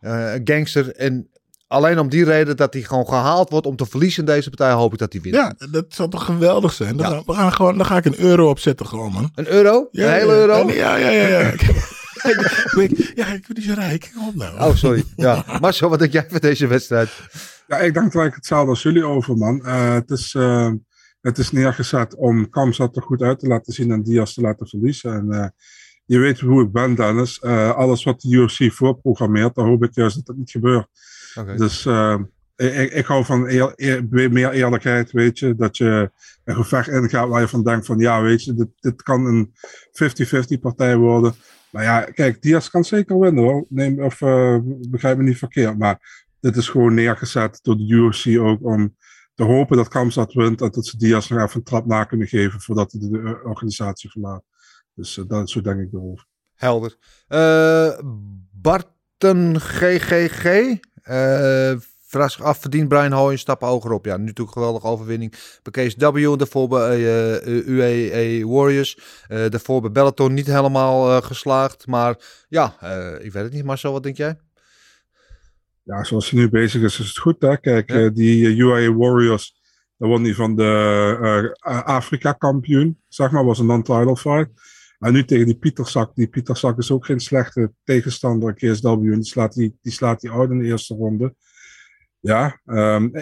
Uh, gangster. En Alleen om die reden dat hij gewoon gehaald wordt om te verliezen in deze partij, hoop ik dat hij wint. Ja, dat zou toch geweldig zijn. Dan, ja. we gaan gewoon, dan ga ik een euro opzetten gewoon, man. Een euro? Ja, een hele euro? Ja, ja, ja. ja. ja, ik ben niet zo rijk. Kom nou. Oh, sorry. Ja. Marcel, wat denk jij van deze wedstrijd? Ja, ik denk gelijk hetzelfde als jullie over, man. Uh, het, is, uh, het is neergezet om Kamzat er goed uit te laten zien en Diaz te laten verliezen. En uh, je weet hoe ik ben, Dennis. alles wat de UFC voorprogrammeert, dan hoop ik juist dat dat niet gebeurt. Okay. Dus uh, ik, ik hou van eer, eer, meer eerlijkheid, weet je. Dat je een gevecht ingaat waar je van denkt van ja, weet je, dit, dit kan een 50-50 partij worden. Maar ja, kijk, Diaz kan zeker winnen hoor. Neem, of uh, begrijp me niet verkeerd. Maar dit is gewoon neergezet door de UFC ook om te hopen dat Kamzat wint. En dat ze Diaz nog even een trap na kunnen geven voordat hij de organisatie verlaat. Dus uh, dat, zo denk ik erover. Helder. Uh, Barten GGG. Uh, vraag zich af, verdient Brian Hoy een stap hoger op? Ja, nu natuurlijk geweldige overwinning bij Case W. Daarvoor bij uh, eh, UAE Warriors. Uh, daarvoor bij Bellator niet helemaal geslaagd. Maar ja, ik weet het niet. Marcel, wat denk jij? Ja, zoals hij nu bezig is, is het goed. Hè? Kijk, ja. die UAE Warriors, daar won hij van de Afrika-kampioen. Zeg maar, was een non-title fight. En nu tegen die Pieterzak. Die Pieterzak is ook geen slechte tegenstander, KSW. Die slaat die, die, slaat die uit in de eerste ronde. Ja,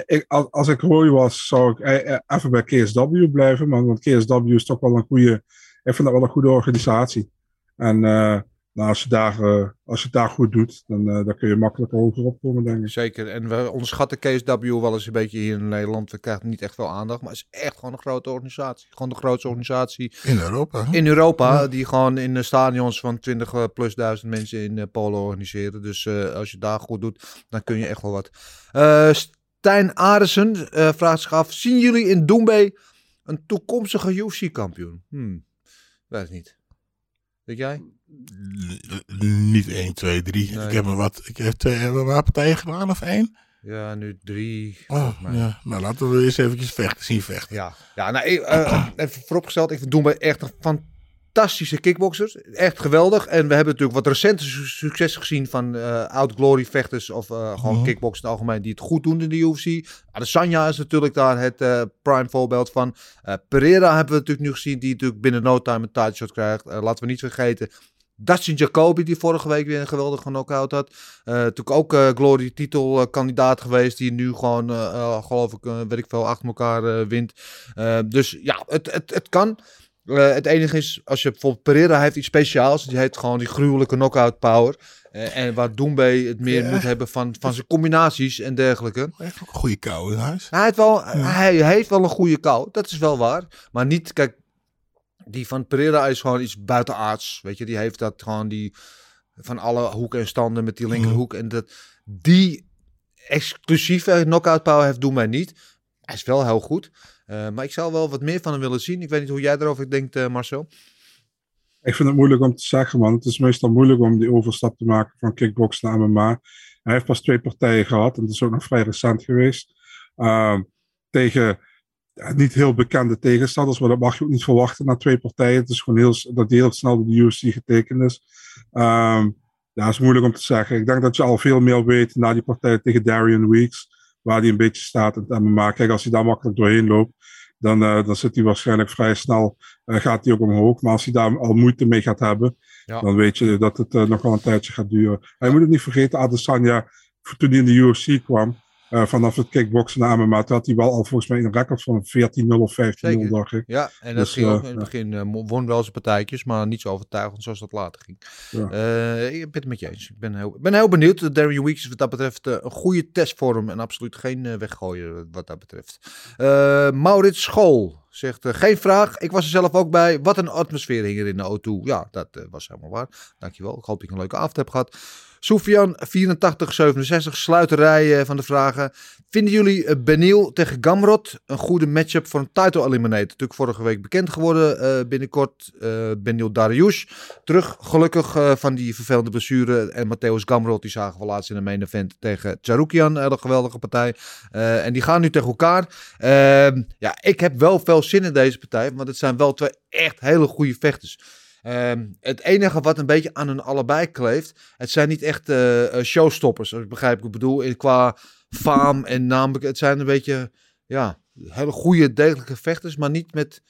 ik, als, ik Roy was, zou ik e, e, even bij KSW blijven. Want, KSW is toch wel een goede, ik vind dat wel een goede organisatie. En uh, nou, als, je daar, uh, als je het daar goed doet, dan, uh, dan kun je makkelijk hoger opkomen, denk ik. Zeker. En we onderschatten KSW wel eens een beetje hier in Nederland. We krijgen niet echt veel aandacht. Maar het is echt gewoon een grote organisatie. Gewoon de grootste organisatie. In Europa. In Europa. Die gewoon in de stadions van 20 plus duizend mensen in Polen organiseren. Dus als je daar goed doet, dan kun je echt wel wat. Stijn Aresen vraagt zich af. Zien jullie in Doembe een toekomstige UFC-kampioen? Hmm. Weet het niet. Weet jij? Niet 1, 2, 3. Ik heb er wat. Ik heb twee hebben we partijen gedaan of één? Ja, nu drie. Oh, mij. ja. Nou, laten we eens eventjes vechten, zien vechten. Ja, ja nou, ik, eh, even vooropgesteld, ik doen we echt een fantastische kickboxers. Echt geweldig. En we hebben natuurlijk wat recente su- succes gezien van eh oud glory vechters of eh, gewoon Mhm. kickboxers in het algemeen die het goed doen in de UFC. Adesanya is natuurlijk daar het eh, prime voorbeeld van. Eh, Pereira hebben we natuurlijk nu gezien, die natuurlijk binnen no time een title shot krijgt. Eh, laten we niet vergeten. Dustin Jacoby, die vorige week weer een geweldige knockout had. Eh natuurlijk ook eh, Glory titelkandidaat geweest. Die nu gewoon, eh, geloof ik, weet ik veel, achter elkaar wint. Dus ja, het, het, het kan. Het enige is, als je bijvoorbeeld Pereira heeft iets speciaals. Die heeft gewoon die gruwelijke knockout power. En waar Doembe het meer Ja. moet hebben van, van zijn combinaties en dergelijke. Echt ook een goede kou in huis. Hij heeft, wel, hij heeft wel een goede kou, dat is wel waar. Maar niet, kijk, die van Pereira is gewoon iets buitenaards. Weet je, die heeft dat gewoon die van alle hoeken en standen met die linkerhoek. En dat, die exclusieve knockout power heeft Doembe niet. Hij is wel heel goed. Eh, maar ik zou wel wat meer van hem willen zien. Ik weet niet hoe jij erover denkt, eh, Marcel. Ik vind het moeilijk om te zeggen, man. Het is meestal moeilijk om die overstap te maken van kickbox naar MMA. Hij heeft pas twee partijen gehad en dat is ook nog vrij recent geweest. Ehm, tegen ja, niet heel bekende tegenstanders, maar dat mag je ook niet verwachten na twee partijen. Het is gewoon heel, dat die heel snel door de UFC getekend is. Ehm, ja, dat is moeilijk om te zeggen. Ik denk dat je al veel meer weet na die partij tegen Darian Weeks, waar hij een beetje staat in het MMA. Kijk, als hij daar makkelijk doorheen loopt, dan, eh, dan zit hij waarschijnlijk vrij snel, eh, gaat hij ook omhoog. Maar als hij daar al moeite mee gaat hebben, Ja. dan weet je dat het eh, nog wel een tijdje gaat duren. En je moet het niet vergeten, Adesanya, toen hij in de UFC kwam, eh, vanaf het kickboksen MMA, toen had hij wel al volgens mij een record van 14-0 of 15-0, Zeker. dacht ik. Ja, en dat Dus, ging eh, ook in het begin. mo- won wel zijn partijtjes, maar niet zo overtuigend zoals dat later ging. Ja. Ik ben het met je eens. Ik ben heel, ik ben heel benieuwd. Darian Weeks is wat dat betreft een goede test voor hem. En absoluut geen weggooien wat dat betreft. Maurits School zegt, geen vraag. Ik was er zelf ook bij. Wat een atmosfeer hing er in de O2. Ja, dat was helemaal waar. Dankjewel. Ik hoop dat je een leuke avond hebt gehad. Soufian 8467, sluiterij eh, van de vragen. Vinden jullie eh, Benil tegen Gamrot een goede matchup voor een title eliminator? Natuurlijk vorige week bekend geworden eh, binnenkort. eh Benil Dariush terug gelukkig van die vervelende blessure. En Matthäus Gamrot die zagen we laatst in een main event tegen Charukian. Een geweldige partij. En die gaan nu tegen elkaar. Ehm, ja, ik heb wel veel zin in deze partij. Want het zijn wel twee echt hele goede vechters. Ehm, het enige wat een beetje aan hun allebei kleeft. Het zijn niet echt eh, eh, showstoppers. Als ik begrijp wat ik bedoel. In, qua faam en naam. Het zijn een beetje ja, hele goede, degelijke vechters. Maar niet met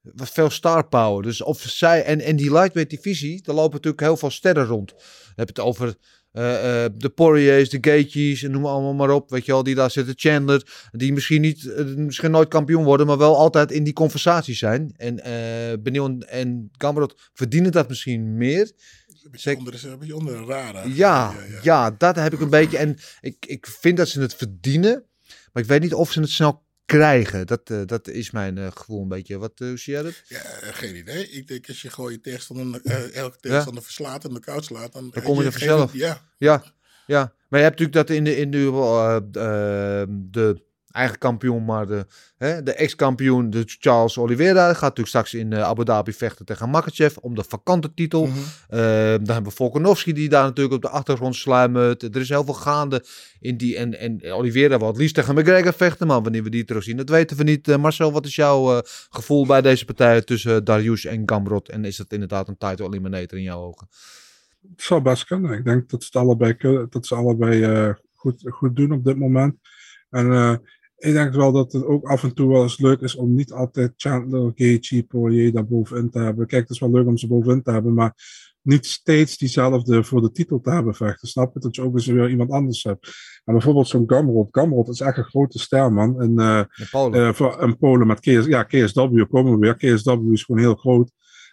wat veel star power. Dus of zij en, en die lightweight divisie, daar lopen natuurlijk heel veel sterren rond. Dan heb het over de Poiriers, de Gaethjes en noem allemaal maar op. Weet je wel, die daar zitten. Chandler, die misschien, niet, eh, misschien nooit kampioen worden, maar wel altijd in die conversatie zijn. En eh Benil en- Gamrot verdienen dat misschien meer. Een beetje onder, een beetje onder een rare. Ja, ja, dat heb ik een beetje. En ik, ik vind dat ze het verdienen. Maar ik weet niet of ze het snel krijgen. Dat, eh, dat is mijn eh, gevoel een beetje. Wat uh, hoe zie jij dat? Ja, eh, geen idee. Ik denk als je gewoon je tegenstander, eh, elke tegenstander verslaat en de koud slaat, dan, Dan kom je er vanzelf. Ja, Ja, ja. Maar je hebt natuurlijk dat in de, in de, eh, eh, de eigen kampioen, maar de, hè, de ex-kampioen, de Charles Oliveira, gaat natuurlijk straks in eh, Abu Dhabi vechten tegen Makachev om de vakante titel. Mhm. Eh, dan hebben we Volkanovski die daar natuurlijk op de achtergrond sluimert. Er is heel veel gaande in die. En, en Oliveira wil het liefst tegen McGregor vechten, maar wanneer we die terugzien, dat weten we niet. Eh, Marcel, wat is jouw eh, gevoel bij deze partij tussen Darius en Gamrot? En is dat inderdaad een title eliminator in jouw ogen? Het zou best kunnen. Ik denk dat ze het allebei, kunnen, dat ze allebei eh, goed, goed doen op dit moment. En eh, ik denk wel dat het ook af en toe wel eens leuk is om niet altijd Chandler, Gaethje, Poirier daar bovenin te hebben. Kijk, het is wel leuk om ze bovenin te hebben, maar niet steeds diezelfde voor de titel te hebben vechten. Snap je? Dat je ook eens weer iemand anders hebt. En bijvoorbeeld zo'n Gamrot. Gamrot is echt een grote ster, man. En, eh, In Polen. eh, Polen met KS, ja, KSW komen we weer. KSW is gewoon heel groot.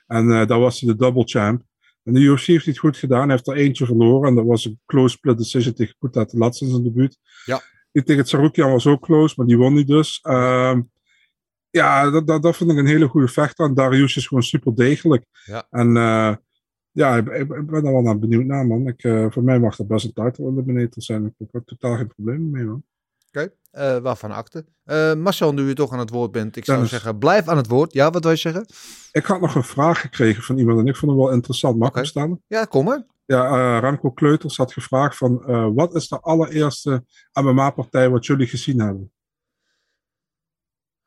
En eh, daar was hij de double champ. En de UFC heeft het goed gedaan. Hij heeft er eentje verloren. En dat was een close split decision tegen de laatste in zijn debuut. Ja. Tegen Tsaroukian was ook close, maar die won niet dus. Ehm, ja, dat, dat, dat vind ik een hele goede vechter. En Darius is gewoon super degelijk. Ja. En eh, ja, ik, ben daar wel naar benieuwd naar, man. Ik, eh, voor mij mag dat best een title eliminator zijn. Ik heb er totaal geen probleem mee, man. Oké, eh, waarvan akte. Eh, Marcel, nu je toch aan het woord bent, ik zou Dennis. zeggen, blijf aan het woord. Ja, wat wil je zeggen? Ik had nog een vraag gekregen van iemand en ik vond hem wel interessant. Mag ik stellen? Ja, kom maar. Ja, eh, Remco Kleuters had gevraagd van eh, wat is de allereerste MMA-partij wat jullie gezien hebben?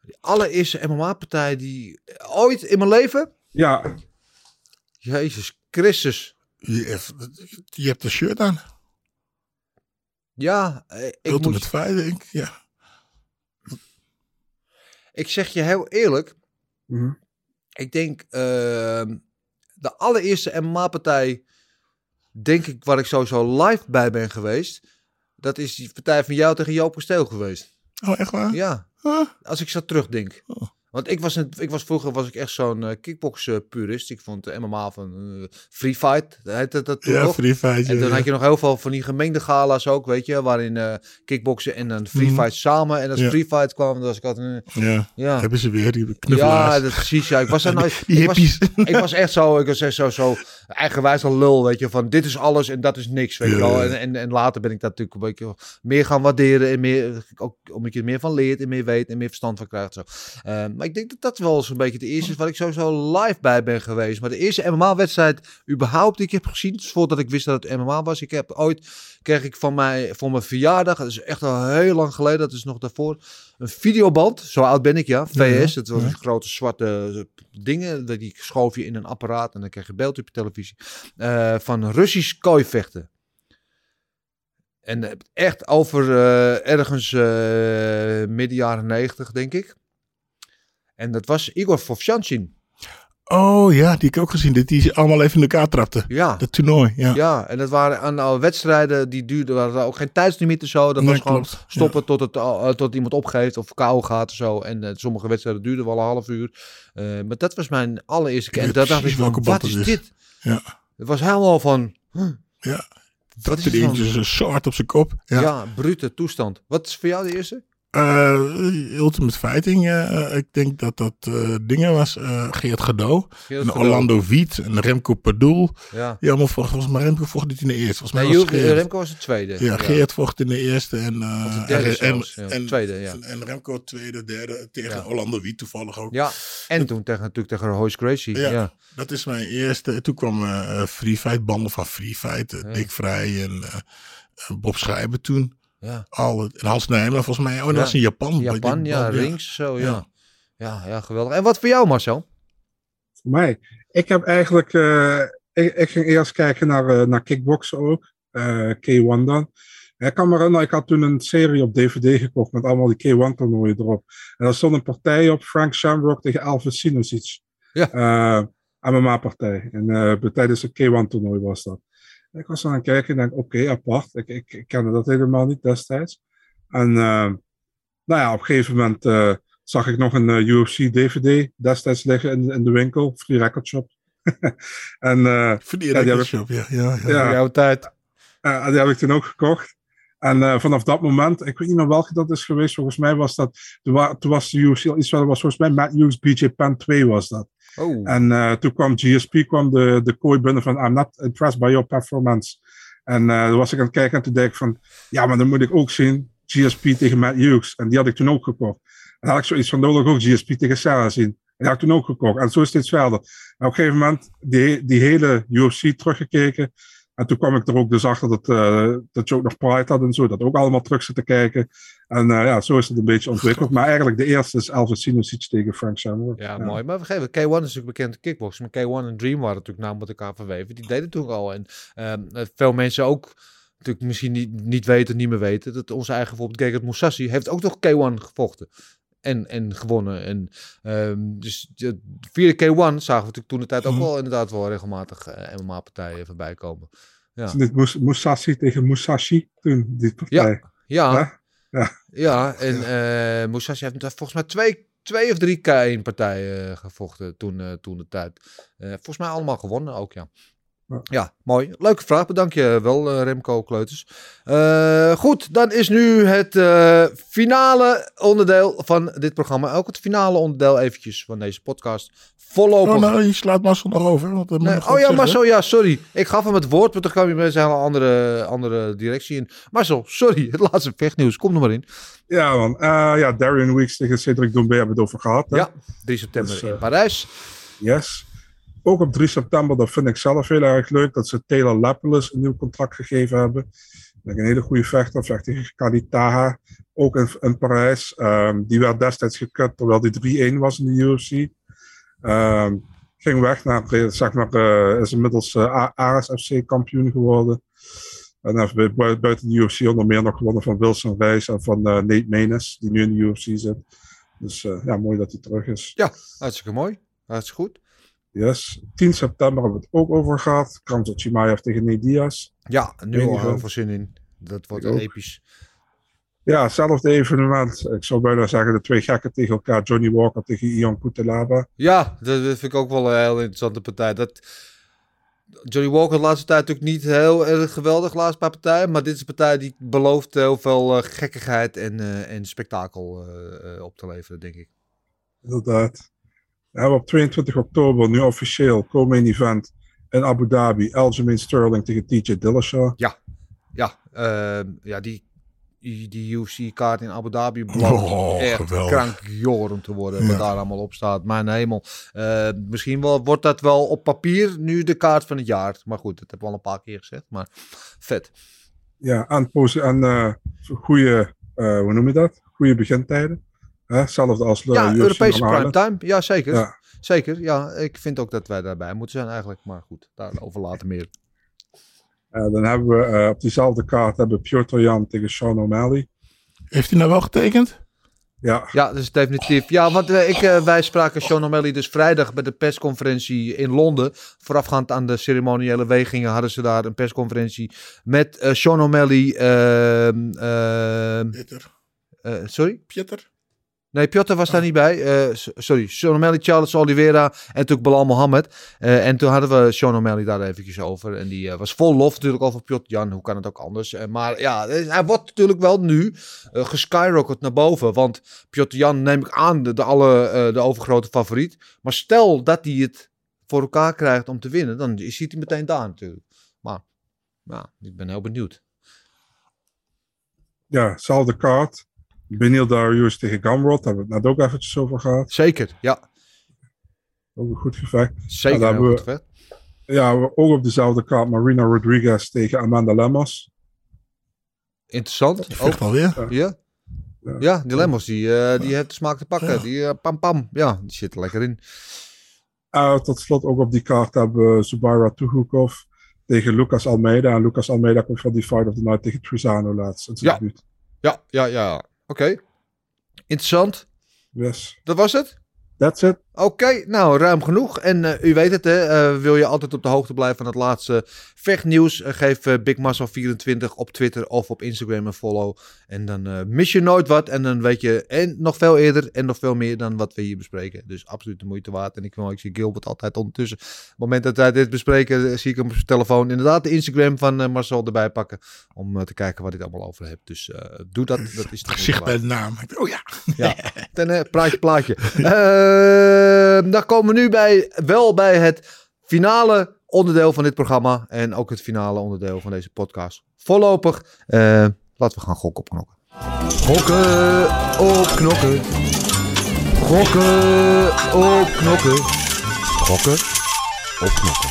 De allereerste MMA-partij die ooit in mijn leven? Ja. Jezus Christus. Je, hebt- je hebt een shirt aan. Ja, eh, ik Ultimate moet, Fighting, ja. ik zeg je heel eerlijk. Mhm. Ik denk ehm, de allereerste MMA-partij, denk ik, waar ik sowieso live bij ben geweest. Dat is die partij van jou tegen Joop Kasteel geweest. Oh, echt waar? Ja, Huh? als ik zo terugdenk. Oh. Want ik was, een, ik was vroeger was ik echt zo'n eh kickbox eh, purist. Ik vond de MMA van eh, Free Fight, heette dat toen Ja, nog. Free Fight, En ja, dan ja. had je nog heel veel van die gemengde gala's ook, weet je. Waarin eh kickboksen en een Free Mhm. Fight samen. En als Ja. Free Fight kwam, dan was ik altijd... eh, Ja. Ja. Hebben ze weer die knuffelaars. Ja, dat, precies. Ja. Ik was nooit. Die ik, was, ik was echt zo, ik was echt zo, zo eigenwijs al lul, weet je, van dit is alles en dat is niks, weet je wel. En, en, en later ben ik dat natuurlijk een beetje meer gaan waarderen en meer, ook omdat je er meer van leert en meer weet en meer verstand van krijgt. Zo. Eh, maar ik denk dat dat wel zo'n beetje de eerste is waar ik sowieso live bij ben geweest. Maar de eerste MMA-wedstrijd überhaupt die ik heb gezien, dus voordat ik wist dat het MMA was. Ik heb ooit, kreeg ik van mij, voor mijn verjaardag, dat is echt al heel lang geleden, dat is nog daarvoor, een videoband. Zo oud ben ik, ja. VS, dat was een grote zwarte dingen. dat Die schoof je in een apparaat en dan krijg je beeld op je televisie. eh, van Russisch kooivechten. En eh, echt over eh, ergens eh, midden jaren negentig, denk ik. En dat was Igor Vovchanchin. Oh ja, die heb ik ook gezien. Dat die ze allemaal even in elkaar trapte. Ja. Dat toernooi, ja. Ja, en dat waren aan al wedstrijden die duurden, waren ook geen tijdslimieten zo. Dat Nee, was gewoon stoppen tot, het, eh, tot iemand opgeeft of kou gaat of zo. En eh, sommige wedstrijden duurden wel een half uur. Eh, maar dat was mijn allereerste keer. En dat dacht ik van, welke wat is dit? Ja. Het was helemaal van, huh, Ja. Dat is er een soort op zijn kop. ja. Ja. brute toestand. Wat is voor jou de eerste? Eh, Ultimate Fighting. eh, ik denk dat dat eh, dingen was. eh Geert Gadot. Geert en Gadot. Orlando Wiet. En Remco Padoel. Ja. Die allemaal. Volgens mij Remco vocht niet in de eerste. Volgens mij Nee, was Joep- Geert. Remco was de tweede. Ja, Geert vocht in de eerste. En, eh, de derde en, zelfs, en, ja. en- Tweede, ja. En, en Remco tweede, derde. Tegen. Orlando Wiet toevallig ook. Ja, en toen tegen, natuurlijk tegen Royce Gracie. Ja. Dat is mijn eerste. Toen kwam eh Free Fight, banden van Free Fight. eh. Dick Vrij en eh, eh, Bob Schrijber toen. Ja. Al, en Hans Nijmer volgens mij. Oh, dat was in Japan. Japan, ja, rings, zo, ja. Ja. ja. Ja, geweldig. En wat voor jou, Marcel? Voor mij. Ik heb eigenlijk. eh, ik, ik ging eerst kijken naar, eh, naar kickboksen ook. eh, K1 dan. Ik kan me herinneren, ik had toen een serie op DVD gekocht met allemaal die K1 toernooien erop. En daar stond een partij op, Frank Shamrock tegen Alves Sinosic. Ja. Eh, MMA-partij. En eh, tijdens een K1 toernooi was dat. En ik was aan het kijken en denk, oké, apart. Ik, ik, ik kende dat helemaal niet destijds. En eh, nou ja, op een gegeven moment eh, zag ik nog een eh, UFC-DVD destijds liggen in, in de winkel, Free Record Shop. en eh, die Ja, die heb record shop, ja. ja, ja. Jouw tijd. eh, die heb ik toen ook gekocht. En eh, vanaf dat moment, ik weet niet meer welke dat is geweest, volgens mij was dat, toen, wa- toen was de UFC al iets verder, was volgens mij Matt Hughes BJ Penn 2 was dat. Oh. En eh, toen kwam GSP, kwam de, de kooi binnen van I'm not impressed by your performance. En eh toen was ik aan het kijken en toen dacht ik van, ja, maar dan moet ik ook zien GSP tegen Matt Hughes. En die had ik toen ook gekocht. En dan had ik zoiets van, ik ook GSP tegen Sarah zien. En die had ik toen ook gekocht. En zo steeds verder. En op een gegeven moment die, die hele UFC teruggekeken. En toen kwam ik er ook dus achter dat, eh, dat je ook nog Pride had en zo. Dat ook allemaal terug zit te kijken. En eh, ja, zo is het een beetje ontwikkeld. Maar eigenlijk de eerste is Elvis Sinosic tegen Frank Shamrock. Ja, mooi. Maar we geven, K1 is natuurlijk bekend kickbox. Maar K1 en Dream waren natuurlijk nou met elkaar verweven. Die deden toen al. En ehm, eh, veel mensen ook natuurlijk misschien niet, niet weten, niet meer weten. Dat onze eigen bijvoorbeeld Gegard Moussassi heeft ook nog K1 gevochten. En, en gewonnen. En, ehm, dus de, via de K1 zagen we natuurlijk toen de tijd ook Mhm. wel inderdaad wel regelmatig eh, MMA-partijen voorbij komen. Ja. Niet Mus- Musashi tegen Musashi toen, die partij? Ja, Ja? Ja. ja, en eh Musashi heeft volgens mij twee, twee of drie K1-partijen eh, gevochten toen, toen de tijd. Volgens mij allemaal gewonnen ook, ja. Ja. Mooi. Leuke vraag, bedank je wel, eh, Remco Kleuters. Eh, goed, dan is nu het eh, finale onderdeel van dit programma. Ook het finale onderdeel eventjes van deze podcast. Voorlopig. Oh, nou, je slaat Marcel nog over. Want Nee, oh ja, zeggen. Marcel, ja, sorry. Ik gaf hem het woord, maar toen kwam je met een hele andere, andere directie in. Marcel, sorry, het laatste vechtnieuws. Kom er maar in. Ja, man. Eh, ja, Darian Weeks tegen Cedric Doumbé hebben we het over gehad. Hè? Ja, 3 september Dus, in Parijs. Yes. Ook op 3 september, dat vind ik zelf heel erg leuk, dat ze Taylor Lapillus een nieuw contract gegeven hebben. Is een hele goede vechter, vecht tegen Kalitaha, ook in, Parijs. Ehm, die werd destijds gekut terwijl die 3-1 was in de UFC. Ehm, ging weg naar, eh, zeg maar, eh, is inmiddels uh, ASFC kampioen geworden. En heeft bui- bui- buiten de UFC onder meer nog gewonnen van Wilson Reis en van eh, Nate Menes, die nu in de UFC zit. Dus eh, ja, mooi dat hij terug is. Ja, hartstikke mooi. Hartstikke goed. Yes. 10 september hebben we het ook over gehad. Kramzo Chimaev tegen Nate Diaz. Ja, nu al heel veel. zin in. Dat wordt episch. Ja, hetzelfde evenement. Ik zou bijna zeggen de twee gekken tegen elkaar. Johnny Walker tegen Ian Kutelaba. Ja, dat, dat vind ik ook wel een heel interessante partij. Dat, Johnny Walker de laatste tijd natuurlijk niet heel erg geweldig, laatste paar partijen. Maar dit is een partij die belooft heel veel eh, gekkigheid en, eh, en spektakel eh, op te leveren, denk ik. Inderdaad. We hebben op 22 oktober nu officieel co-main event in Abu Dhabi. Aljamain Sterling tegen TJ Dillashaw. Ja, ja, eh, ja die, die, UFC-kaart in Abu Dhabi belooft Oh, echt krankjoren te worden. Ja. Wat daar allemaal op staat. Mijn hemel. Eh, misschien wel, wordt dat wel op papier nu de kaart van het jaar. Maar goed, dat heb ik al een paar keer gezegd. Maar vet. Ja, en eh, goede, eh, hoe noem je dat? Goede begintijden. Hè? Hetzelfde als de Ja, UFC Europese primetime. Ja, zeker. Ja. Zeker. Ja, ik vind ook dat wij daarbij moeten zijn eigenlijk. Maar goed, daarover later meer. Eh, dan hebben we eh, op diezelfde kaart hebben Piotr Jan tegen Sean O'Malley. Heeft hij nou wel getekend? Ja, Ja, dus definitief. Ja, want eh, ik, eh, wij spraken Sean O'Malley dus vrijdag bij de persconferentie in Londen. Voorafgaand aan de ceremoniële wegingen hadden ze daar een persconferentie met eh Sean O'Malley. ehm, ehm, Peter. eh, sorry? Pieter? Nee, Piotr was daar niet bij. Eh, sorry, Sean O'Malley, Charles Oliveira en natuurlijk Bilal Mohammed. Eh, en toen hadden we Sean O'Malley daar eventjes over. En die eh, was vol lof natuurlijk over Piotr Jan. Hoe kan het ook anders? Maar ja, hij wordt natuurlijk wel nu geskyrocket naar boven. Want Piotr Jan neem ik aan de, de, alle, de overgrote favoriet. Maar stel dat hij het voor elkaar krijgt om te winnen, dan ziet hij meteen daar natuurlijk. Maar ja, ik ben heel benieuwd. ja hetzelfde kaart. Benil Darius tegen Gamrot. Daar hebben we het net ook eventjes over gehad. Zeker, ja. Ook een goed gevecht. Zeker Ja, hebben goed we- vet. Ja, we- ook op dezelfde kaart Marina Rodriguez tegen Amanda Lemos. Interessant. Die Ook. alweer. Ja. Ja. Ja, die Lemos, die, eh, die heeft de smaak te pakken. Die eh, pam pam, ja, die zit er lekker in. Eh, tot slot ook op die kaart hebben we Zubaira Tuhukov tegen Lucas Almeida. En Lucas Almeida komt van die Fight of the Night tegen Trizano laatst. Ja. Ja, ja, ja. Oké. Interessant. Yes. Dat was het? That's it. Oké, nou ruim genoeg. En eh, u weet het, hè, eh, wil je altijd op de hoogte blijven van het laatste vechtnieuws? eh, geef Big Muscle 24 op Twitter of op Instagram een follow. En dan mis je nooit wat. En dan weet je en nog veel eerder en nog veel meer dan wat we hier bespreken. Dus absoluut de moeite waard. En ik, wil- ik zie Gilbert altijd ondertussen. Op het moment dat wij dit bespreken, zie ik hem op zijn telefoon inderdaad de Instagram van Marcel erbij pakken. Om te kijken waar dit allemaal over hebt. Dus doe dat. Dat is Gezicht bij de naam. Ik Oh ja. Ja, ten, praatje, plaatje. Eh, dan komen we nu bij, wel bij het finale onderdeel van dit programma. En ook het finale onderdeel van deze podcast. Voorlopig, eh, laten we gaan gokken op knokken. Gokken op knokken. Gokken op knokken. Gokken op knokken.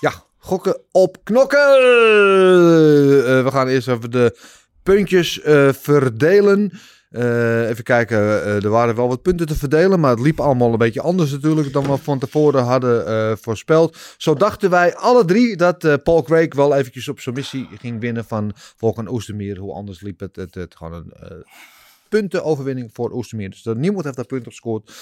Ja, gokken op knokken. Eh, we gaan eerst even de puntjes eh, verdelen. Eh, even kijken, eh, er waren wel wat punten te verdelen, maar het liep allemaal een beetje anders natuurlijk dan we van tevoren hadden eh, voorspeld. Zo dachten wij alle drie dat Paul Craig wel eventjes op submissie ging winnen van Volkan Oestermeer. Hoe anders liep het? Het, het gewoon een puntenoverwinning voor Oestermeer. Dus er, niemand heeft daar punten op gescoord.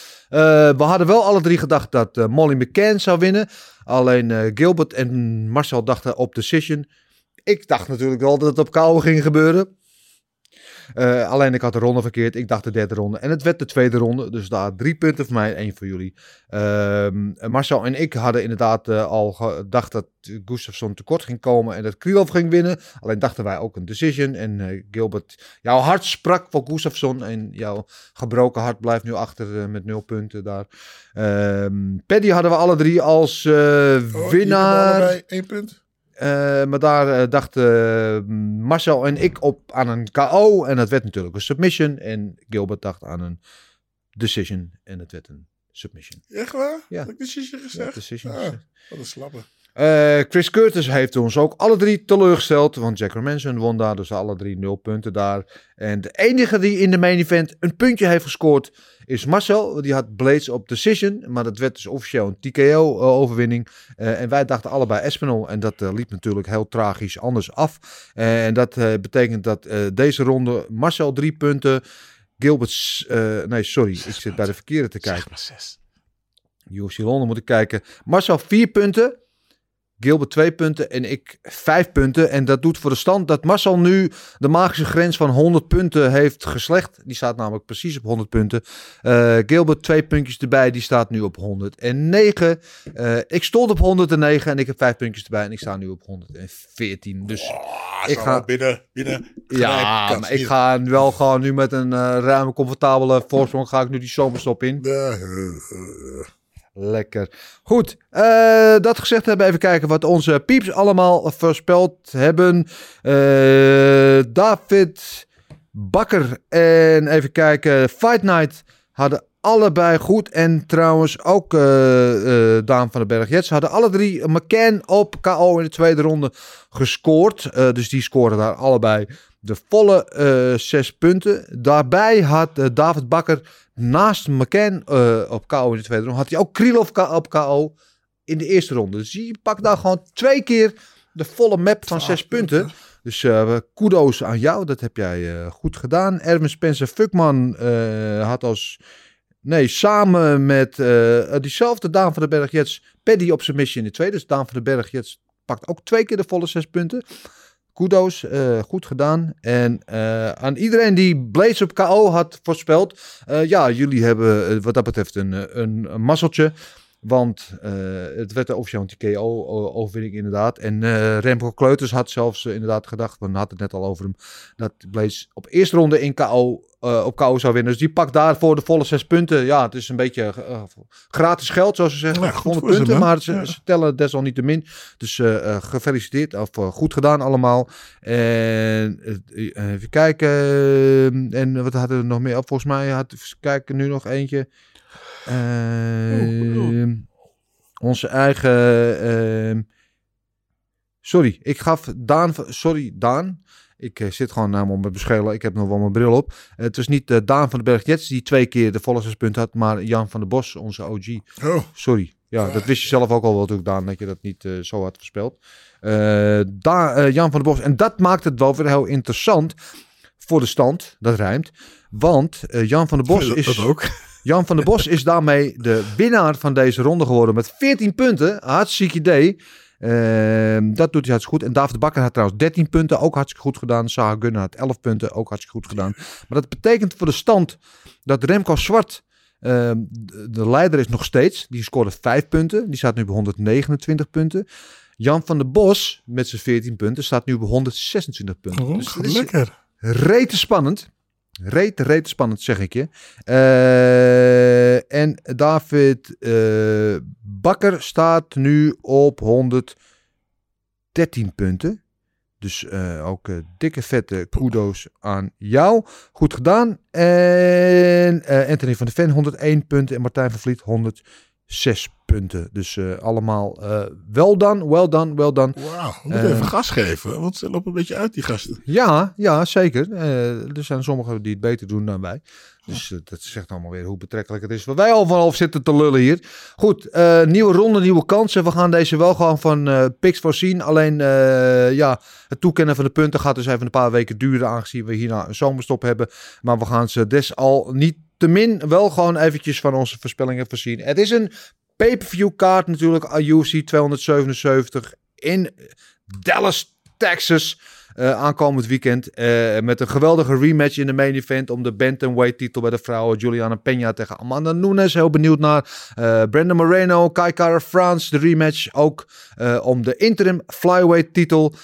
We hadden wel alle drie gedacht dat Molly McCann zou winnen. Alleen Gilbert en Marcel dachten op decision. Ik dacht natuurlijk wel dat het op kou ging gebeuren. Eh, alleen ik had de ronde verkeerd. Ik dacht de derde ronde. En het werd de tweede ronde. Dus daar drie punten voor mij, één voor jullie. Ehm, Marcel en ik hadden inderdaad eh, al gedacht dat Gustafsson tekort ging komen. En dat Krylov ging winnen. Alleen dachten wij ook een decision. En eh, Gilbert, jouw hart sprak voor Gustafsson. En jouw gebroken hart blijft nu achter met nul punten daar. Ehm Paddy hadden we alle drie als Oh, winnaar. één punt. Eh, maar daar eh, dachten eh, Marcel en ik op aan een KO. En dat werd natuurlijk een submission. En Gilbert dacht aan een decision. En het werd een submission. Echt waar? Ja. Ik decision gezegd? Ja, decision Ah, gezegd. wat een slappe. Eh, Chris Curtis heeft ons ook alle drie teleurgesteld. Want Jack Manson won daar, dus alle drie nul punten daar. En de enige die in de main event een puntje heeft gescoord is Marcel. Die had Blades op decision, maar dat werd dus officieel een TKO-overwinning. Eh, en wij dachten allebei Espinol. En dat eh, liep natuurlijk heel tragisch anders af. En dat betekent dat deze ronde Marcel drie punten. Gilbert, nee sorry, ik zit bij de verkeerde te kijken. UFC Londen moet ik kijken. Marcel vier punten. Gilbert twee punten en ik vijf punten. En dat doet voor de stand dat Marcel nu de magische grens van 100 punten heeft geslecht. Die staat namelijk precies op 100 punten. Eh, Gilbert twee puntjes erbij, die staat nu op 109. Eh, ik stond op 109 en ik heb vijf puntjes erbij en ik sta nu op 114. Dus Ah, ik ga... binnen, binnen. Ja, maar ik ga wel gewoon nu met een eh, ruime, comfortabele voorsprong ga ik nu die zomerstop in. Lekker. Goed, eh, dat gezegd hebben, even kijken wat onze pieps allemaal voorspeld hebben. Eh, David Bakker en even kijken, Fight Night hadden allebei goed. En trouwens ook eh, Daan van den Berg Jets hadden alle drie McCann op KO in de tweede ronde gescoord. Dus die scoren daar allebei de volle eh, zes punten. Daarbij had eh, David Bakker naast McCann eh, op KO in de tweede ronde, had hij ook Krylov op KO in de eerste ronde. Dus die pakt daar gewoon twee keer de volle map van zes punten. Dus kudo's aan jou, dat heb jij goed gedaan. Erwin Spencer Fuckman had als... Nee, samen met diezelfde Daan van den Berg Jets Paddy op zijn missie in de tweede. Dus Daan van den Berg Jets pakt ook twee keer de volle zes punten. Kudo's, eh, goed gedaan. En eh, aan iedereen die Blaze op KO had voorspeld. eh, ja, jullie hebben wat dat betreft een, een, een mazzeltje. Want eh, het werd officieel een TKO-overwinning inderdaad. En eh, Remco Kleuters had zelfs eh, inderdaad gedacht, we hadden het net al over hem, dat Blaze op eerste ronde in KO, op KO zou winnen. Dus die pakt daarvoor de volle zes punten. Ja, het is een beetje gratis geld, zoals ze zeggen. Ja, goed 100 voor ze, punten, maar ze, Ja. ze tellen desalniettemin. Dus gefeliciteerd, of goed gedaan allemaal. En even kijken. En wat hadden we nog meer? Oh, Volgens mij had, even kijken, nu nog eentje. Ehm, Onze eigen. ehm, sorry, ik gaf Daan. Sorry, Daan. Ik eh, zit gewoon namelijk met beschelen. Ik heb nog wel mijn bril op. Het was niet eh, Daan van den Berg Jets die twee keer de volle zes punten had, maar Jan van der Bos, onze OG. Oh. Sorry. Ja, dat wist je zelf ook al wel natuurlijk, Daan, dat je dat niet eh, zo had voorspeld. Eh, Da- Jan van der Bos. En dat maakt het wel weer heel interessant voor de stand. Dat rijmt. Want Jan van der Bos Dat- is... dat ook. Jan van der Bos is daarmee de winnaar van deze ronde geworden met 14 punten. Hartstikke idee. Ehm, dat doet hij hartstikke goed. En David Bakker had trouwens 13 punten, ook hartstikke goed gedaan. Gunnar had 11 punten, ook hartstikke goed gedaan. Maar dat betekent voor de stand dat Remco Zwart ehm, de- de leider is nog steeds. Die scoorde 5 punten. Die staat nu bij 129 punten. Jan van der Bos met zijn 14 punten staat nu bij 126 punten. Oh, Dus lekker. Rete spannend. Rete, rete spannend, zeg ik je. Eh, en David eh, Bakker staat nu op 113 punten. Dus eh, ook dikke vette kudo's aan jou. Goed gedaan. En Anthony van de Ven 101 punten. En Martijn van Vliet 106 punten. Dus eh, allemaal eh wel dan, wel dan, wel dan. Wauw, we moeten Eh, even gas geven. Want ze lopen een beetje uit, die gasten. ja, ja, zeker. Eh, er zijn sommigen die het beter doen dan wij. Dus eh, dat zegt allemaal weer hoe betrekkelijk het is. Waar wij al vanaf zitten te lullen hier. Goed, eh, nieuwe ronde, nieuwe kansen. We gaan deze wel gewoon van eh picks voorzien. Alleen eh, ja, het toekennen van de punten gaat dus even een paar weken duren. Aangezien we hierna een zomerstop hebben. Maar we gaan ze des al niet te min wel gewoon eventjes van onze voorspellingen voorzien. Het is een pay-per-view kaart natuurlijk. UFC 277 in Dallas, Texas. eh, aankomend weekend. eh, met een geweldige rematch in de main event. Om de bantamweight titel bij de vrouwen. Juliana Peña tegen Amanda Nunes. Heel benieuwd naar. eh Brandon Moreno, Kai Kara France. De rematch ook om de interim flyweight titel.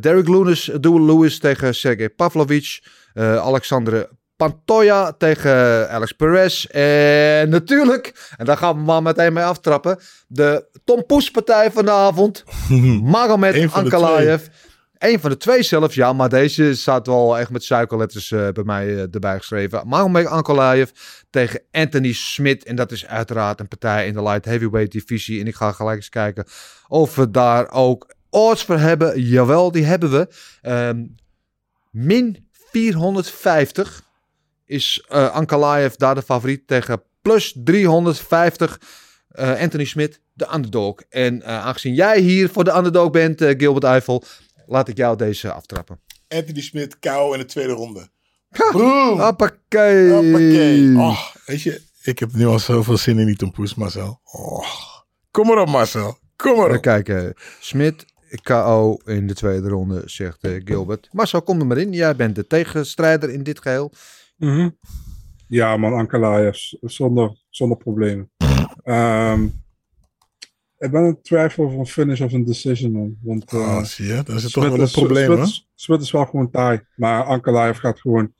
Derek Lewis, Duel Lewis tegen Sergej Pavlovic. eh Alexandre Pantoja tegen Alex Perez. En natuurlijk, en daar gaan we maar meteen mee aftrappen. De Tom Poes partij van de avond. Magomed Ankalaev. Eén van de twee zelfs, ja, maar deze staat wel echt met suikerletters eh, bij mij eh, erbij geschreven. Magomed Ankalaev tegen Anthony Smith. En dat is uiteraard een partij in de light heavyweight divisie. En ik ga gelijk eens kijken of we daar ook odds voor hebben. Jawel, die hebben we. Ehm, min 450 is eh Ankalaev daar de favoriet tegen plus 350 eh, Anthony Smith, de underdog. En eh, aangezien jij hier voor de underdog bent, Gilbert Eiffel, laat ik jou deze aftrappen. Anthony Smith, kou in de tweede ronde. Boom! Hoppakee. Hoppakee. Oh, weet je, ik heb nu al zoveel zin in die tompoes, Marcel. Oh, kom maar op, Marcel. Kom maar Even op. kijken. Smit, KO in de tweede ronde, zegt Gilbert. Marcel, kom er maar in. Jij bent de tegenstrijder in dit geheel. Mhm. Ja, man, Ankalaev, zonder, zonder problemen. Ehm, ik ben in twijfel of een finish of een decision, man. Want, Oh, zie je, dan is toch wel een probleem, is- Smit is wel gewoon taai, maar Ankalaev gaat gewoon...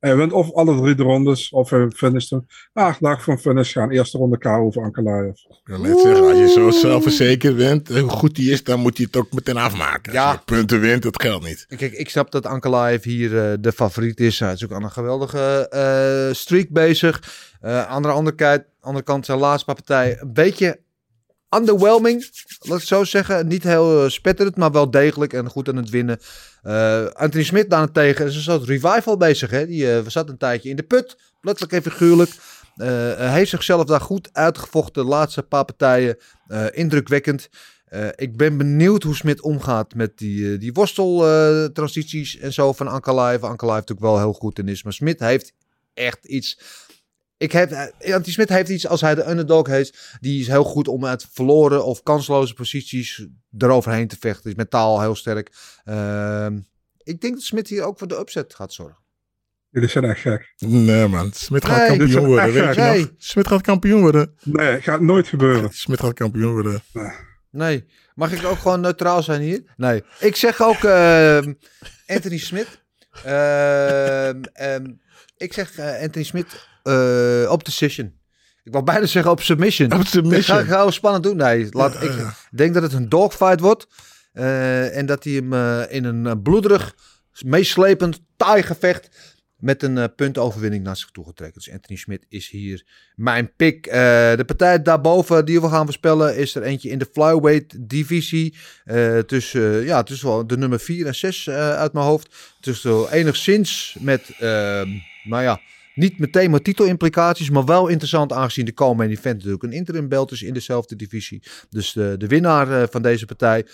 Hij wint of alle drie de rondes, of hij finisht hem. Ah, ik voor een finish gaan. Eerste ronde KO over Ankalaev. Ik wil net zeggen, als je zo zelfverzekerd bent, hoe goed die is, dan moet hij het ook meteen afmaken. Ja. Als je punten wint, dat geldt niet. Kijk, ik snap dat Ankalaev hier eh, de favoriet is. Hij is ook aan een geweldige eh, streak bezig. Eh aan de andere kant, andere kant zijn laatste paar partijen een beetje underwhelming. Laat ik het zo zeggen. Niet heel eh, spetterend, maar wel degelijk en goed aan het winnen. Eh, Anthony Smit daarentegen is een revival bezig. Hè? Die eh, zat een tijdje in de put, letterlijk en figuurlijk. Eh, hij heeft zichzelf daar goed uitgevochten. De laatste paar partijen indrukwekkend. Ik ben benieuwd hoe Smit omgaat met die, die worsteltransities en zo van Ankalaev. Ankalaev natuurlijk wel heel goed in is. Maar Smit heeft echt iets... Ik heb, eh, Anthony Smit heeft iets als hij de underdog heeft. Die is heel goed om uit verloren of kansloze posities eroverheen te vechten. Is mentaal heel sterk. Ehm, ik denk dat Smit hier ook voor de upset gaat zorgen. Jullie zijn echt gek. Nee, man. Smit gaat Nee. kampioen worden, weet je nog? Smit gaat kampioen worden. Nee, gaat nooit gebeuren. Smit gaat kampioen worden. Nee. Mag ik ook gewoon neutraal zijn hier? Nee. Ik zeg ook ehm, Anthony Smit. Ehm, ehm, ik zeg eh, Anthony Smit eh, op decision. Ik wou bijna zeggen op submission. Op submission. Ik ga, we spannend doen. Nee, laat, ik denk dat het een dogfight wordt. Eh, en dat hij hem eh, in een bloederig, meeslepend, taai gevecht met een puntoverwinning naar zich toe getrekt. Dus Anthony Smit is hier mijn pick. De partij daarboven die we gaan voorspellen is er eentje in de flyweight divisie. Eh tussen, ja, tussen wel de nummer 4 en 6 eh, uit mijn hoofd. Tussen enigszins met, ehm, nou ja, niet meteen met titelimplicaties, maar wel interessant aangezien de komende event natuurlijk een interim belt is in dezelfde divisie. Dus de, de winnaar eh, van deze partij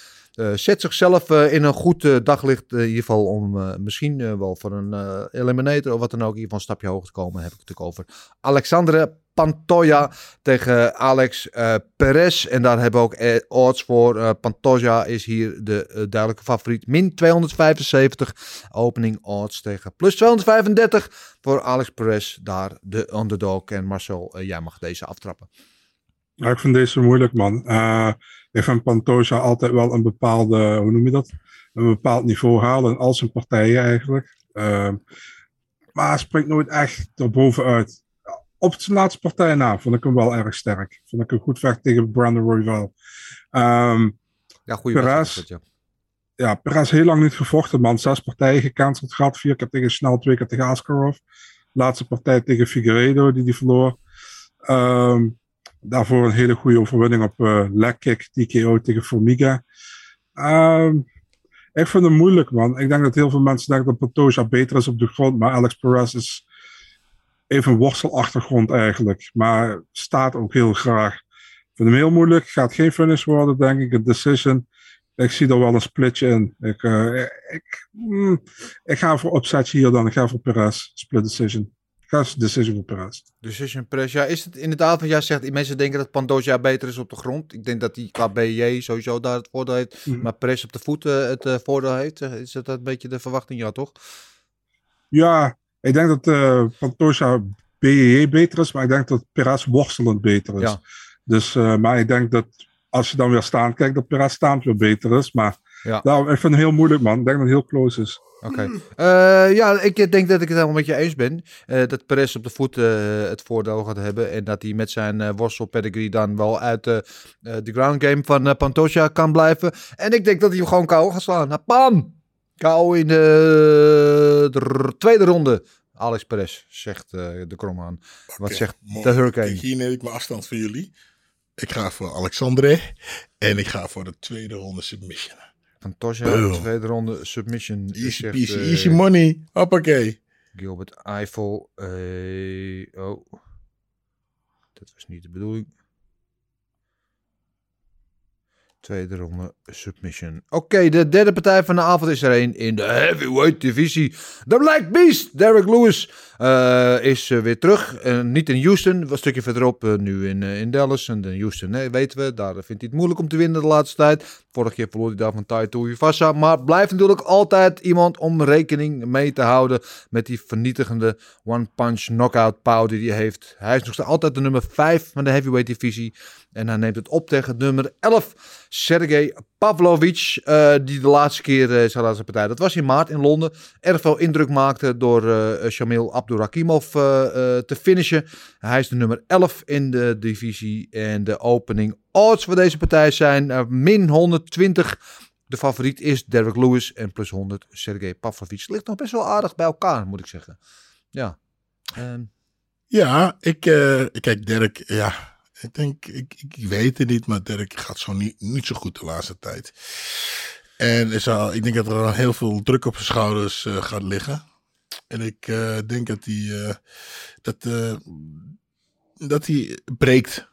zet zichzelf eh, in een goed eh, daglicht. eh, in ieder geval om eh, misschien eh, wel voor een eh, eliminator of wat dan ook. In ieder geval een stapje hoger te komen. Heb ik het natuurlijk over Alexandre Pantoja tegen Alex eh, Perez. En daar hebben we ook eh, odds voor. Eh, Pantoja is hier de eh, duidelijke favoriet. Min 275 opening odds tegen plus 235 voor Alex Perez. Daar de underdog. En Marcel, eh, jij mag deze aftrappen. Ik vind deze moeilijk, man. Ik vind Pantoja altijd wel een bepaalde, hoe noem je dat? Een bepaald niveau halen in al zijn partijen eigenlijk. Ehm, maar hij springt nooit echt erbovenuit. Op zijn laatste partij na vond ik hem wel erg sterk. Vond ik een goed vecht tegen Brandon Royval. Ehm Ja, goede Perez. ja. ja, Perez heel lang niet gevochten, man. Zes partijen gecanceld gehad. Vier keer tegen Snel, twee keer tegen Askarov. Laatste partij tegen Figueiredo, die die verloor. Ehm, daarvoor een hele goede overwinning op eh leg kick, TKO tegen Formiga. Ehm, ik vind het moeilijk, man. Ik denk dat heel veel mensen denken dat Pantoja beter is op de grond, maar Alex Perez is even een worstelachtergrond eigenlijk. Maar staat ook heel graag. Ik vind hem heel moeilijk. Gaat geen finish worden, denk ik. Een decision. Ik zie er wel een splitje in. Ik, eh, ik, mm, ik ga voor opzetje hier dan. Ik ga voor Perez. Split decision. Decision Perez. Decision press. Ja, is het inderdaad wat jij zegt? Mensen denken dat Pandoja beter is op de grond. Ik denk dat hij qua BJ sowieso daar het voordeel heeft. Mhm. Maar press op de voeten het eh, voordeel heeft. Eh, Is dat een beetje de verwachting? Ja, toch? Ja, ik denk dat eh Pantoja BJJ beter is, maar ik denk dat Perez worstelend beter is. Ja. Dus, eh, maar ik denk dat als je dan weer staan kijkt, dat Perez staand weer beter is. Maar Ja. daarom, ik vind het heel moeilijk, man. Ik denk dat het heel close is. Oké. Eh, ja, ik denk dat ik het helemaal met je eens ben. Eh, dat Perez op de voet eh, het voordeel gaat hebben. En dat hij met zijn eh worstel pedigree dan wel uit eh, eh, de ground game van eh Pantoja kan blijven. En ik denk dat hij hem gewoon kou gaat slaan. Nou, Pam! KO in de, de tweede ronde. Alex Perez, zegt eh, de Kromhaan. Wat zegt mooi. de Hurricane? Kijk, hier neem ik mijn afstand van jullie. Ik ga voor Alexandre. En ik ga voor de tweede ronde submission. Boom. tweede ronde submission. Easy zegt, peasy, eh, easy money. Hoppakee. Gilbert Eiffel. eh, oh. Dat was niet de bedoeling. Tweede ronde submission. Oké, de derde partij van de avond is er een in de heavyweight divisie. De Black Beast, Derek Lewis, eh, is weer terug. Eh, niet in Houston, een stukje verderop, nu in, in Dallas. En in Houston, nee, weten we, daar vindt hij het moeilijk om te winnen de laatste tijd. Vorige keer verloor hij daar van Tai. Maar blijft natuurlijk altijd iemand om rekening mee te houden met die vernietigende one-punch knockout power die hij heeft. Hij is nog steeds altijd de nummer 5 van de heavyweight divisie. En hij neemt het op tegen nummer 11, Sergej Pavlovich. eh, die de laatste keer eh, zijn laatste partij, dat was in maart in Londen, erg veel indruk maakte door eh Shamil Abdurakimov te finishen. Hij is de nummer 11 in de divisie. En de opening odds voor deze partij zijn min 120. De favoriet is Derek Lewis en plus 100 Sergej Pavlovich. Ligt nog best wel aardig bij elkaar, moet ik zeggen. Ja. Ehm, Ja, ik, kijk, Dirk, ja, ik denk, ik, ik weet het niet, maar Dirk gaat zo niet, niet zo goed de laatste tijd. En er zal, ik denk dat er al heel veel druk op zijn schouders eh, gaat liggen. En ik eh, denk dat hij, eh, dat, dat hij breekt.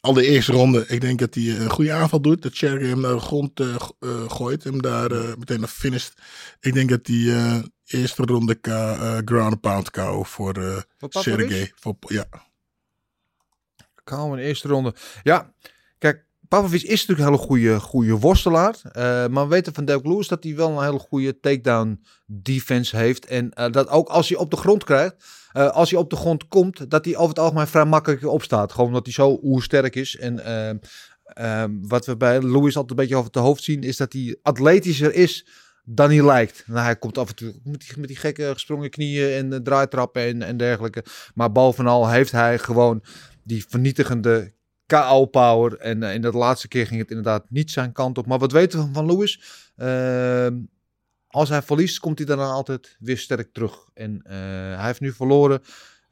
Al de eerste ronde, ik denk dat hij een goede aanval doet. Dat Cherry hem naar de grond go- gooit. Hem daar meteen naar finisht. Ik denk dat hij eerste ronde ground pound KO voor? Sergej. Voor, ja. KO in de eerste ronde. Ja, kijk, Pavlovich is natuurlijk een hele goede, goede worstelaar. Eh, maar we weten van Derek Lewis dat hij wel een hele goede takedown defense heeft. En eh, dat ook als hij op de grond krijgt, eh, als hij op de grond komt, dat hij over het algemeen vrij makkelijk opstaat. Gewoon omdat hij zo oersterk is. En wat we bij Lewis altijd een beetje over het hoofd zien, is dat hij atletischer is dan hij lijkt. Nou, hij komt af en toe met die, gekke gesprongen knieën en draaitrappen en, en dergelijke. Maar bovenal heeft hij gewoon die vernietigende KO-power. En eh, in dat laatste keer ging het inderdaad niet zijn kant op. Maar wat weten we van Lewis? Ehm, als hij verliest, komt hij daarna altijd weer sterk terug. En eh, hij heeft nu verloren.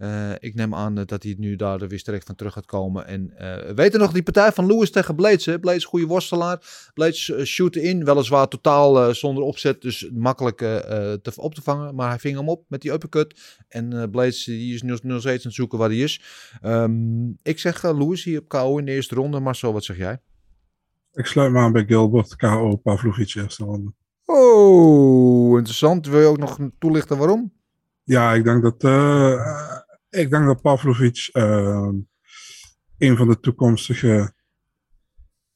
Eh, ik neem aan eh, dat hij nu daar weer sterk van terug gaat komen. En eh, we weten nog die partij van Lewis tegen Blades. Hè? Blades, goede worstelaar. Blades uh, shooten in, weliswaar totaal uh, zonder opzet. Dus makkelijk uh, te, op te vangen. Maar hij ving hem op met die uppercut. En uh, Blades die is nu nog steeds aan het zoeken waar hij is. Um, ik zeg uh, Lewis hier op KO in de eerste ronde. Marcel, wat zeg jij? Ik sluit me aan bij Gilbert, KO, Pavlovic eerste ronde. Oh, interessant. Wil je ook nog toelichten waarom? Ja, ik denk dat, uh, ik denk dat Pavlovic uh, een van de toekomstige,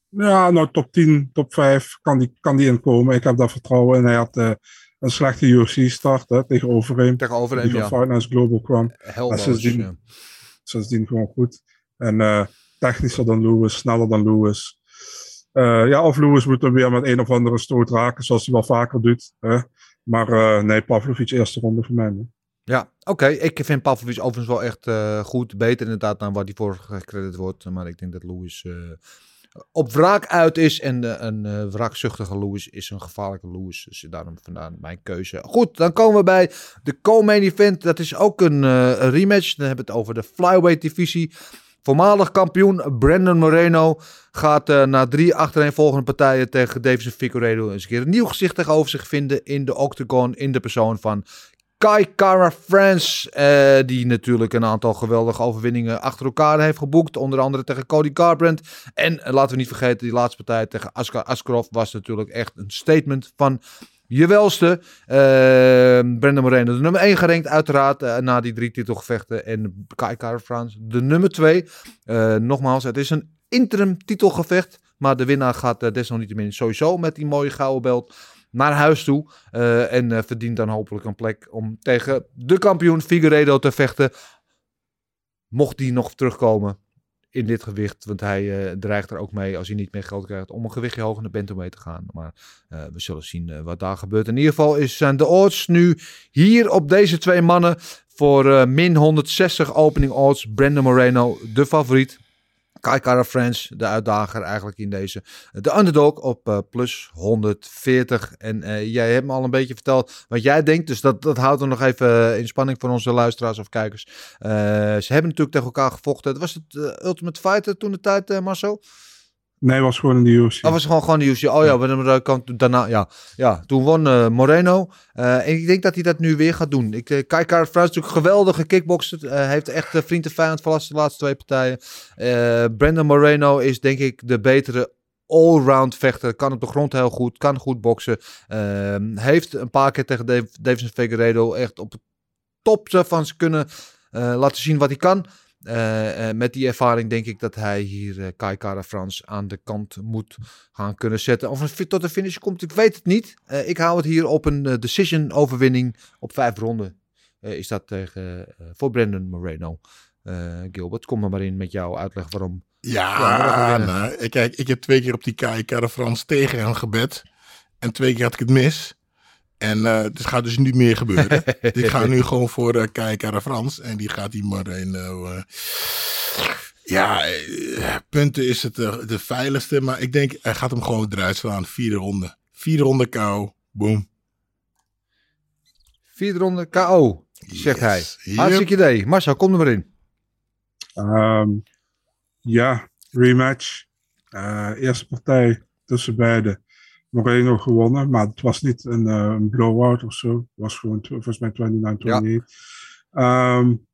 ja, nou top 10, top 5 kan die, kan die inkomen. Ik heb daar vertrouwen in. Hij had uh, een slechte UFC-start tegen Overeem. Tegen Overeem, die ja. van Finance Global kwam. Helbo's, sindsdien, ja. sindsdien gewoon goed. En uh, technischer dan Lewis, sneller dan Lewis. Uh, ja, of Lewis moet hem weer met een of andere stoot raken, zoals hij wel vaker doet. Hè? Maar uh, nee, Pavlovic eerste ronde voor mij. Ja, oké. Ik vind Pavlovic overigens wel echt uh, goed. Beter inderdaad dan waar hij voor gecrediteerd wordt. Maar ik denk dat Lewis uh, op wraak uit is. En uh, een wraakzuchtige Lewis is een gevaarlijke Lewis. Dus daarom vandaan mijn keuze. Goed, dan komen we bij de co-main event. Dat is ook een, rematch. Dan hebben we het over de flyweight divisie. Voormalig kampioen Brandon Moreno gaat na drie achtereenvolgende partijen tegen Davison Figueiredo eens een keer een nieuw gezicht tegenover zich vinden in de octagon in de persoon van Kai Kara France, uh, die natuurlijk een aantal geweldige overwinningen achter elkaar heeft geboekt. Onder andere tegen Cody Garbrandt. En laten we niet vergeten, die laatste partij tegen Askar Askarov was natuurlijk echt een statement van je welste. Uh, Moreno, de nummer 1 gerankt uiteraard uh, na die drie titelgevechten. En Kai Kara France, de nummer 2. Uh, nogmaals, het is een interim titelgevecht. Maar de winnaar gaat desalniettemin sowieso met die mooie gouden belt naar huis toe. Uh, en uh, verdient dan hopelijk een plek om tegen de kampioen Figueiredo te vechten. Mocht die nog terugkomen in dit gewicht. Want hij uh, dreigt er ook mee als hij niet meer geld krijgt om een gewichtje hoger naar bento mee te gaan. Maar we zullen zien wat daar gebeurt. In ieder geval is, zijn de odds nu hier op deze twee mannen voor min 160 opening odds. Brandon Moreno, de favoriet. Kai Kara France, de uitdager eigenlijk in deze. De underdog op uh, plus 140. En uh, jij hebt me al een beetje verteld wat jij denkt. Dus dat, dat houdt er nog even in spanning voor onze luisteraars of kijkers. Ze hebben natuurlijk tegen elkaar gevochten. Was het Ultimate Fighter toen de tijd, Marcel? Nee, was gewoon in de UFC. Dat was gewoon, gewoon de UFC. Oh ja, we kan daarna, ja. ja, toen won uh, Moreno. Uh, en ik denk dat hij dat nu weer gaat doen. Ik, uh, Kai Kara natuurlijk geweldige kickboxer. Heeft echt vriend en vijand verrast de laatste twee partijen. Brandon Moreno is denk ik de betere allround vechter. Kan op de grond heel goed. Kan goed boksen. Ehm, heeft een paar keer tegen Dave, Davison Figueiredo echt op het top van ze kunnen laten zien wat hij kan. Uh, uh, met die ervaring denk ik dat hij hier uh, Kai Kara Frans aan de kant moet gaan kunnen zetten. Of een, tot de finish komt, ik weet het niet. ik hou het hier op een decision overwinning op vijf ronden. is dat tegen, voor Brandon Moreno. Gilbert, kom er maar in met jouw uitleg waarom. Ja, ja nou, kijk, ik heb twee keer op die Kai Kara Frans tegen hem gebed. En twee keer had ik het mis. En uh, het gaat dus niet meer gebeuren. ik ga nu gewoon voor uh, kijken naar Frans. En die gaat die Moreno. Uh, ja, punten is het de veiligste. Maar ik denk, hij gaat hem gewoon eruit slaan. Vierde ronde. Vierde ronde KO. Boom. Vierde ronde KO, zegt hij. Yep. Hartstikke idee. Marcel, kom er maar in. Um, ja, rematch. eerste partij tussen beiden. Moreno gewonnen, maar het was niet een, uh, een blowout of zo. Het was gewoon volgens mij 29-28. Ja. Um,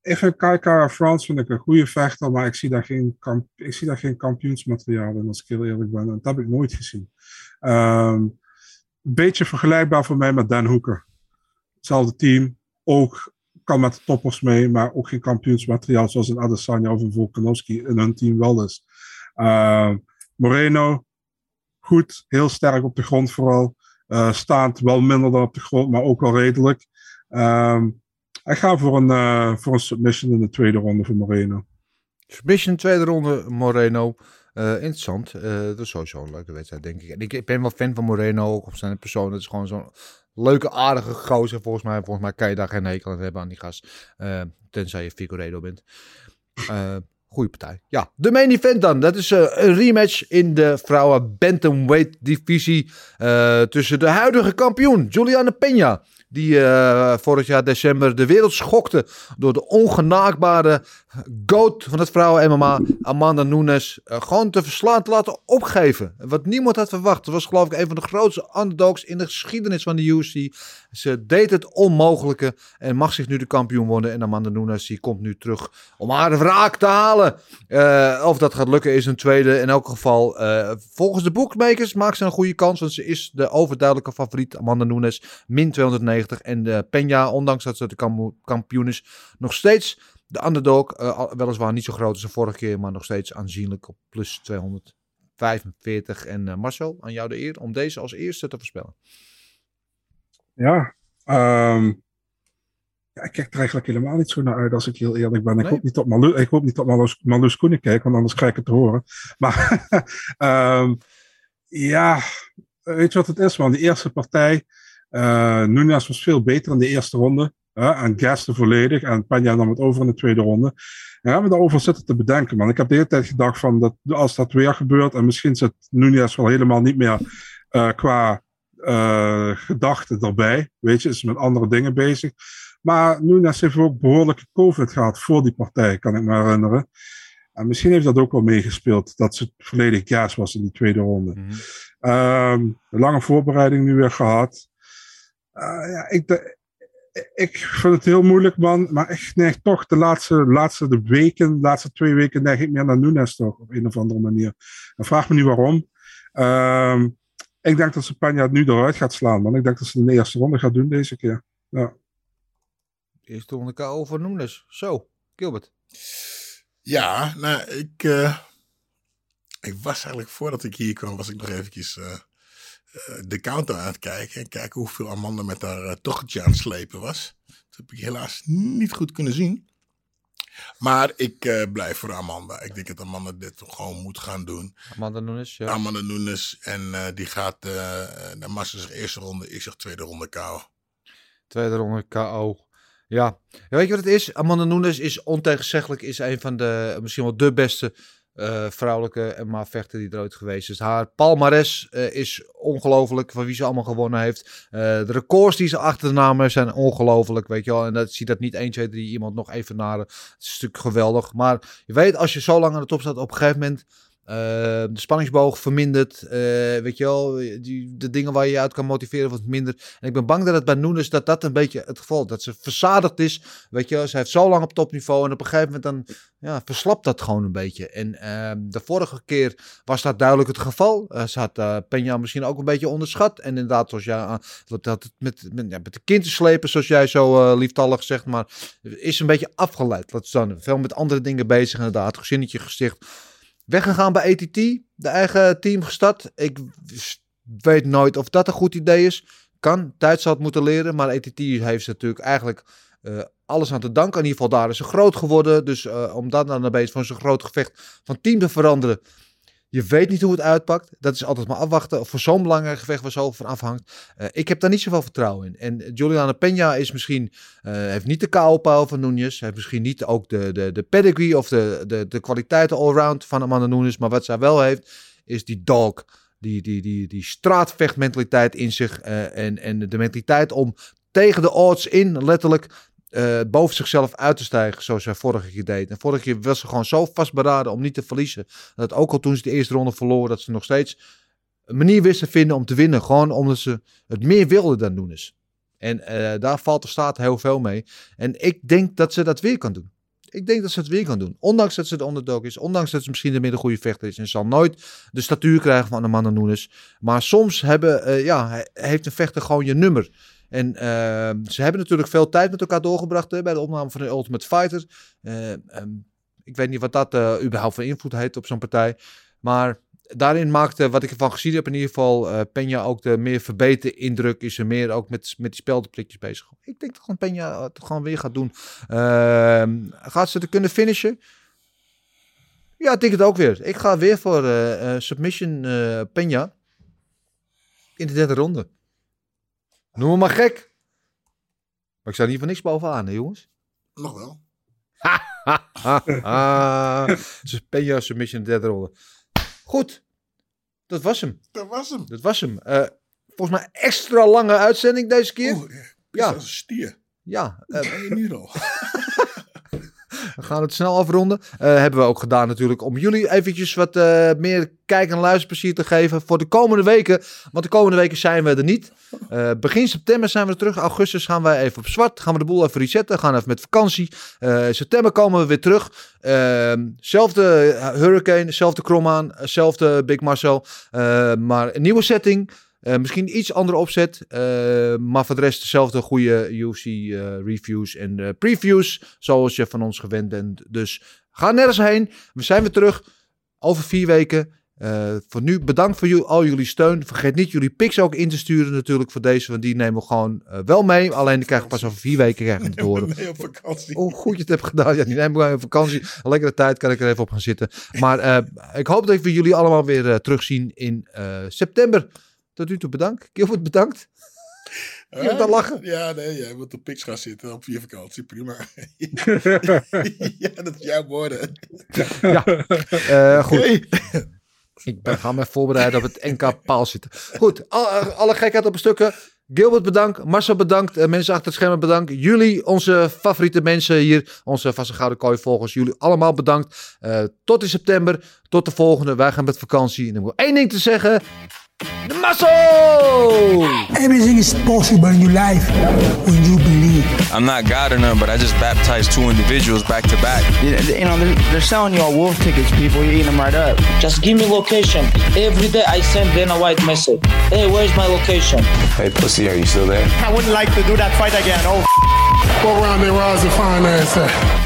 ik vind Kai Frans vind ik een goede vechter, maar ik zie daar geen, kamp ik zie daar geen kampioensmateriaal in, als ik heel eerlijk ben. dat heb ik nooit gezien. Um, een beetje vergelijkbaar voor mij met Dan Hoeker. Hetzelfde team, ook kan met de toppers mee, maar ook geen kampioensmateriaal zoals een Adesanya of een Volkanovski in hun team wel is. Uh, Moreno, goed, heel sterk op de grond vooral. Uh, staand wel minder dan op de grond, maar ook wel redelijk. Um, ik ga voor een, uh, voor een submission in de tweede ronde voor Moreno. Submission tweede ronde Moreno. Uh, interessant. dat is sowieso een leuke wedstrijd, denk ik. En ik, ik ben wel fan van Moreno, ook op zijn persoon. Het is gewoon zo'n leuke, aardige gozer. Volgens mij, volgens mij kan je daar geen hekel aan hebben aan die gast. tenzij je Figueredo bent. Goeie partij. Ja, de main event dan. Dat is uh, een rematch in de vrouwen bantamweight divisie uh, tussen de huidige kampioen Juliana Peña die uh, vorig jaar december de wereld schokte door de ongenaakbare goat van het vrouwen-MMA, Amanda Nunes, uh, gewoon te verslaan te laten opgeven. Wat niemand had verwacht. Het was geloof ik een van de grootste underdogs in de geschiedenis van de UFC. Ze deed het onmogelijke en mag zich nu de kampioen worden. En Amanda Nunes die komt nu terug om haar wraak te halen. Uh, of dat gaat lukken is een tweede. In elk geval, volgens de bookmakers maakt ze een goede kans, want ze is de overduidelijke favoriet. Amanda Nunes, min 290. En de Peña, ondanks dat ze de kampioen is, nog steeds de underdog. Uh, weliswaar niet zo groot als de vorige keer, maar nog steeds aanzienlijk op plus 245. En uh, Marcel, aan jou de eer om deze als eerste te voorspellen. Ja, um, ja, ik kijk er eigenlijk helemaal niet zo naar uit als ik heel eerlijk ben. Ik nee. hoop niet op Malus, ik hoop niet op Malus, Malus Koenen kijken, want anders krijg ik het te horen. Maar um, ja, weet je wat het is man? Die eerste partij, uh, Nunes was veel beter in de eerste ronde. Uh, en Gasten volledig. En Peña nam het over in de tweede ronde. En hebben we daarover zitten te bedenken, man. Ik heb de hele tijd gedacht van, dat, als dat weer gebeurt, en misschien zit Nunes wel helemaal niet meer uh, qua uh, gedachten erbij. Weet je, is met andere dingen bezig. Maar Nunes heeft ook behoorlijke COVID gehad voor die partij, kan ik me herinneren. En misschien heeft dat ook wel meegespeeld, dat ze volledig gas was in die tweede ronde. Mm -hmm. um, lange voorbereiding nu weer gehad. Uh, ja, ik, ik vind het heel moeilijk, man. Maar ik neig toch de laatste, laatste de weken, de laatste twee weken, neig ik meer naar Nunes toch, op een of andere manier. En vraag me niet waarom. Uh, ik denk dat ze Panja nu eruit gaat slaan, man. Ik denk dat ze de eerste ronde gaat doen deze keer. Ja. Eerste ronde KO voor Nunes. Zo, Gilbert. Ja, nou, ik, uh, ik was eigenlijk voordat ik hier kwam, was ik nog eventjes... Uh, de counter aan het kijken. En kijken hoeveel Amanda met haar uh, tochtje aan het slepen was. Dat heb ik helaas niet goed kunnen zien. Maar ik uh, blijf voor Amanda. Ik denk dat Amanda dit gewoon moet gaan doen. Amanda Nunes, ja. Amanda Nunes. En uh, die gaat naar Massa eerste ronde. Ik zeg tweede ronde KO. Tweede ronde KO. Ja. ja, weet je wat het is? Amanda Nunes is ontegenzeggelijk is een van de, misschien wel de beste eh, vrouwelijke MMA-vechter die er ooit geweest is. Haar palmares eh, is ongelooflijk, van wie ze allemaal gewonnen heeft. Eh, de records die ze achter de zijn ongelooflijk, weet je wel. En dat zie dat niet 1, 2, 3 iemand nog even naar. Het is natuurlijk geweldig. Maar je weet, als je zo lang aan de top staat, op een gegeven moment uh, de spanningsboog vermindert. Uh, weet je wel, die, de dingen waar je je uit kan motiveren wat minder. En ik ben bang dat het bij Nunes dat dat een beetje het geval Dat ze verzadigd is. Weet je ze heeft zo lang op topniveau. En op een gegeven moment dan ja, verslapt dat gewoon een beetje. En uh, de vorige keer was dat duidelijk het geval. Uh, ze had Peña misschien ook een beetje onderschat. En inderdaad, zoals jij dat, dat met, met, ja, met de kind te slepen, zoals jij zo lieftallig zegt. Maar is een beetje afgeleid. Dat is dan veel met andere dingen bezig. Inderdaad, gezinnetje gesticht Weggegaan bij ATT, de eigen team gestart. Ik weet nooit of dat een goed idee is. Kan, tijd zal het moeten leren. Maar ATT heeft natuurlijk eigenlijk uh, alles aan te danken. In ieder geval daar is ze groot geworden. Dus uh, om dat dan een beetje van zo'n groot gevecht van team te veranderen. Je weet niet hoe het uitpakt. Dat is altijd maar afwachten. Voor zo'n belangrijk gevecht waar zoveel van afhangt. Uh, ik heb daar niet zoveel vertrouwen in. En Juliana Peña is misschien, uh, heeft niet de KO-paal van Nunes. Heeft misschien niet ook de, de, de pedigree of de, de, de kwaliteiten allround van Amanda Nunes. Maar wat zij wel heeft, is die dog. Die, die, die, die straatvechtmentaliteit in zich. En, en de mentaliteit om tegen de odds in, letterlijk, uh, boven zichzelf uit te stijgen, zoals hij vorige keer deed. En vorige keer was ze gewoon zo vastberaden om niet te verliezen. Dat ook al toen ze de eerste ronde verloren, dat ze nog steeds een manier wisten te vinden om te winnen. Gewoon omdat ze het meer wilden dan doen is. En uh, daar valt de staat heel veel mee. En ik denk dat ze dat weer kan doen. Ik denk dat ze het weer kan doen. Ondanks dat ze de underdog is. Ondanks dat ze misschien de midden goede vechter is. En zal nooit de statuur krijgen van Amanda Nunes. Maar soms hebben, uh, ja, heeft een vechter gewoon je nummer. En uh, ze hebben natuurlijk veel tijd met elkaar doorgebracht bij de opname van de Ultimate Fighter. Uh, um, ik weet niet wat dat uh, überhaupt voor invloed heeft op zo'n partij. Maar daarin maakte, wat ik ervan gezien heb, in ieder geval uh, Peña ook de meer verbeterde indruk. Is er meer ook met, met die speldenprikjes bezig. Ik denk dat gewoon Peña het gewoon weer gaat doen. Ehm, gaat ze er kunnen finishen? Ja, ik denk het ook weer. Ik ga weer voor submission Peña in de derde ronde. Noem me maar gek. Maar ik sta niet van niks bovenaan, hè, jongens? Nog wel. Peña submission derde ronde. Goed. Dat was hem. Dat was hem. Dat was hem. Uh, volgens mij extra lange uitzending deze keer. Oeh, ja. Als een stier. Ja. Uh, ben je nu al? We gaan het snel afronden. Uh, hebben we ook gedaan natuurlijk om jullie eventjes wat uh, meer kijk- en luisterplezier te geven voor de komende weken. Want de komende weken zijn we er niet. Uh, begin september zijn we er terug. Augustus gaan wij even op zwart. Gaan we de boel even resetten. Gaan even met vakantie. september komen we weer terug. zelfde Hurricane, zelfde Krommaan, zelfde Big Marcel. maar een nieuwe setting. Uh, misschien iets andere opzet, uh, maar voor de rest dezelfde goede UFC uh, reviews en previews zoals je van ons gewend bent. Dus ga nergens heen. We zijn weer terug over vier weken. voor nu bedankt voor al jullie steun. Vergeet niet jullie pics ook in te sturen natuurlijk voor deze, want die nemen we gewoon wel mee. Alleen die krijgen pas over vier weken krijgen te horen. Nee, op vakantie. Hoe goed je het hebt gedaan. Ja, die nemen we op vakantie. Een lekkere tijd kan ik er even op gaan zitten. Maar ik hoop dat we jullie allemaal weer terugzien in september. Tot nu toe bedankt. Gilbert, bedankt. Je moet dan lachen. Ja, nee, jij moet op piks gaan zitten op je vakantie. Prima. ja, dat is jouw woorden. ja, uh, goed. Okay. Ik ben, ga me voorbereiden op het NK paal zitten. Goed, alle, alle gekheid op een stukken. Gilbert bedankt, Marcel bedankt, uh, mensen achter het scherm bedankt. Jullie, onze favoriete mensen hier, onze vaste gouden kooi volgers, jullie allemaal bedankt. Uh, tot in september, tot de volgende. Wij gaan met vakantie. En dan moet ik één ding te zeggen. The muscle! Everything is possible in your life when you believe. I'm not God or none, but I just baptized two individuals back to back. You, you know, they're, they're selling you all wolf tickets, people. You're eating them right up. Just give me location. Every day I send Dana White message. Hey, where's my location? Hey, pussy, are you still there? I wouldn't like to do that fight again. Oh, Go around there, rise and finance.